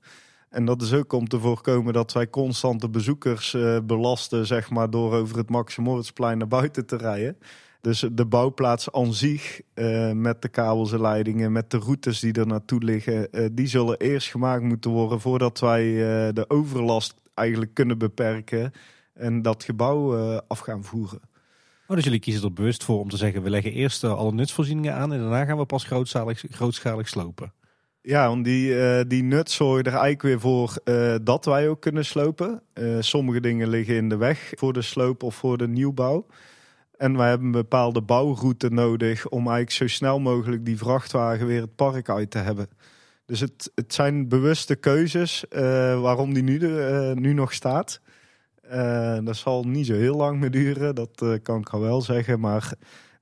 En dat is ook om te voorkomen dat wij constante bezoekers uh, belasten, zeg maar, door over het Maximoritzplein naar buiten te rijden. Dus de bouwplaats aan zich, uh, met de kabels en leidingen, met de routes die er naartoe liggen, uh, die zullen eerst gemaakt moeten worden voordat wij de overlast eigenlijk kunnen beperken en dat gebouw af gaan voeren. Oh, dus jullie kiezen er bewust voor om te zeggen, we leggen eerst alle nutsvoorzieningen aan en daarna gaan we pas grootschalig, grootschalig slopen. Ja, want die, uh, die nut er eigenlijk weer voor uh, dat wij ook kunnen slopen. Uh, sommige dingen liggen in de weg voor de sloop of voor de nieuwbouw. En wij hebben een bepaalde bouwroute nodig om eigenlijk zo snel mogelijk die vrachtwagen weer het park uit te hebben. Dus het, het zijn bewuste keuzes waarom die nu, de, nu nog staat. dat zal niet zo heel lang meer duren, dat kan ik al wel zeggen. Maar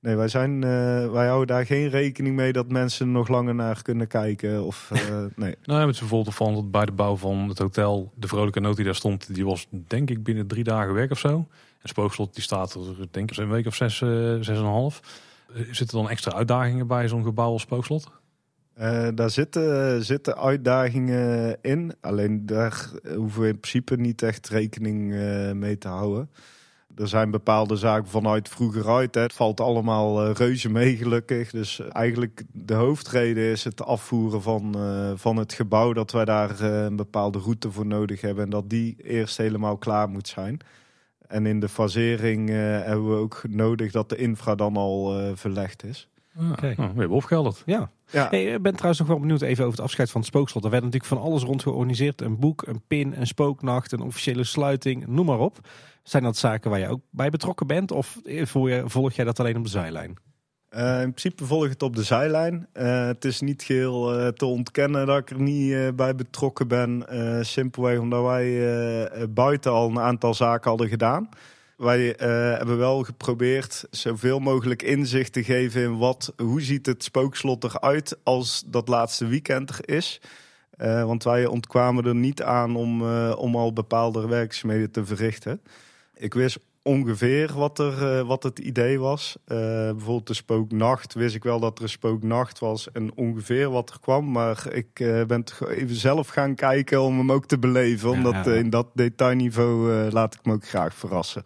Nee, wij, zijn, uh, wij houden daar geen rekening mee dat mensen nog langer naar kunnen kijken. Of, uh, nee. nou, het is bijvoorbeeld van dat bij de bouw van het hotel, de vrolijke noot die daar stond, die was denk ik binnen drie dagen werk of zo. En Spookslot die staat er denk ik een week of zes, uh, zes en een half. Zitten dan extra uitdagingen bij zo'n gebouw als Spookslot? Uh, daar zitten, zitten uitdagingen in. Alleen daar hoeven we in principe niet echt rekening uh, mee te houden er zijn bepaalde zaken vanuit vroeger uit. Hè. Het valt allemaal uh, reuze mee gelukkig. Dus eigenlijk de hoofdreden is het afvoeren van, uh, van het gebouw. Dat wij daar een bepaalde route voor nodig hebben. En dat die eerst helemaal klaar moet zijn. En in de fasering hebben we ook nodig dat de infra dan al verlegd is. Ah, okay. nou, we hebben opgehelderd. Ja. ja. Hey, ik ben trouwens nog wel benieuwd even over het afscheid van het spookslot. Er werd natuurlijk van alles rond georganiseerd. Een boek, een pin, een spooknacht, een officiële sluiting, noem maar op. Zijn dat zaken waar je ook bij betrokken bent? Of volg jij dat alleen op de zijlijn? Uh, in principe volg ik het op de zijlijn. Uh, het is niet geheel uh, te ontkennen dat ik er niet bij betrokken ben. simpelweg omdat wij buiten al een aantal zaken hadden gedaan. Wij hebben wel geprobeerd zoveel mogelijk inzicht te geven in wat, hoe ziet het spookslot eruit als dat laatste weekend er is. want wij ontkwamen er niet aan om, om al bepaalde werkzaamheden te verrichten. Ik wist ongeveer wat, er, wat het idee was. bijvoorbeeld de spooknacht wist ik wel dat er een spooknacht was en ongeveer wat er kwam. Maar ik ben toch even zelf gaan kijken om hem ook te beleven. Omdat in dat detailniveau laat ik me ook graag verrassen.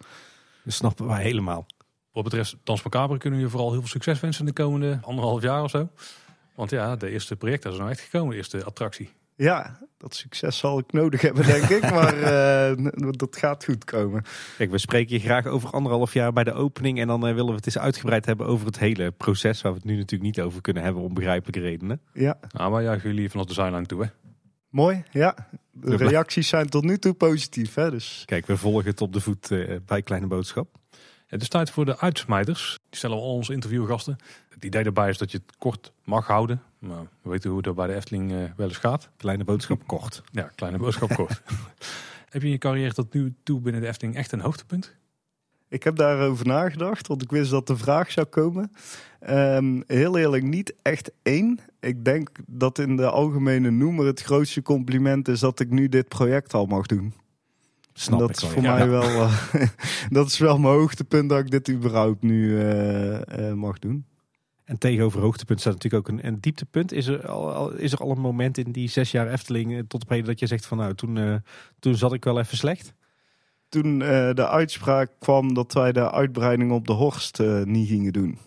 Dat snappen wij helemaal. Wat betreft Dans Macabre kunnen we je vooral heel veel succes wensen de komende anderhalf jaar of zo. Want ja, de eerste project is nou echt gekomen, de eerste attractie. Ja, dat succes zal ik nodig hebben, denk ik. Maar uh, dat gaat goed komen. Kijk, we spreken je graag over anderhalf jaar bij de opening. En dan uh, willen we het eens uitgebreid hebben over het hele proces. Waar we het nu natuurlijk niet over kunnen hebben om begrijpelijke redenen. Ja. Nou, maar juichen jullie vanaf de zijlijn toe, hè? Mooi, ja. De reacties zijn tot nu toe positief. Hè, dus. Kijk, we volgen het op de voet uh, bij Kleine Boodschap. Het is tijd voor de uitsmijters. Die stellen al onze interviewgasten. Het idee daarbij is dat je het kort mag houden. Maar we weten hoe dat bij de Efteling uh, wel eens gaat. Kleine boodschap kort. Ja, kleine boodschap kort. heb je in je carrière tot nu toe binnen de Efteling echt een hoogtepunt? Ik heb daarover nagedacht, want ik wist dat de vraag zou komen. Um, heel eerlijk, niet echt één. Ik denk dat in de algemene noemer het grootste compliment is dat ik nu dit project al mag doen. Snap dat ik is voor mij wel. Uh, dat is wel mijn hoogtepunt dat ik dit überhaupt nu uh, uh, mag doen. En tegenover hoogtepunt staat natuurlijk ook een, een dieptepunt. Is er, al, is er al een moment in die zes jaar Efteling tot op heden dat je zegt van nou toen, toen zat ik wel even slecht? Toen de uitspraak kwam dat wij de uitbreiding op de Horst niet gingen doen.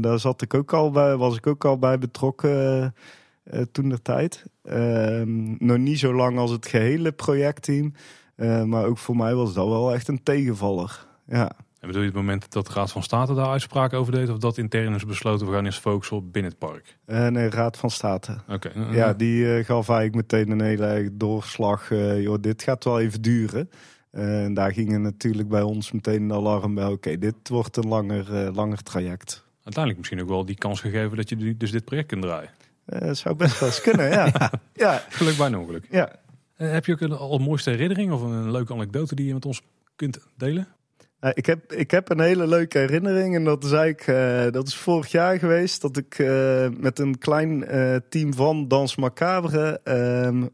daar zat ik ook al bij, was ik ook al bij betrokken toen de tijd. Ehm, nog niet zo lang als het gehele projectteam. Maar ook voor mij was dat wel echt een tegenvaller. Ja. En bedoel je het moment dat de Raad van State daar uitspraak over deed? Of dat intern is besloten, we gaan eens focussen op binnen het park? Uh, nee, Raad van State. Oké. Ja, die uh, gaf eigenlijk meteen een hele doorslag. joh, dit gaat wel even duren. En daar gingen natuurlijk bij ons meteen een alarm bij. Oké, dit wordt een langer, langer traject. Uiteindelijk misschien ook wel die kans gegeven dat je dus dit project kunt draaien. zou best wel eens kunnen, ja. ja. Geluk bij een ongeluk. Ja. Uh, heb je ook een allermooiste herinnering of een leuke anekdote die je met ons kunt delen? Uh, ik, heb, ik heb een hele leuke herinnering. En dat is eigenlijk uh, dat is vorig jaar geweest. Dat ik met een klein team van Dans Macabre.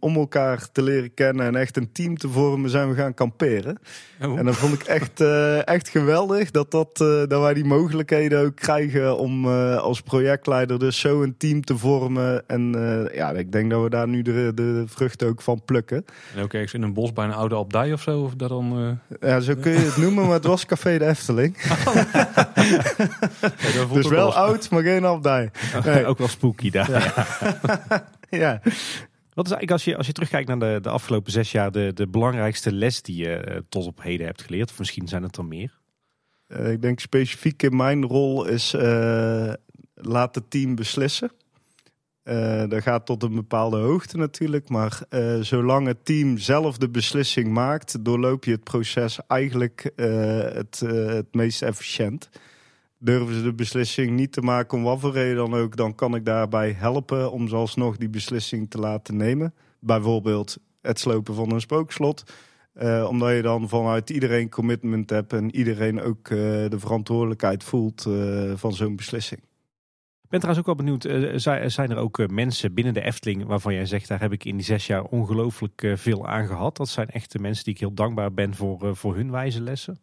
om elkaar te leren kennen en echt een team te vormen, zijn we gaan kamperen. Oh. En dat vond ik echt, echt geweldig. Dat, dat, dat wij die mogelijkheden ook krijgen om als projectleider dus zo een team te vormen. En ja, ik denk dat we daar nu de, de vruchten ook van plukken. En ook ergens in een bos bij een oude abdij of zo? Of dat dan, Ja, zo kun je het noemen. Maar het was Café de Efteling. ja, dus wel oud, maar geen abdij. Nee. Ook wel spooky daar. Ja. ja. Wat is eigenlijk als je, als je terugkijkt naar de, de afgelopen zes jaar de, de belangrijkste les die je uh, tot op heden hebt geleerd? Of misschien zijn het er meer? Uh, ik denk specifiek in mijn rol is uh, laat het team beslissen. Uh, dat gaat tot een bepaalde hoogte natuurlijk. Maar uh, zolang het team zelf de beslissing maakt, doorloop je het proces eigenlijk uh, het, het meest efficiënt. Durven ze de beslissing niet te maken om wat voor reden dan ook, dan kan ik daarbij helpen om zelfs die beslissing te laten nemen. Bijvoorbeeld het slopen van een spookslot. omdat je dan vanuit iedereen commitment hebt en iedereen ook de verantwoordelijkheid voelt van zo'n beslissing. Ben trouwens ook wel benieuwd, uh, zijn er ook uh, mensen binnen de Efteling waarvan jij zegt, daar heb ik in die zes jaar ongelooflijk uh, veel aan gehad. Dat zijn echte mensen die ik heel dankbaar ben voor, voor hun wijze lessen.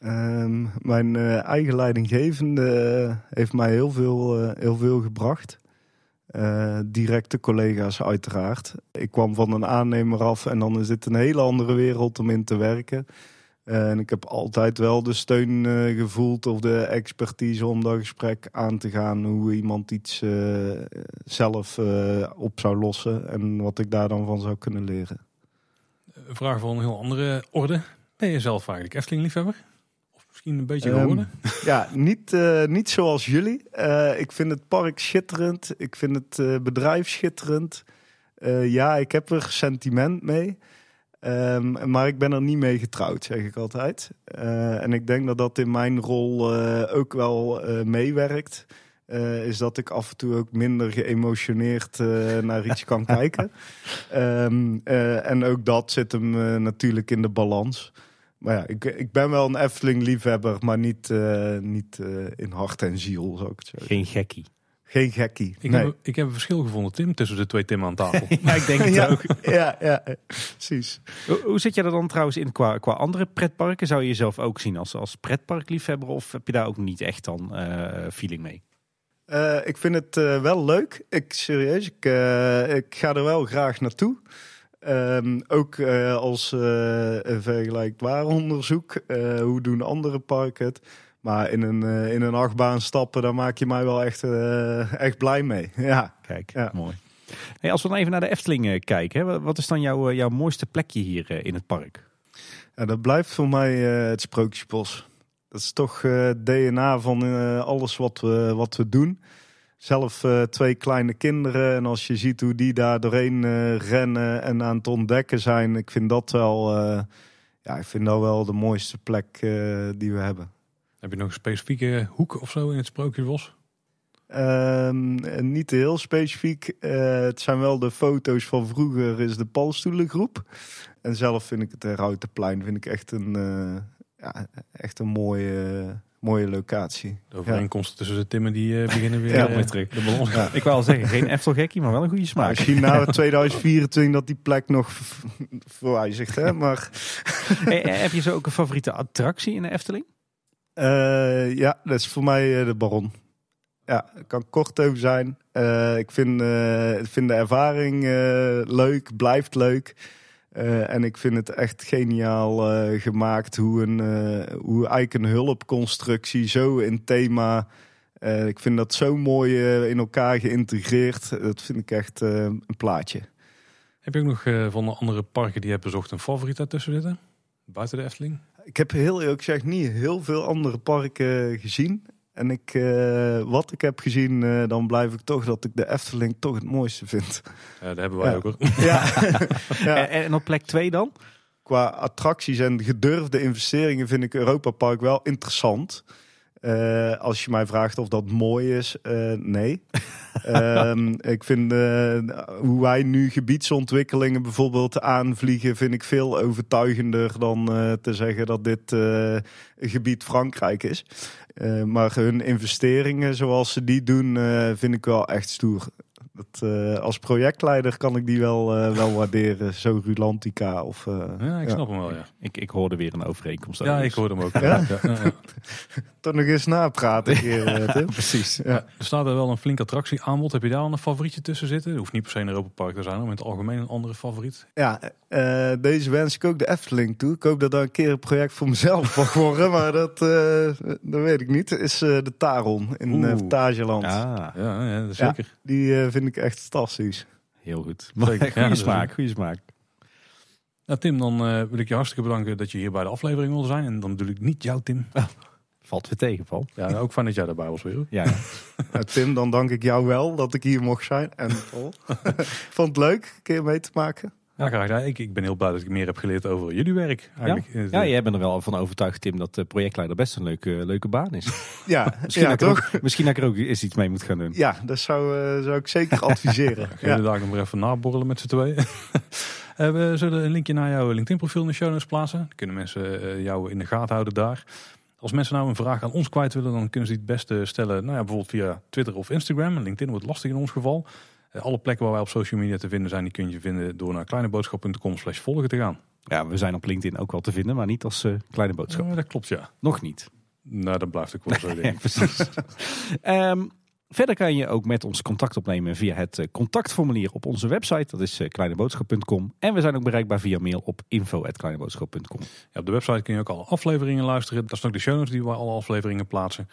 Um, mijn eigen leidinggevende heeft mij heel veel, heel veel gebracht. directe collega's uiteraard. Ik kwam van een aannemer af en dan is dit een hele andere wereld om in te werken. En ik heb altijd wel de steun uh, gevoeld of de expertise om dat gesprek aan te gaan. Hoe iemand iets uh, zelf uh, op zou lossen en wat ik daar dan van zou kunnen leren. Een vraag van een heel andere orde. Ben je zelf eigenlijk Efteling-liefhebber? Of misschien een beetje geworden? Um, ja, niet, niet zoals jullie. ik vind het park schitterend. Ik vind het bedrijf schitterend. ja, ik heb er sentiment mee. Um, maar ik ben er niet mee getrouwd, zeg ik altijd. Uh, en ik denk dat dat in mijn rol uh, ook wel uh, meewerkt. is dat ik af en toe ook minder geëmotioneerd naar iets kan kijken. Um, en ook dat zit hem natuurlijk in de balans. Maar ja, ik, ik ben wel een Efteling-liefhebber, maar niet, niet in hart en ziel, zou ik het zeggen. Geen gekkie. Geen gekkie. Ik, nee. heb, ik heb een verschil gevonden, Tim, tussen de twee Tim aan tafel. Ja, ik denk het ja, ook. ja, ja, precies. Hoe, hoe zit jij er dan trouwens in qua, qua andere pretparken? Zou je jezelf ook zien als, als pretparkliefhebber? Of heb je daar ook niet echt dan eh, feeling mee? Eh, ik vind het eh, wel leuk. Ik serieus, ik, eh, ik ga er wel graag naartoe. Ehm, ook eh, als eh, een vergelijkbaar onderzoek. Eh, hoe doen andere parken het? Maar in een, eh, in een achtbaan stappen, daar maak je mij wel echt, eh, echt blij mee. Ja. Kijk, Ja. mooi. Hey, als we dan even naar de Efteling eh, kijken. Hè, wat- is dan jouw, jouw mooiste plekje hier in het park? Ja, dat blijft voor mij het Sprookjesbos. Dat is toch het DNA van alles wat we, wat we doen. Zelf twee kleine kinderen. En als je ziet hoe die daar doorheen rennen en aan het ontdekken zijn. Ik vind dat wel, ja, ik vind dat wel de mooiste plek die we hebben. Heb je nog een specifieke hoek of zo in het Sprookjesbos? Ehm, en niet heel specifiek. Eh, het zijn wel de foto's van vroeger, is de Palstoelengroep. En zelf vind ik het Routenplein vind ik echt een, eh, ja, echt een mooie, mooie locatie. De overeenkomsten tussen de Timmen die eh, beginnen weer Ja, eh, terug. de. Ja. Ik wou al zeggen, geen Eftelgekkie, maar wel een goede smaak. misschien na 2024 dat die plek nog v- verwijzigt. Hè? Maar Hey, eh, heb je zo ook een favoriete attractie in de Efteling? Eh, ja, dat is voor mij eh, de Baron. Ja, ik kan kort over zijn. Eh, ik vind, ik vind de ervaring leuk, blijft leuk. En ik vind het echt geniaal gemaakt hoe, een, hoe een hulpconstructie zo in thema. ik vind dat zo mooi in elkaar geïntegreerd. Dat vind ik echt een plaatje. Heb je ook nog van de andere parken die je hebt bezocht een favoriet daartussen zitten? Buiten de Efteling? Ik heb heel eerlijk gezegd niet heel veel andere parken gezien. En ik, eh, wat ik heb gezien, eh, dan blijf ik toch dat ik de Efteling toch het mooiste vind. Ja, dat hebben wij Ja. ook hoor. ja. ja. En, en op plek 2 dan? Qua attracties en gedurfde investeringen vind ik Europa Park wel interessant. Eh, als je mij vraagt of dat mooi is, eh, nee. Ehm, ik vind eh, hoe wij nu gebiedsontwikkelingen bijvoorbeeld aanvliegen, vind ik veel overtuigender dan te zeggen dat dit gebied Frankrijk is. Maar hun investeringen zoals ze die doen, vind ik wel echt stoer. Dat, eh, als projectleider kan ik die wel, eh, wel waarderen. Zo Rulantica of... eh, Ja, ik ja. snap hem wel, ja. Ik, ik hoorde weer een overeenkomst. Ja, ik hoorde hem ook. Ja? Ja? Ja, ja. Toch nog eens napraten. Keer, Tim. Precies. Ja. Er staat er wel een flink attractieaanbod. Heb je daar al een favorietje tussen zitten? Het hoeft niet per se een Europa Park te zijn, maar in het algemeen een andere favoriet. Ja, eh, deze wens ik ook de Efteling toe. Ik hoop dat dat een keer een project voor mezelf mag worden, maar dat, eh, dat weet ik niet. Is eh, de Taron in Oeh. uh, Fantasieland. Ah, Ja, ja zeker. Die eh, vind ik echt fantastisch. heel goed. Ja, Goede smaak, goede smaak. Nou, Tim, dan eh, wil ik je hartstikke bedanken dat je hier bij de aflevering wil zijn. En dan bedoel ik niet jou, Tim. Valt weer tegen, Paul. Ja, ook fijn dat jij daarbij was weer. hoor. Ja, Eh, Tim, dan dank ik jou wel dat ik hier mocht zijn. En Paul. Vond het leuk een keer mee te maken. Ja, graag gedaan. Ik, ik ben heel blij dat ik meer heb geleerd over jullie werk. Eigenlijk. ja, jij bent er wel van overtuigd, Tim, dat de projectleider best een leuke, leuke baan is. Ja, Misschien, ja dat ik er toch? ook, misschien dat ik er ook eens iets mee moet gaan doen. Ja, dat zou, eh, zou ik zeker adviseren. Geen ja. dagen maar even naborrelen met z'n tweeën. Eh, we zullen een linkje naar jouw LinkedIn profiel in de show notes plaatsen. Dan kunnen mensen eh, jou in de gaten houden daar. Als mensen nou een vraag aan ons kwijt willen, dan kunnen ze die het beste stellen. Nou ja, bijvoorbeeld via Twitter of Instagram. LinkedIn wordt lastig in ons geval. Eh, alle plekken waar wij op social media te vinden zijn, die kun je vinden door naar kleineboodschap.com slash volgen te gaan. Ja, we zijn op LinkedIn ook wel te vinden, maar niet als eh, kleine boodschap. Ja, dat klopt, ja. Nog niet. Nou, dat blijft ook wel zo, denk ik. precies. Ehm, verder kan je ook met ons contact opnemen via het eh, contactformulier op onze website. Dat is eh, kleineboodschap.com. En we zijn ook bereikbaar via mail op info.kleineboodschap.com. Ja, op de website kun je ook alle afleveringen luisteren. Dat zijn ook de show notes die we alle afleveringen plaatsen.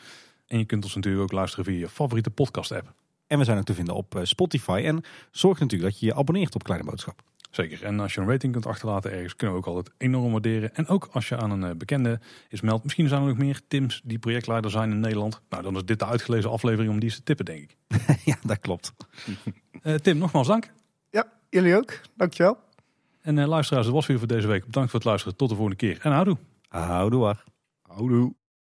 En je kunt ons natuurlijk ook luisteren via je favoriete podcast app. En we zijn ook te vinden op eh, Spotify. En zorg natuurlijk dat je je abonneert op Kleine Boodschap. Zeker. En als je een rating kunt achterlaten ergens, kunnen we ook altijd enorm waarderen. En ook als je aan een eh, bekende is meldt. Misschien zijn er nog meer Tims die projectleider zijn in Nederland. Nou, dan is dit de uitgelezen aflevering om die eens te tippen, denk ik. ja, dat klopt. Eh, Tim, nogmaals dank. ja, jullie ook. Dankjewel. En eh, luisteraars, dat was weer voor deze week. Bedankt voor het luisteren. Tot de volgende keer. En houdoe. Houdoe. Houdoe.